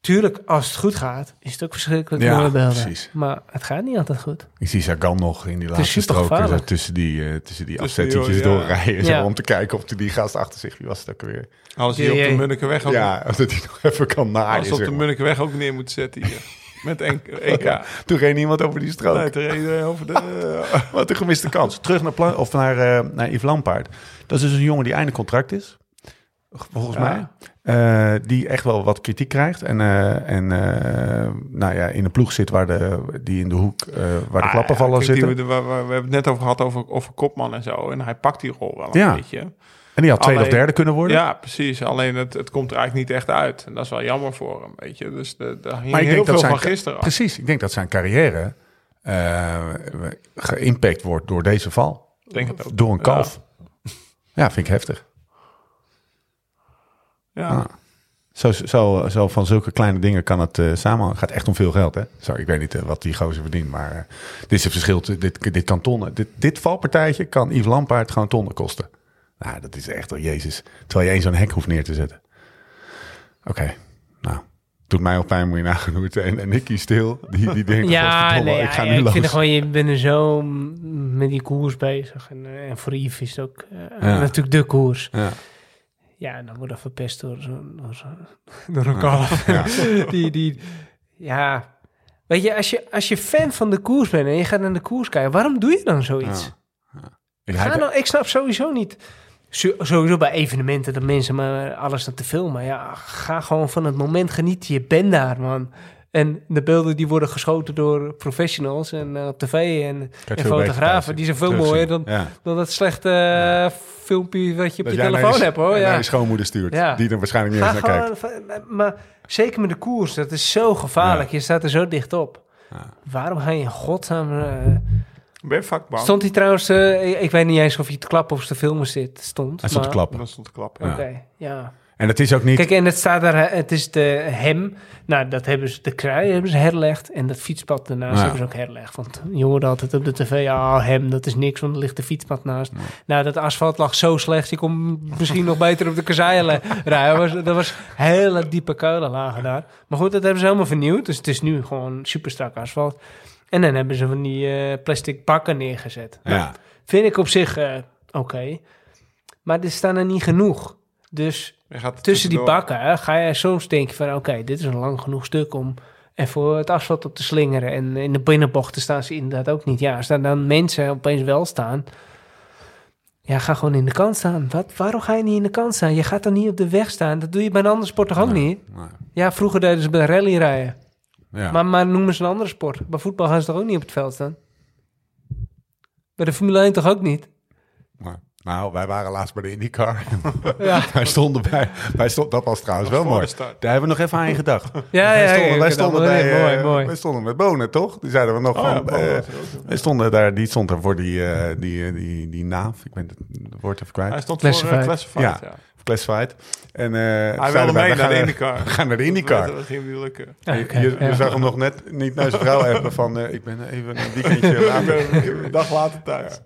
D: tuurlijk, als het goed gaat, is het ook verschrikkelijk
A: Ja,
D: beelden.
A: precies.
D: Maar het gaat niet altijd goed.
A: Ik zie Sagan nog in die laatste zo tussen die, tussen die afzettetjes
C: ja.
A: doorrijden. Zo, om te kijken of die, die gast achter zich, wie was het ook weer?
C: Als hij op de. Munnikenweg ook,
A: Ja, of dat hij nog even kan naaien.
C: als op de. Munnikenweg ook neer moet zetten hier. Met EK.
A: Toen reed niemand over die strook.
C: Nee, te reden over de...
A: Wat een gemiste kans. Terug naar, Pla- of naar, eh, naar Yves Lampaard. Dat is dus een jongen die einde contract is. Volgens
C: Ja.
A: mij. Eh, die echt wel wat kritiek krijgt. En, eh, en eh, nou ja, in de ploeg zit waar de, die in de hoek eh, waar de
C: Ah,
A: klappen
C: ja,
A: vallen
C: kijk, die-
A: zitten.
C: we, we- we hebben het net over gehad over, over Kopman en zo. En hij pakt die rol wel een
A: Ja.
C: beetje.
A: En die had tweede of derde kunnen worden.
C: Ja, precies. Alleen het, het komt er eigenlijk niet echt uit. En dat is wel jammer voor hem, weet je. Dus de, de hing
A: Maar ik
C: heel
A: denk dat
C: veel
A: zijn,
C: van gisteren af.
A: Precies, ik denk dat zijn carrière eh geïmpact wordt door deze val.
C: Denk het ook.
A: Door een kalf. Ja, vind ik heftig.
C: Ja.
A: Ah. Zo, zo, zo van zulke kleine dingen kan het eh samen. Het gaat echt om veel geld, hè? Zo, ik weet niet eh, wat die gozer verdient, maar dit is het verschil. Dit, dit kan tonnen. Dit, dit valpartijtje kan Yves Lampaard gewoon tonnen kosten. Nou, dat is echt, oh, jezus. Terwijl je één zo'n hek hoeft neer te zetten. Oké, nou. Doet mij al pijn, moet je nagaan hoe het... En, en Nicky stil, die, die denkt...
D: Ja, nee,
A: ik ga
D: ja,
A: nu
D: ik
A: los.
D: vind gewoon, je bent er zo met die koers bezig. En, eh, en voor Yves is het ook eh,
A: Ja.
D: natuurlijk de koers.
A: Ja.
D: Ja, dan wordt dat verpest door zo'n door door een kalf. die, die, ja, weet je als, je, als je fan van de koers bent en je gaat naar de koers kijken, waarom doe je dan zoiets?
A: Ik,
D: Ga
A: hij-
D: nou, ik snap sowieso niet. Sowieso bij evenementen dat mensen maar alles aan te filmen. Ja, ga gewoon van het moment genieten. Je bent daar, man. En de beelden die worden geschoten door professionals en eh, op tv en, en fotografen. Die zijn veel
A: terugzien.
D: mooier dan,
A: Ja.
D: dan dat slechte eh, filmpje wat je op
A: Dat
D: je telefoon hebt, hoor. Ja.
A: je schoonmoeder stuurt.
D: Ja.
A: Die er waarschijnlijk niet eens naar kijkt.
D: gewoon, van- maar zeker met de koers, dat is zo gevaarlijk. Je staat er zo dicht op. Waarom ga je in godsnaam... eh,
C: Ben?
D: Stond hij trouwens, eh, ik, ik weet niet eens of hij te klappen of te filmen zit, stond.
A: Hij stond te klappen.
C: Stond te klappen.
A: Ja.
D: Oké, ja.
A: En het is ook niet...
D: Kijk, en het staat daar, eh, het is de hem. Nou, dat hebben ze, de krui hebben ze herlegd. En dat fietspad daarnaast
A: Ja.
D: hebben ze ook herlegd. Want je hoorde altijd op de tv, ah, hem, dat is niks, want er ligt de fietspad naast. Nou, dat asfalt lag zo slecht, je kon misschien nog beter op de le- rijden. Dat was, dat was hele diepe kuilen lagen daar. Maar goed, dat hebben ze helemaal vernieuwd. Dus het is nu gewoon super strak asfalt. En dan hebben ze van die eh, plastic bakken neergezet. Nou,
A: Ja.
D: Vind ik op zich eh, oké. Maar er staan er niet genoeg. Dus tussen die bakken hè, ga je soms denken van... oké, dit is een lang genoeg stuk om even het asfalt op te slingeren. En in de binnenbochten staan ze inderdaad ook niet. Ja, als daar dan mensen opeens wel staan... ja, ga gewoon in de kant staan. Wat, waarom ga je niet in de kant staan? Je gaat dan niet op de weg staan. Dat doe je bij een andere sport toch ook niet?
A: Nee.
D: Ja, vroeger deden ze bij rally rijden.
A: Ja.
D: Maar, maar noemen ze een andere sport. Bij voetbal gaan ze toch ook niet op het veld staan? Bij de Formule 1 toch ook niet?
A: Maar, nou, wij waren laatst bij de IndyCar.
D: Ja.
A: wij stonden bij... Wij stond, dat was trouwens wel mooi. Daar hebben we nog even aan gedacht.
D: Ja,
A: wij
D: ja,
A: stonden,
D: ja,
A: wij stonden bij...
D: mooi,
A: eh,
D: mooi.
A: Wij stonden met Bonen, toch? Die zeiden we nog
C: Oh, ja,
A: van...
C: Bonen
A: eh, wij stonden daar... Die stond er voor die, eh, die, die, die naaf. Ik ben het woord even kwijt.
C: Hij stond voor
D: Classified.
C: uh, Classified,
A: Ja.
C: Ja.
A: Classified. En, eh,
C: Hij wilde mee
A: we
C: naar de
A: gaan-
C: IndyCar.
A: We gaan naar de IndyCar.
C: Dat ging niet lukken.
D: Ja,
A: Je-
D: oké,
A: je, je
D: ja.
A: zag hem nog net niet naar zijn vrouw hebben van... eh, ik ben even een weekendje later.
C: Een dag later thuis.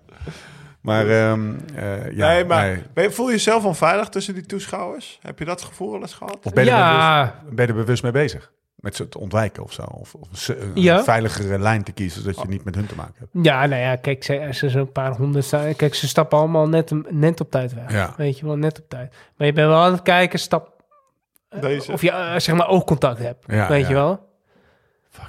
A: Maar ehm, eh, ja,
C: nee, maar
A: nee.
C: Ben je- voel je jezelf onveilig tussen die toeschouwers? Heb je dat gevoel wel eens gehad?
A: Of ben je, er
D: Ja.
A: bewust, ben je er bewust mee bezig? Met ze te ontwijken of zo? Of, of een, een
D: Ja.
A: veiligere lijn te kiezen, zodat je niet met hun te maken hebt?
D: Ja, nou ja, kijk, ze, ze zo'n paar honderd. Kijk, ze stappen allemaal net, net op tijd weg.
A: Ja.
D: Weet je wel, net op tijd. Maar je bent wel aan het kijken, stap,
C: Deze.
D: of je eh, zeg maar oogcontact hebt.
A: Ja,
D: weet
A: ja.
D: je wel?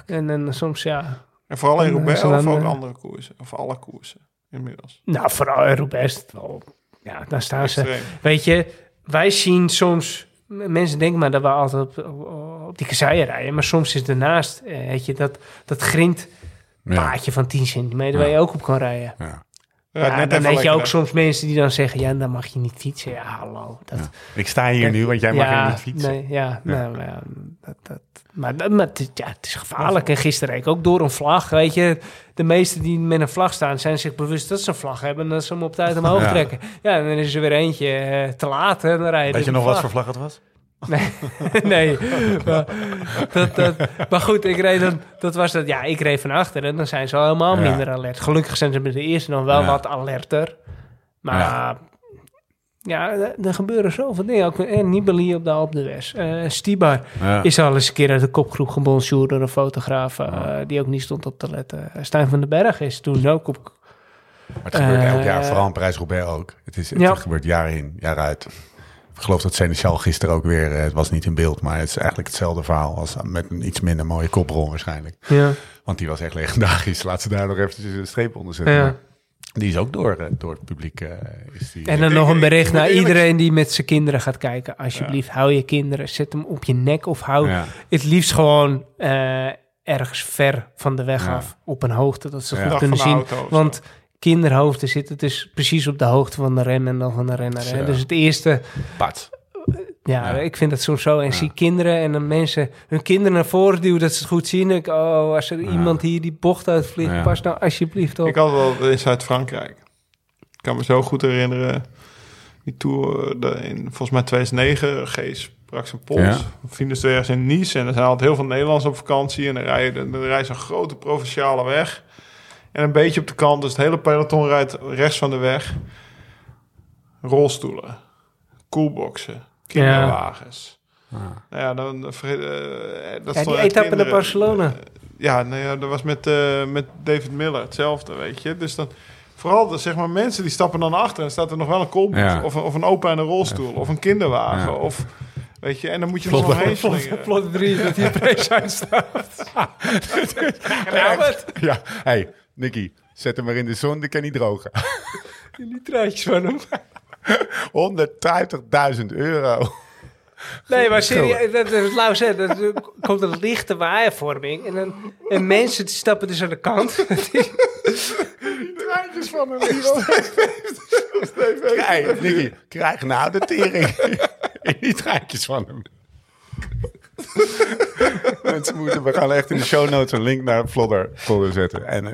D: En dan soms, ja.
C: En vooral in
D: En, eh,
C: Roubaix of ook
D: eh,
C: andere koersen? Of alle koersen inmiddels?
D: Nou, vooral in Roubaix is het wel. Ja, daar staan ze. Weet je, wij zien soms. Mensen denken maar dat we altijd op, op, op die kasseien rijden. Maar soms is ernaast, eh, weet je, dat, dat grind
A: Ja.
D: paadje van 10 centimeter waar je ook op kan rijden.
A: Ja.
D: Ja,
C: net
D: dan heb je ook soms mensen die dan zeggen, ja, dan mag je niet fietsen. Ja, hallo. Dat,
A: Ik sta hier nu, want jij mag
D: ja,
A: hier niet fietsen.
D: Nee, ja, Nou, maar ja, dat, dat, maar, dat- maar het, is- ja, het is gevaarlijk. En gisteren reed ik ook door een vlag. Weet je, de meesten die met een vlag staan, zijn zich bewust dat ze een vlag hebben. En dat ze hem op tijd omhoog trekken. Ja, en dan is er weer eentje eh, te laat. En dan rijden
A: Weet je nog wat voor vlag het was?
D: Nee, nee. Maar, dat, dat, maar goed, ik reed dan, dat was dat. Ja, ik reed van achter en dan zijn ze al helemaal
A: Ja.
D: minder alert. Gelukkig zijn ze met de eerste nog wel
A: Ja.
D: wat alerter. Maar
A: Ja.
D: ja, er- gebeuren zoveel dingen. Ook en Nibali op de Alpe d'Huez. Eh Stibar
A: Ja.
D: is al eens een keer uit de kopgroep gebonjourd door een fotograaf eh, die ook niet stond op te letten. Eh, Stijn van den Berg is toen ook op.
A: Maar het gebeurt elk jaar,
D: Eh,
A: vooral in Parijs-Roubaix ook. Het, is, het
D: Ja.
A: gebeurt jaar in, jaar uit. Ik geloof dat Seneschal gisteren ook weer, eh, het was niet in beeld, maar het is eigenlijk hetzelfde verhaal als met een iets minder mooie koprol waarschijnlijk.
D: Ja,
A: Want die was echt legendarisch. Laat ze daar nog eventjes een streep onder zetten.
D: ja.
A: Die is ook door, eh, door het publiek. eh, is die,
D: En dan nog een bericht naar iedereen die met zijn kinderen gaat kijken. Alsjeblieft, hou je kinderen. Zet hem op je nek of hou
A: Ja.
D: het liefst gewoon eh, ergens ver van de weg
A: Ja.
D: af. Op een hoogte dat ze
A: Ja.
D: goed
C: Dag
D: kunnen zien.
C: of
D: Kinderhoofden zitten dus precies op de hoogte van de rem en dan van de renner.
A: Zo.
D: Dus het eerste,
A: Pat.
D: ja,
A: Ja.
D: ik vind het soms zo. En zie kinderen en dan mensen hun kinderen naar voren duwen dat ze het goed zien. Ik, oh, als er iemand hier die bocht uitvliegt,
A: Ja.
D: pas nou alsjeblieft op.
C: Ik had wel in Zuid-Frankrijk. Ik kan me zo goed herinneren. Die tour eh, de- in volgens mij 2009. Gees brak zijn pols. Ze ergens in Nice. En er zijn altijd heel veel Nederlanders op vakantie. En dan rijden dan rijden ze een grote provinciale weg. En een beetje op de kant. Dus het hele peloton rijdt rechts van de weg. Rolstoelen. Koelboxen. Kinderwagens. Nou ja, dan... eh, vergeet, eh, dat
D: Ja, die etappe naar Barcelona.
C: ja, nou ja, dat was met, eh, met David Miller hetzelfde, weet je. Dus dan, vooral de, zeg maar, mensen die stappen dan achter en staat er nog wel een koolbox
A: Ja.
C: of, een, of een opa in een rolstoel of een kinderwagen
A: Ja.
C: of weet je. En dan moet je er zo
A: wel.
C: heen slingeren.
D: Plot 3 dat die prijs uitstaat. nou, wat?
A: Ja, hey, Nicky, zet hem maar in de zon, dan kan hij drogen.
D: Die truitjes van hem.
A: 150.000 euro.
D: Nee, maar serieus, dat is lauw. Dat er komt een lichte waaivorming. En, dan, en mensen die stappen dus aan de kant.
A: Traantjes van hem. Krijg, Nicky, krijg nou de tering. In die traantjes van hem. mensen moeten, we gaan echt in de show notes een link naar Vlodder, Vlodder zetten. En eh,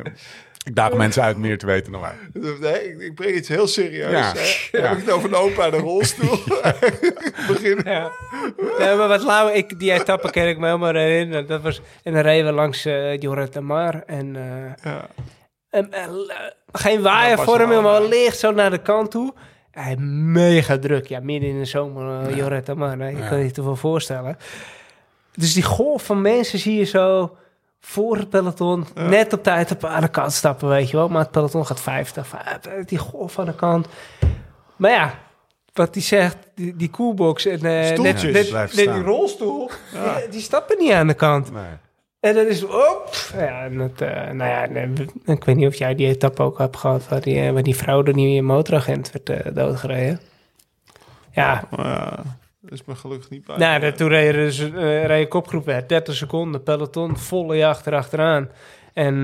A: ik daag mensen uit meer te weten dan wij.
C: Nee, ik, ik breng iets heel serieus.
A: Ja.
C: Hè?
A: Ja.
C: Heb ik het over een opa in een rolstoel? Begin.
D: ja. maar wat lauw, ik, die etappe ken ik me helemaal herinneren. Dat was, en dan reden we langs Jorret de Mar. En, eh,
C: Ja.
D: en, geen waaiervorming,
C: Barcelona.
D: maar licht zo naar de kant toe. Hij mega druk. Ja, midden in de zomer, uh, Jorret de Mar. hè. Je kan je het ervoor voorstellen. Dus die golf van mensen zie je zo voor het peloton net op tijd op aan de kant stappen, weet je wel. Maar het peloton gaat 50, 50, die golf aan de kant. Maar ja, wat die zegt, die, die coolbox en eh,
C: Stoeltjes
D: net, net die rolstoel, die, die stappen niet aan de kant.
A: Nee.
D: En dan is op. Ja, en het, eh, nou ja, ik weet niet of jij die etappe ook hebt gehad, waar die, eh, waar die vrouw door die motoragent werd eh, doodgereden. Ja,
C: dat is me gelukkig niet bij.
D: nou, dat, toen reden dus, eh reed kopgroep weg, 30 seconden, peloton, volle jacht erachteraan. En eh,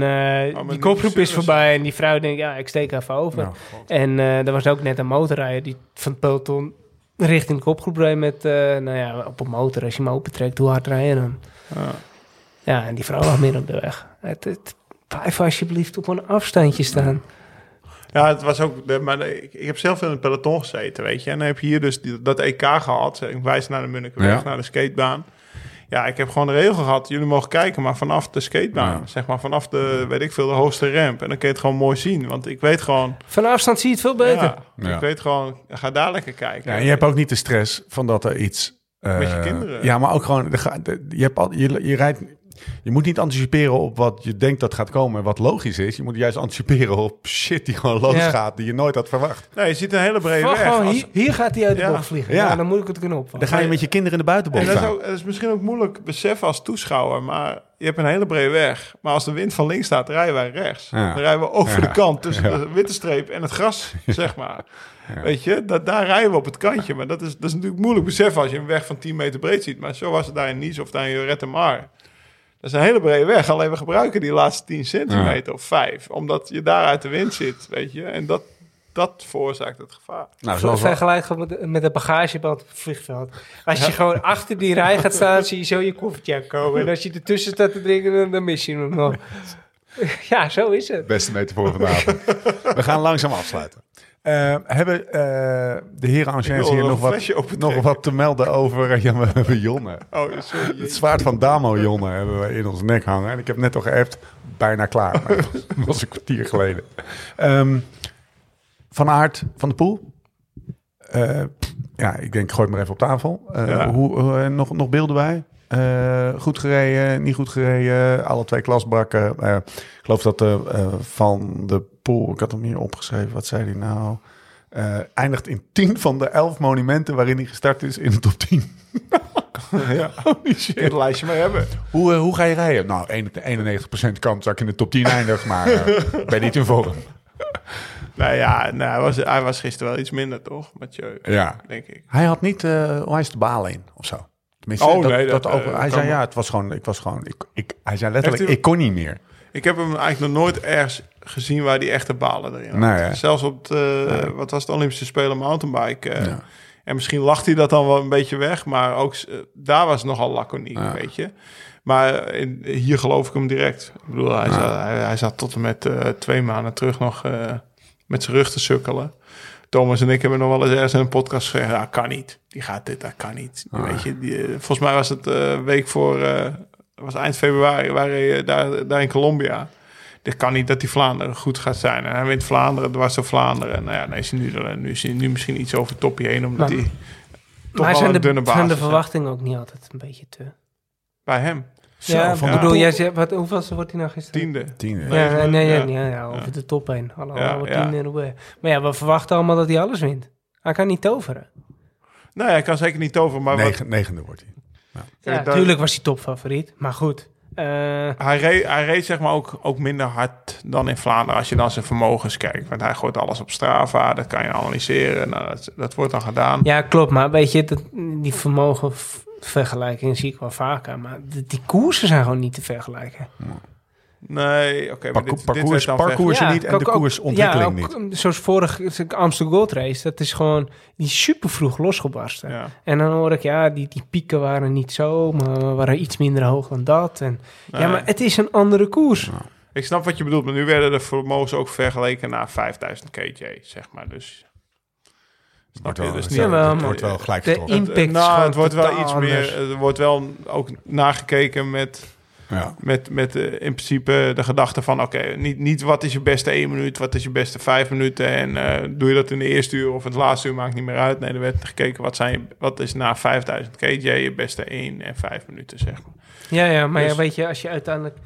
C: maar
D: die kopgroep is voorbij en die vrouw denkt, ja, ik steek even over.
A: Nou,
D: en eh, er was ook net een motorrijder die van het peloton richting de kopgroep reed met, eh, nou ja, op een motor. Als je hem opentrekt, hoe hard rijden dan?
C: Ja.
D: Ja, en die vrouw lag midden op de weg. Het, het, blijf alsjeblieft op een afstandje staan.
C: Ja, het was ook. Maar ik, ik heb zelf in het peloton gezeten, weet je. En dan heb je hier dus die, dat EK gehad. Ik wijs naar de Munnikenweg,
A: Ja.
C: naar de skatebaan. Ja, ik heb gewoon de regel gehad. Jullie mogen kijken, maar vanaf de skatebaan.
A: Ja.
C: Zeg maar vanaf de, weet ik veel, de hoogste ramp. En dan kun je het gewoon mooi zien. Want ik weet gewoon.
D: Van afstand zie je het veel beter.
C: Ja,
A: Ja.
C: Ik weet gewoon, ga daar lekker kijken.
A: Ja, en je hebt ook niet de stress van dat er iets... eh,
C: Met je kinderen.
A: Ja, maar ook gewoon... de ga- de- je, hebt al, je, je rijdt... Je moet niet anticiperen op wat je denkt dat gaat komen en wat logisch is. Je moet juist anticiperen op shit die gewoon losgaat, die je nooit had verwacht.
C: Nee, je ziet een hele brede weg.
D: gewoon,
C: Als-
D: hier, hier gaat hij uit de
C: Ja.
D: bocht vliegen.
A: Ja.
D: Ja. dan moet ik het kunnen opvallen.
A: Dan ga je met je kinderen in de buitenbocht
C: En dat is,
A: staan.
C: ook, dat is misschien ook moeilijk beseffen als toeschouwer, maar je hebt een hele brede weg. Maar als de wind van links staat, rijden wij rechts.
A: Ja.
C: Dan rijden we over
A: Ja.
C: de kant tussen de witte streep en het gras, zeg maar. Weet je, dat, daar rijden we op het kantje. Maar dat is, dat is natuurlijk moeilijk beseffen als je een weg van 10 meter breed ziet. Maar zo was het daar in Nice of daar in Jorette Mar. Dat is een hele brede weg. Alleen we gebruiken die laatste 10 centimeter of 5. Omdat je daar uit de wind zit, weet je. En dat, dat veroorzaakt het gevaar.
A: Nou, zoals we-
D: Vergelijk gewoon met, de- met een bagageband op het vliegveld. Als je gewoon achter die rij gaat staan, zie je zo je koffertje komen. En als je ertussen staat te drinken, dan, dan mis je hem nog. Ja, zo is het.
A: Beste metafoor vanavond. We gaan langzaam afsluiten. Eh, hebben eh, de heren Anciens hier
C: nog
A: wat, nog wat te melden over... eh, Ja, we hebben Jonne.
C: Oh, sorry.
A: Het zwaard van Damo Jonne hebben we in ons nek hangen. En ik heb net al geappt, bijna klaar. Dat was een kwartier geleden. Ehm, van Aert van de Poel. Ja, ik denk, gooi het maar even op tafel.
C: Ja.
A: hoe, nog, nog beelden bij? Goed gereden, niet goed gereden. Alle twee klasbakken. Ik geloof dat de, Van de Poel, ik had hem hier opgeschreven. Wat zei hij nou? Eh, eindigt in 10 van de 11 monumenten waarin hij gestart is in de top 10.
C: Ja.
A: Holy shit.
C: Het lijstje maar hebben.
A: Hoe, eh, hoe ga je rijden? Nou, 91% kans dat ik in de top 10 eindig, maar ik ben niet in vorm.
C: Nou ja, nou, hij, was, hij was gisteren wel iets minder, toch? Mathieu,
A: Ja.
C: denk ik.
A: Hij had niet, eh hij is de balen in of zo. Tenminste,
C: Oh,
A: dat,
C: nee,
A: dat,
C: dat,
A: ook, hij zei ja, het was gewoon, ik was gewoon, ik, ik, hij zei letterlijk, ik kon niet meer.
C: Ik heb hem eigenlijk nog nooit ergens gezien waar die echte balen erin.
A: Nee, hè?
C: Zelfs op het, eh, wat was het Olympische Spelen mountainbike. eh,
A: Ja.
C: En misschien lacht hij dat dan wel een beetje weg, maar ook eh, daar was het nogal laconiek,
A: Ja.
C: weet je. Maar in, hier geloof ik hem direct. Ik bedoel, hij, zat, hij, hij zat tot en met eh, twee maanden terug nog eh, met zijn rug te sukkelen. Thomas en ik hebben nog wel eens ergens in een podcast gezegd, ja, kan niet. Die gaat dit, dat kan niet. Weet je, die, eh, volgens mij was het eh week voor, eh, was eind februari, waren je daar, daar in Colombia. Dit kan niet dat die Vlaanderen goed gaat zijn. En hij wint Vlaanderen, dwars door Vlaanderen. Nou ja, dan is hij nu, er- nu is hij nu misschien iets over het topje heen, omdat
D: Maar-
C: hij toch
D: maar
C: wel
D: zijn
C: een
D: de,
C: dunne basis
D: zijn de verwachtingen ook niet altijd een beetje te...
C: Bij hem,
D: ja,
A: van
D: bedoel, jij wat, hoeveelste wordt hij nou gisteren?
C: tiende.
A: Tiende.
D: Ja, nee, nee,
C: Ja.
D: nee, ja, ja, over de top heen. Hallo, in de. Maar ja, we verwachten allemaal dat hij alles wint. Hij kan niet toveren.
C: Nou, hij kan zeker niet toveren, maar wat,
A: Negen, negende wordt hij.
D: Ja, natuurlijk was hij topfavoriet, maar goed. Eh,
C: hij, reed, hij reed zeg maar ook, ook minder hard dan in Vlaanderen als je dan zijn vermogens kijkt. Want hij gooit alles op Strava, dat kan je analyseren. Nou, dat, dat wordt dan gedaan.
D: ja, klopt, maar weet je, dat, die vermogen v- vergelijkingen zie ik wel vaker. Maar die, die koersen zijn gewoon niet te vergelijken.
C: Nee, oké. maar
A: Parcours,
C: dit,
A: parcours, parcours niet en de
D: ook-
A: koersontwikkeling
D: ja,
A: niet.
D: ook, Zoals vorig Amsterdam Gold Race, dat is gewoon die super vroeg losgebarsten.
C: Ja.
D: En dan hoor ik, ja, die, die pieken waren niet zo, maar waren iets minder hoog dan dat. En, Ja, maar het is een andere koers.
C: Ik snap wat je bedoelt, maar nu werden de vermogens ook vergeleken naar 5000 kj, zeg maar. Dus, snap je? Dus
A: het
C: niet,
D: Ja, wel,
A: het wordt wel gelijk
D: de
C: het,
D: impact is
C: nou, het wordt wel iets
D: anders.
C: meer. Het wordt wel ook nagekeken met,
A: Ja.
C: met, met eh, in principe de gedachte van: oké, niet, niet wat is je beste 1 minuut, wat is je beste 5 minuten. En eh, doe je dat in de eerste uur of het laatste uur, maakt niet meer uit. Nee, er werd gekeken wat, zijn, je- wat is na 5000 kj je beste 1 en 5 minuten, zeg maar.
D: Ja, ja, maar
C: Dus-
D: ja, weet je, als je uiteindelijk...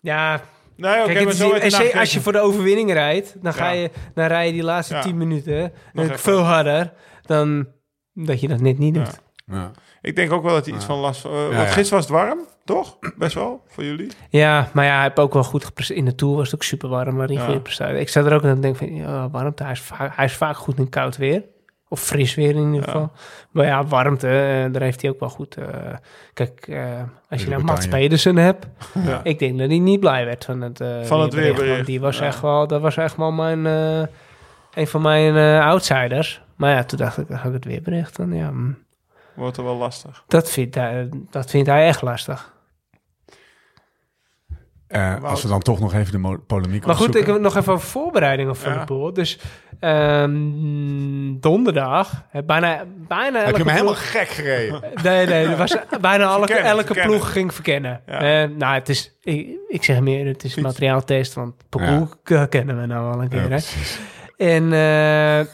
D: Ja,
C: Nee, oké,
D: kijk,
C: maar
D: is als, je, als je voor de overwinning rijdt, dan, ga
C: Ja.
D: je, dan rij je die laatste
C: Ja.
D: 10 minuten veel harder dan dat je dat net niet doet.
C: Ja.
A: Ja.
C: Ik denk ook wel dat hij iets van last...
A: Ja,
C: want
A: ja.
C: gisteren was het warm, toch? Best wel, voor jullie?
D: Ja, maar ja, hij heeft ook wel goed gepresteerd. In de Tour was het ook super warm, maar in
C: Ja.
D: prestatie. Ik zat er ook aan te denken van, ja, warmte, hij is, vaak, hij is vaak goed in koud weer. Of fris weer in ieder
C: Ja.
D: geval. Maar ja, warmte, eh, daar heeft hij ook wel goed... eh, kijk, eh, als je nou Mats. Pedersen hebt...
C: Ja.
D: Ik denk dat hij niet blij werd van het, eh
C: Van het weerbericht.
D: want Die was
C: Ja.
D: echt wel, dat was echt wel mijn, een van mijn outsiders. Maar ja, toen dacht ik, dan ga ik het weerbericht. Dan, ja, hm,
C: Wordt er wel lastig.
D: dat, vindt hij, dat vindt hij echt lastig.
A: Eh, als we dan toch nog even de polemiek
D: Maar goed, ik heb nog even voorbereidingen voor
C: Ja.
D: de pool. Dus ehm, donderdag, bijna, bijna
A: Heb je me helemaal
D: ploeg-
A: gek gereden?
D: Nee, nee, er was bijna elke,
C: Verkennen,
D: elke
C: verkennen.
D: ploeg ging verkennen.
C: Ja.
D: Eh, nou, het is, ik, ik zeg meer, het is materiaaltest, want parcours eh, kennen we nou al een keer. Hè. En uh,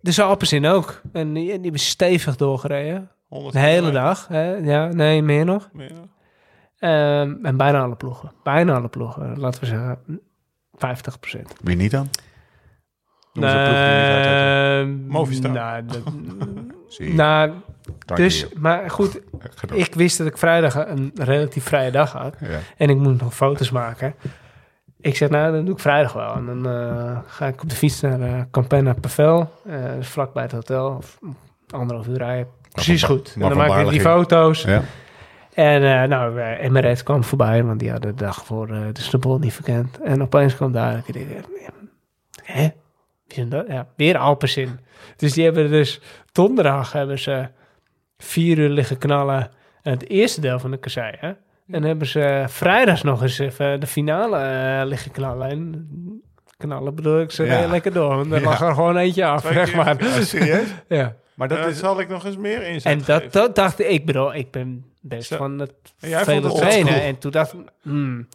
D: de Alpecin ook. En die, die hebben stevig doorgereden.
C: 100
D: De hele dag. Hè? Ja, nee, meer nog.
C: Meer nog?
D: Ehm, en bijna alle ploegen. Bijna alle ploegen. Laten we zeggen 50 procent.
A: Wie niet dan? Noem uit had.
C: Movistar.
D: Nou, dat- nou, dus, maar goed. Ik wist dat ik vrijdag een relatief vrije dag had.
A: Ja.
D: En ik moet nog foto's maken. Ik zeg, nou, dan doe ik vrijdag wel. En dan eh, ga ik op de fiets naar uh, Campana Pavel. eh vlakbij het hotel. Of anderhalf uur rijden. Precies goed. En dan maak ik die foto's.
A: Ja.
D: En uh, nou, uh, Emirates kwam voorbij, want die hadden de dag voor uh, de Snowball niet verkend. En opeens kwam daar, ik dacht, hè? Wie zijn dat? Ja, weer Alpecin. Dus die hebben dus donderdag hebben ze vier uur liggen knallen. En het eerste deel van de kassei, hè? En hebben ze vrijdags nog eens even de finale uh, liggen knallen. En knallen bedoel ik ze
A: Ja.
D: lekker door. Want er
A: Ja.
D: lag er gewoon eentje af, zeg maar.
A: Oh, serieus?
D: Ja.
A: Maar
C: Dat
A: dat is...
C: zal ik nog eens meer inzetten.
D: En dat, dat dacht ik, ik bedoel, ik ben best
C: Zo.
D: van het
C: jij
D: vele
C: het
D: trainen. En toen dacht ik, hmm,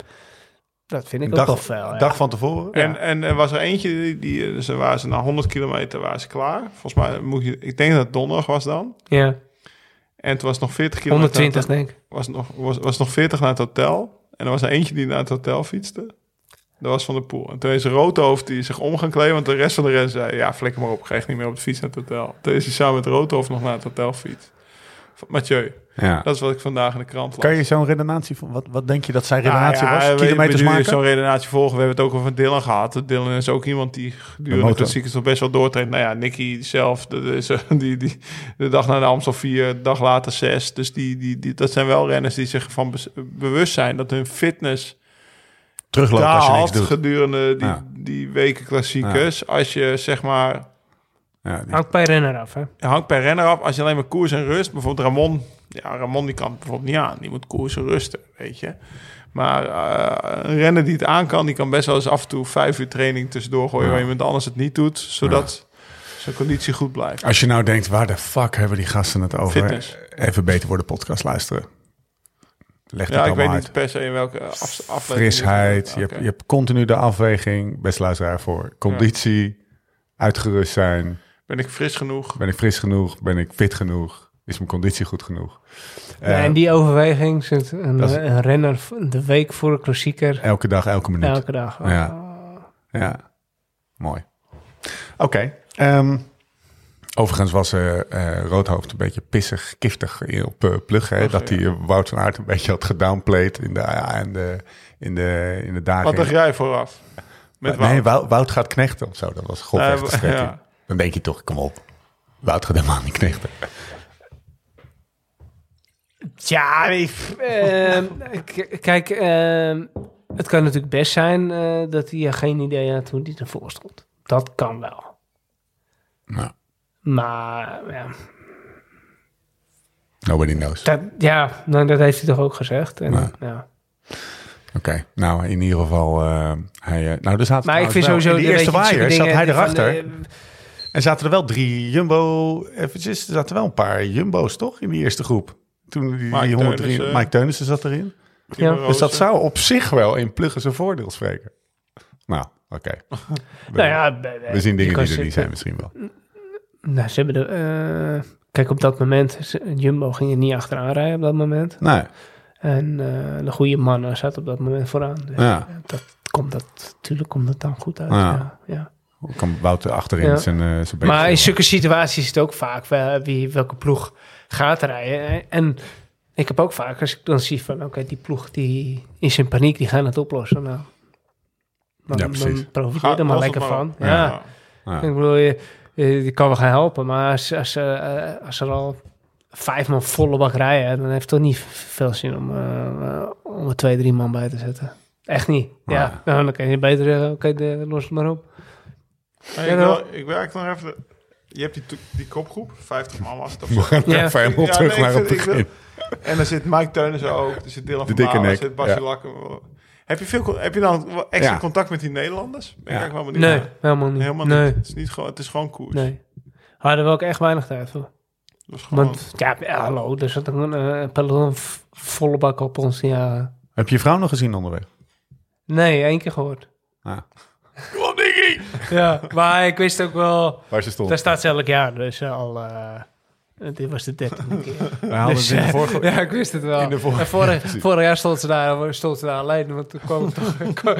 D: dat vind ik
A: Dag-
D: ook wel veel. ja.
A: dag van tevoren?
C: En, en er was er eentje, die, die dus waren ze na 100 kilometer waren ze klaar. Volgens mij moet je, ik denk dat het donderdag was dan.
D: Ja,
C: En toen was het nog 40 kilometer.
D: 120 denk ik.
C: Was het nog, was, was nog 40 naar het hotel. En er was er eentje die naar het hotel fietste. Dat was Van de Poel. En toen is Roodhoofd die zich om gaan kleden. Want de rest van de rest zei... Ja, flikker maar op. Ga echt niet meer op de fiets naar het hotel. Toen is hij samen met Roodhoofd nog naar het hotel fiets. Mathieu.
A: Ja.
C: Dat is wat ik vandaag in de krant las.
A: Kan je zo'n redenatie... van- Wat, wat denk je dat zijn
C: Nou
A: redenatie
C: ja,
A: was?
C: we-
A: Kilometers maken?
C: Zo'n redenatie volgen. We hebben het ook over Dylan gehad. Dylan is ook iemand die
A: De
C: gedurende
A: motor.
C: klassiekers toch best wel doortraint. Nou ja, Nicky zelf, dat is, eh, die, die, de dag na de Amstel 4, de dag later 6. Dus die, die, die, dat zijn wel renners die zich van bewust zijn dat hun fitness
A: Teruglopen als je niks
C: daalt
A: doet.
C: gedurende die,
A: Ja.
C: die weken klassiekers. Als je zeg maar,
A: Ja, die-
D: Hangt bij renner af, hè?
C: je hangt per renner af. Als je alleen maar koers en rust, bijvoorbeeld Ramon. Ja, Ramon die kan het bijvoorbeeld niet aan. Die moet koers en rusten, weet je. Maar eh, een renner die het aan kan, die kan best wel eens af en toe vijf uur training tussendoor gooien
A: Ja.
C: waar iemand anders het niet doet, zodat zijn conditie goed blijft.
A: Als je nou denkt, waar de fuck hebben die gasten het over?
C: Fitness.
A: Even beter worden podcast luisteren.
C: Ja, ik weet
A: uit.
C: niet per se in welke af, aflevering.
A: Frisheid. Je, hebt, je hebt continu de afweging. Best luisteraar voor. Conditie. Uitgerust zijn.
C: Ben ik fris genoeg?
A: Ben ik fris genoeg? Ben ik fit genoeg? Is mijn conditie goed genoeg?
D: Ja,
A: Eh,
D: en die overweging zit een,
A: is-
D: een renner de week voor een klassieker.
A: Elke dag, elke minuut.
D: Elke dag.
A: Ja. Ja, mooi. Oké. ehm, overigens was eh eh, Roodhoofd een beetje pissig, giftig op eh, Plug. Hè,
C: Plug,
A: dat hij
C: ja.
A: Wout van Aert een beetje had gedownplayed in de, ja, in de, in de, in de dagen.
C: Wat dacht jij vooraf? Met
A: nee,
C: Wout?
A: Wout, Wout gaat knechten of zo. Dat was de strekking.
C: ja.
A: Dan denk je toch, kom op. Wout gaat helemaal niet knechten.
D: Ja, ik, ehm, kijk, ehm, het kan natuurlijk best zijn eh, dat hij geen idee had hoe hij ervoor stond. Dat kan wel.
A: Nou,
D: Maar ja,
A: nobody knows.
D: dat, ja nou, dat heeft hij toch ook gezegd. En,
A: Ja.
D: ja.
A: Oké, nou in ieder geval, eh, hij, eh, nou er zaten
D: Maar ik vind sowieso...
A: in
D: weet
A: eerste waaier zat hij erachter.
D: eh,
A: En zaten er wel drie Jumbo, eventjes, er zaten wel een paar Jumbo's toch in die eerste groep. Toen die,
C: Mike
A: die 103,
C: Teunissen.
A: Mike Teunissen zat erin.
D: Ja.
A: Dus dat zou op zich wel in pluggen zijn voordeel spreken. Nou, oké. We,
D: nou ja, we,
A: we zien dingen die er niet zijn misschien wel.
D: Nou, ze hebben de... eh, kijk, op dat moment... ze- Jumbo ging er niet achteraan rijden op dat moment.
A: Nee,
D: En eh, de goede mannen zaten op dat moment vooraan. Dus
A: Ja.
D: dat komt dat... Natuurlijk komt het dan goed uit.
A: Ja.
D: Ja. Ja,
A: kan Wouter achterin
D: Ja.
A: zijn, eh zijn
D: Maar in zulke situaties is het ook vaak wel wie, welke ploeg gaat rijden. En ik heb ook vaak, als ik dan zie van... Oké, die ploeg die is in paniek, die gaan het oplossen. Nou, dan,
A: Ja, precies.
D: dan profiteer
C: Ga-
D: er maar lekker van. Ja.
A: Ja.
D: Ik bedoel, je, je, je kan wel gaan helpen, maar als, als, eh, als er al vijf man volle bak rijden, dan heeft het toch niet veel zin om, eh, eh, om er twee, drie man bij te zetten. Echt niet. Ja,
A: Ja.
D: nou, dan kan je beter zeggen, oké, de- los het maar op.
C: Ik,
D: wel.
C: wil, ik werk nog even... Je hebt die, die kopgroep, 50 man was het of
A: We
C: zo.
A: gaan
D: Ja.
A: even helemaal
C: Ja,
A: terug
C: nee,
A: naar het begin.
C: En dan zit Mike Teunissen ook, er zit Dylan
A: De
C: van
A: dikke
C: Baarle, er
A: nek,
C: zit Basje
A: ja.
C: Lakken. Heb je, veel, heb je dan extra
A: Ja.
C: contact met die Nederlanders? Ben ik wel benieuwd
D: Nee,
C: naar.
D: helemaal niet.
C: Helemaal
D: nee,
C: niet. Het is, niet gewoon, het is gewoon koers.
D: nee. Hadden we ook echt weinig tijd voor.
C: Dat is gewoon,
D: Want, ja, hallo, er zat een eh, peloton v- volle bak op ons. Ja.
A: Heb je je vrouw nog gezien onderweg?
D: Nee, één keer gehoord.
A: Ah,
D: Ja, maar ik wist ook wel...
A: waar ze stond.
D: Daar staat ze elk jaar, dus al... eh, dit was de dertiende keer.
A: We
D: Dus,
A: het in de
D: eh,
A: vorige...
D: Ja, ik wist het wel.
A: In de vorige-
D: En vorig, vorig jaar stond ze daar, stond ze daar alleen, want toen kwam het toch... kwam-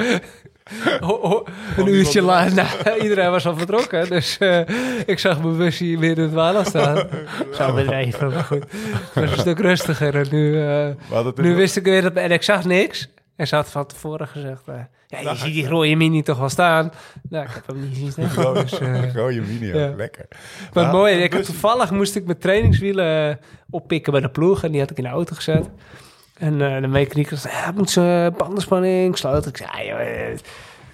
D: ho- ho- een uurtje later, nou, iedereen was al vertrokken, dus eh, ik zag mijn busje weer in het water staan. Zo bedreven, maar goed. Het was een stuk rustiger en nu, eh,
A: hadden
D: nu wist ik weer dat... En ik zag niks. En ze had van tevoren gezegd, eh, ja, je ziet die rode mini toch wel staan. Nou, ik heb hem niet zien staan.
A: Rode,
D: Dus, eh,
A: rode mini,
D: ja.
A: lekker.
D: maar
A: Ja,
D: mooi, ik had toevallig moest ik mijn trainingswielen eh, oppikken bij de ploeg en die had ik in de auto gezet. En de mechanieker zei, ja, moet ze bandenspanning sloten. Ik zei, ja, joh,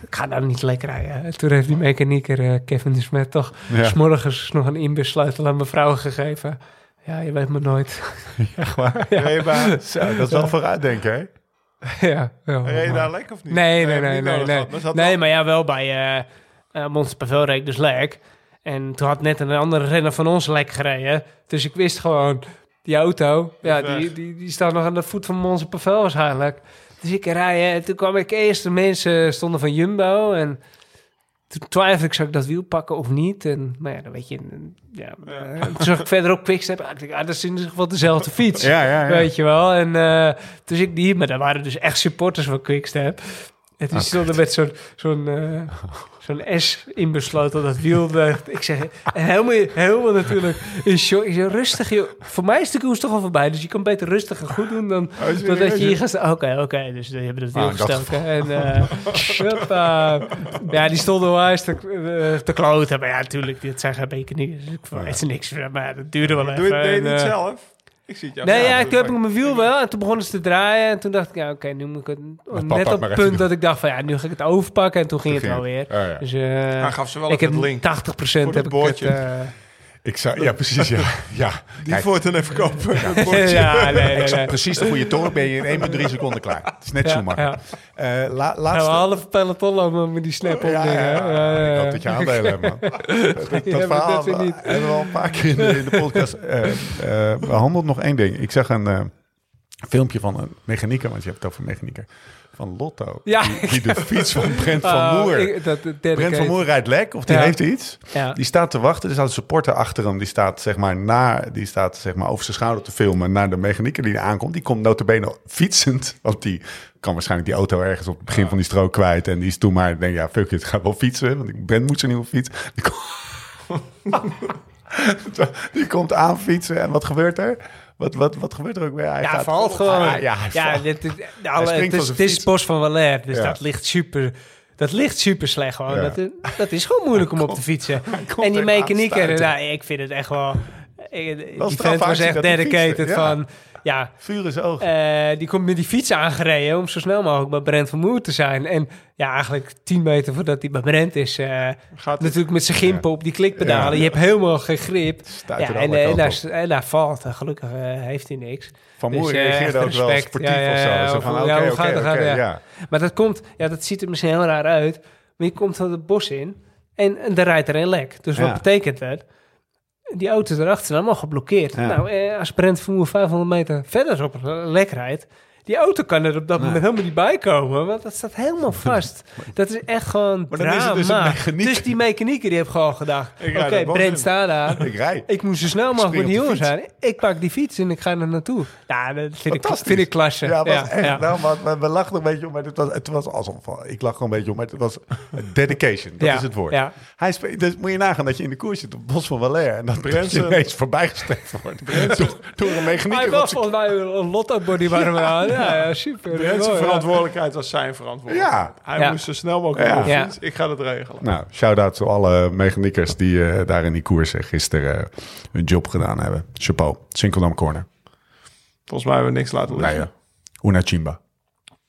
D: ik ga daar niet lekker rijden. En toen heeft die mechanieker, Kevin de Smet, toch
A: Ja.
D: s'morgens nog een inbussleutel aan mijn vrouw gegeven. Ja, je weet me nooit.
A: Echt waar? Zo, dat is wel vooruitdenken, hè?
D: ja, ja,
C: reed je daar lek of niet?
D: Nee, nee, nee, nee. Nee, nee maar ja, wel bij eh uh, Monster Pavel reed dus lek. En toen had net een andere renner van ons lek gereden. Dus ik wist gewoon, die auto, ja, die, die, die staat nog aan de voet van Monster Pavel waarschijnlijk. Dus ik rijden en toen kwam ik eerst, de mensen stonden van Jumbo en toen twijfelde ik, zou ik dat wiel pakken of niet? En, maar ja, dan weet je, ja, eh, toen zag ik verderop Quickstep. Ah, ik ah, dat is in ieder geval dezelfde fiets.
A: Ja, ja, ja.
D: Weet je wel. En eh dus ik die, maar dat waren dus echt supporters van Quickstep. Die
A: Oh,
D: stonden met zo'n zo'n eh, zo'n S inbesloten dat wiel. Ik zeg, helemaal, helemaal natuurlijk in shock. Ik zeg, rustig joh. Voor mij is de koers toch al voorbij. Dus je kan beter rustig en goed doen dan,
C: Oh,
D: dan dat je hier
C: joh?
D: gaat staan. Oké, oké. Dus die hebben het wiel
A: Ah, dat
D: gestoken. En hoppa. ja, die stonden wel eens te, eh, te kloten. Maar ja, natuurlijk, dit zijn geen bekeniers. Dus ik verwijt ze niks. Maar dat duurde wel even.
C: Doe je, je
D: En,
C: het zelf? Ik zie het jou.
D: Nee, ja, toen heb ik mijn wiel wel. En toen begonnen ze te draaien. En toen dacht ik, ja, oké, nu moet ik het...
A: pak
D: net op het punt
A: doen.
D: dat ik dacht van, ja, nu ga ik het overpakken. En toen ging het wel weer.
A: Oh, ja.
D: Dus eh,
C: gaf ze wel
D: ik heb
C: het link.
D: 80 procent
C: Voor
D: heb
C: het
D: ik het...
A: Ik zou, ja, precies, ja. ja.
C: Die
A: Kijk,
C: voor dan even kopen.
D: Ja, nee, nee,
A: ik zag
D: nee.
A: precies de goede toren, ben je in 1 minuut 3 seconden klaar. Het is net
D: Ja,
A: Schumacher.
D: ja.
A: Eh, la,
D: Nou,
A: laatste...
D: half peloton lopen met die snap op
A: ja,
D: dingen.
A: ja,
D: Ja, ja,
A: ik
D: ja.
A: hoop dat je aandelen hebt, man. Dat, dat
D: Ja,
A: verhaal
D: niet.
A: hebben we al een paar keer in de, in de podcast eh eh, behandeld. Nog één ding. Ik zag een eh, filmpje van een mechanieker, want je hebt het over mechanieker, van Lotto.
D: Ja.
A: Die, die de fiets van Brent van
D: Oh,
A: Moer...
D: ik- dat, dat
A: Brent van Moer rijdt lek, of die
D: Ja.
A: heeft iets.
D: Ja.
A: Die staat te wachten. Er staat een supporter achter hem. Die staat, zeg maar, na, die staat zeg maar, over zijn schouder te filmen naar de mechanieker die er aankomt. Die komt notabene fietsend. Want die kan waarschijnlijk die auto ergens op het begin van die strook kwijt. En die is toen maar, denk ja, fuck it, ga wel fietsen. Want ik Brent moet zijn nieuwe fiets. Die, kom- die komt aan fietsen. En wat gebeurt er? Wat, wat, wat gebeurt er ook weer? Hij
D: Ja,
A: gaat-
D: valt gewoon.
A: Ja, ja, hij
D: ja
A: valt.
D: dit, het is, het is. Bos van Valère, dus
A: Ja.
D: dat ligt super... Dat ligt super slecht gewoon.
A: Ja.
D: Dat, is- dat is gewoon moeilijk om op te fietsen. En die
A: aanstuiten.
D: nou, ik vind het echt wel... ik- Die vent was echt dedicated
A: ja.
D: van... Ja,
A: Vuur zijn ogen.
D: eh, die komt met die fiets aangereden om zo snel mogelijk bij Brent van Moer te zijn. En ja, eigenlijk 10 meter voordat hij bij Brent is, eh,
C: Gaat
D: natuurlijk met zijn gimpen op die klikpedalen.
A: Ja.
D: Je hebt helemaal geen grip. Ja, en, eh, en, daar, en daar valt. En gelukkig heeft hij niks.
A: Van
D: dus,
A: Moer reageerde ook wel
D: respect.
A: sportief
D: Ja, ja,
A: of zo. van,
D: gaat gaat. Maar dat komt, ja, dat ziet er misschien heel raar uit. Maar je komt van het bos in en, en er rijdt er een lek. Dus wat betekent dat? Die auto's erachter zijn allemaal geblokkeerd.
A: Ja.
D: Nou, eh, als Brent Vermoer 500 meter verder op een lek rijdt... Die auto kan er op dat moment helemaal niet bij komen, want dat staat helemaal vast. Dat is echt gewoon
A: Maar dan is het dus een
D: drama.
A: mechanieker.
D: Dus die mechanieker die heeft gewoon gedacht... Oké,
C: rijd bos
D: Brent staat daar.
A: Ik rij.
D: Ik moest zo snel mogelijk met die zijn. Ik pak die fiets en ik ga er naartoe. Ja, dat vind, ik,
A: Fantastisch.
D: vind ik klasse.
A: Ja, was echt.
D: ja.
A: Nou, maar, maar we lachten een beetje om, maar het was, het was alsof ik lach gewoon een beetje om, maar het was dedication. Dat
D: Ja,
A: is het woord.
D: ja.
A: Hij spe- dus moet je nagaan dat je in de koers zit op het bos van Valère en dat
C: Brensen
A: ineens voorbijgestreefd wordt door, door een
D: Hij
A: mechanieker.
D: was
A: op zijn-
D: volgens mij een lotto-body waar we aan. Ja, ja, super.
C: Zijn
D: ja.
C: verantwoordelijkheid was zijn verantwoordelijkheid.
A: Ja.
C: Hij
D: Ja.
C: moest zo snel mogelijk
A: Ja.
C: de fiets. Ik ga dat regelen.
A: Nou, shout-out to alle mechaniekers die eh, daar in die koers eh, gisteren eh, hun job gedaan hebben. Chapeau. Sinkeldam Corner.
C: Volgens mij hebben we niks laten liggen.
A: Nee, ja. Una Chimba.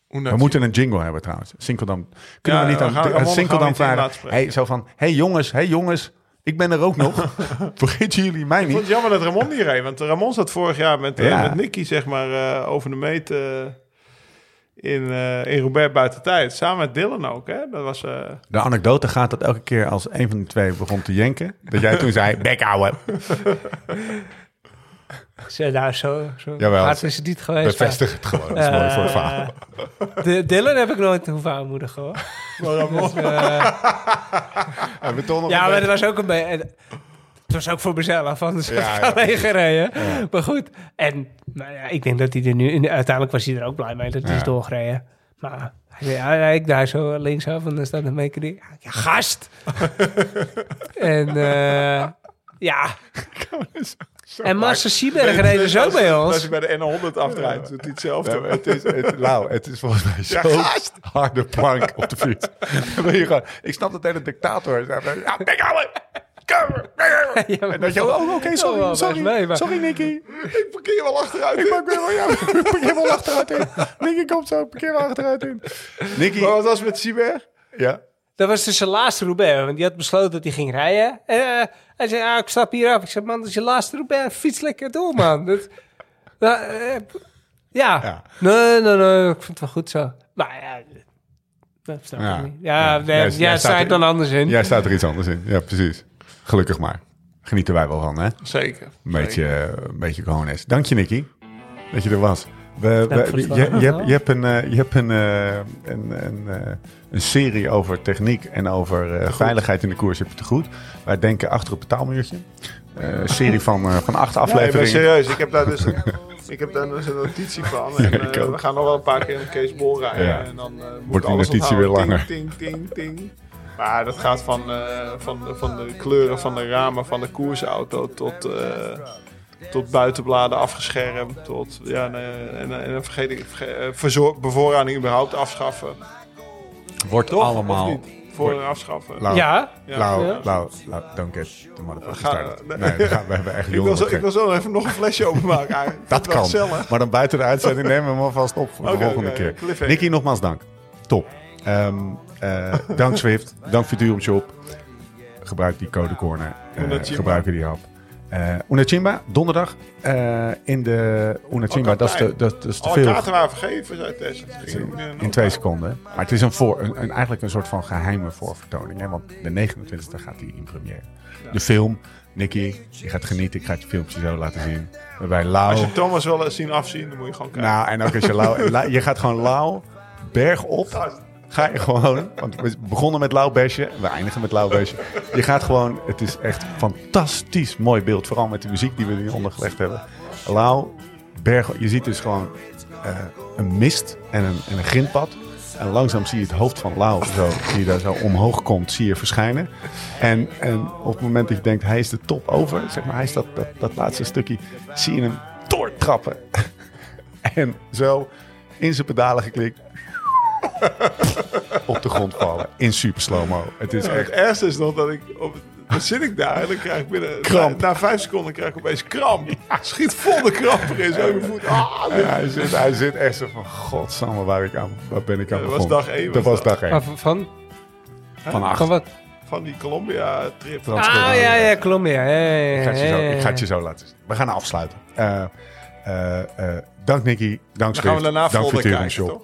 A: We moeten een jingle hebben trouwens. Sinkeldam. Kunnen
C: Ja,
A: we niet
C: we
A: aan,
C: gaan-
A: aan Sinkeldam vragen? Hey, zo van, hey jongens, hey jongens, ik ben er ook nog. Vergeten jullie mij
C: Ik vond
A: niet?
C: het jammer dat Ramon niet reed. Want Ramon zat vorig jaar met, eh,
A: Ja.
C: met Nicky zeg maar, eh, over de meet eh, in, eh in Robert buiten tijd. Samen met Dylan ook. Hè? Dat was, eh,
A: De anekdote gaat dat elke keer als een van die twee begon te jenken, dat jij toen zei, bek ouwe.
D: Ze, nou, zo, zo
A: Jawel,
D: hard
A: ze-
D: is het niet geweest.
A: Bevestig het gewoon, dat is mooi voor het verhaal.
D: Eh, de, Dylan heb ik nooit hoeven aanmoedigen hoor. Dus, eh,
A: nog
D: ja, maar dat was ook een beetje... Het was ook voor mezelf, anders
A: Ja,
D: had ik
A: ja.
D: alleen gereden. Maar goed, en nou ja, ik denk dat hij er nu... en Uiteindelijk was hij er ook blij mee dat hij is doorgereden. Maar hij zei, ja, ik daar zo linksaf en dan staat een mechaniek. Ja, gast! en eh, ja... En Marcel Sieberg reed dus ook bij
C: Als
D: ons.
C: hij bij de N100 afdraait, doet hij hetzelfde.
A: Ja, maar het is, het, nou, het is volgens mij zo'n harde plank op de fiets. Je ik snap dat hele dictator. Ja, bek ouwe.
D: Ja, maar-
A: En dat je ook, oh, oké,
D: Oh,
A: sorry, sorry,
D: best mee, maar-
A: sorry Nicky.
C: Ik parkeer wel achteruit.
A: Ik maak weer wel jou. Parkeer wel achteruit in. Nicky komt zo, parkeer wel achteruit in. Nicky,
C: Maar wat was het met Sieber?
A: ja.
D: Dat was dus zijn laatste Roubaix, want die had besloten dat hij ging rijden. En eh, hij zei, ah, ik stap hier af. Ik zei, man, dat is je laatste Roubaix. Fiets lekker door, man. Dat, nou, eh, ja.
A: Ja.
D: Nee, nee, nee, ik vind het wel goed zo. Maar ja, dat snap ik
A: Ja.
D: niet. Ja,
A: Ja. Jij- staat
D: sta
A: er-
D: dan anders in.
A: Jij staat er iets anders in. Ja, precies. Gelukkig maar. Genieten wij wel van, hè?
C: Zeker.
A: Een beetje, eh, een beetje cojones. Dank je, Nicky, dat je er was. We,
D: het
A: je, hebt, je hebt, een, eh, je hebt een, eh, een, een, eh, een serie over techniek en over eh, veiligheid in de koers. Heb je te goed. Wij denken achter het betaalmuurtje. Eh, Een serie van, eh, van acht afleveringen.
C: serieus. Ik heb daar dus een, ik heb daar dus een notitie van. En,
A: Ja,
C: eh, we gaan nog wel een paar keer in Kees Bol rijden.
A: Ja.
C: En dan eh, moet
A: Wordt die notitie weer langer.
C: Ting, ting, ting, ting. Maar dat gaat van, eh, van, van de kleuren van de ramen van de koersauto tot, eh, tot buitenbladen afgeschermd. Tot, ja, en, en vergeet ik, eh, verzor- bevoorrading überhaupt afschaffen.
A: Wordt
C: Toch? Of
A: allemaal...
C: niet? Voor en afschaffen.
A: Lau,
D: Ja,
C: Ja.
A: Lau,
D: Ja.
A: Lau, Lau, don't get the motherfucker
C: Ga-
A: started.
C: nee.
A: Nee, we gaan- we hebben echt
C: Ik wil,
A: jongen.
C: zo, ik wil zo even nog een flesje openmaken. eigenlijk.
A: Dat kan.
C: gezellig.
A: Maar dan buiten de uitzending nemen we hem alvast op voor de volgende keer. Nicky, nogmaals dank. Top. Ehm, eh, dank Swift. Dank Futurum Shop. Gebruik die code corner. Eh
C: Unachimba.
A: gebruik die app. Eh Unachimba, donderdag. eh, in de Unachimba,
C: Ook
A: dat is, de,
C: altijd.
A: dat, is te
C: Alle
A: veel.
C: kaarten waren vergeven, zei Tess.
A: In twee seconden. Maar het is een voor, een, een- eigenlijk een soort van geheime voorvertoning. Hè? Want de 29e gaat hij in première. De film, Nicky, je gaat genieten. Ik ga het je filmpje zo laten zien. Waarbij Lau...
C: Als je Thomas wil zien afzien, dan moet je gewoon kijken.
A: Nou, en ook als je Lau... La- je gaat gewoon Lau berg op. Ga je gewoon... Want we begonnen met Lau Besje. We eindigen met Lau Besje. Je gaat gewoon... Het is echt fantastisch mooi beeld. Vooral met de muziek die we nu ondergelegd hebben. Lau, berg... Je ziet dus gewoon eh, een mist en een, en een grindpad. En langzaam zie je het hoofd van Lau zo, die daar zo omhoog komt, zie je verschijnen. En, en op het moment dat je denkt, hij is de top over, zeg maar, hij is dat, dat, dat laatste stukje, zie je hem doortrappen. En zo in zijn pedalen geklikt. Op de grond vallen. In super slow-mo. Het is
C: Ja, het
A: echt...
C: ergste is nog dat ik... Op, dan zit ik daar en dan krijg ik binnen...
A: Kramp.
C: Na, na vijf seconden krijg ik opeens kramp. Schiet vol de kramp erin, zo in mijn voet. Ah,
A: Ja, hij, zit, hij zit echt zo van... Godsamme, waar, ik aan, waar ben ik aan
C: Dat was
A: begonnen?
C: dag één,
A: Dat
C: was
A: dag één.
D: Maar van, van,
A: Van acht.
D: van wat?
C: Van die Colombia-trip.
D: Ah, ja, ja, Colombia. Ja, ja, ja,
A: Ik ga het je zo,
D: ja, ja.
A: ik ga het je zo laten zien. We gaan afsluiten. Eh, eh, eh, dank Nicky, dank
C: Dan gaan we
A: Swift,
C: daarna
A: dank
C: kijken,
A: Shop.
C: toch?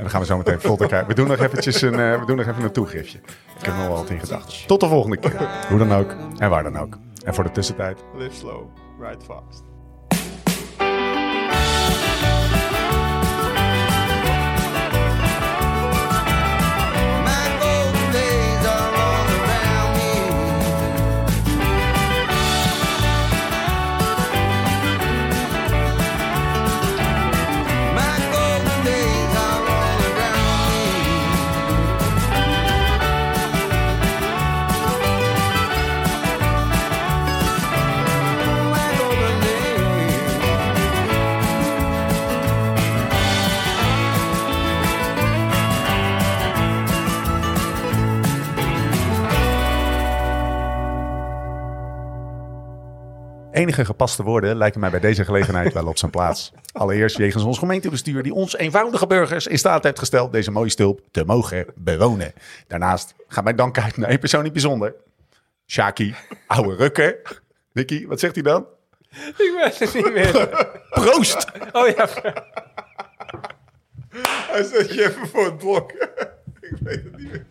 A: En dan gaan we zo meteen Volder kijken. We doen nog eventjes een, eh, we doen nog even een toegiftje. Ik heb nog wel wat in gedachten. Tot de volgende keer. Hoe dan ook en waar dan ook. En voor de tussentijd.
C: Live slow, ride fast.
A: Enige gepaste woorden lijken mij bij deze gelegenheid wel op zijn plaats. Allereerst jegens ons gemeentebestuur die ons eenvoudige burgers in staat heeft gesteld deze mooie stulp te mogen bewonen. Daarnaast gaat mijn dank uit naar één persoon in bijzonder. Shaki, ouwe rukker. Nicky, wat zegt hij dan?
D: Ik weet het niet meer.
A: Proost!
D: Oh ja.
C: Hij zet je even voor het blok. ik weet het niet meer.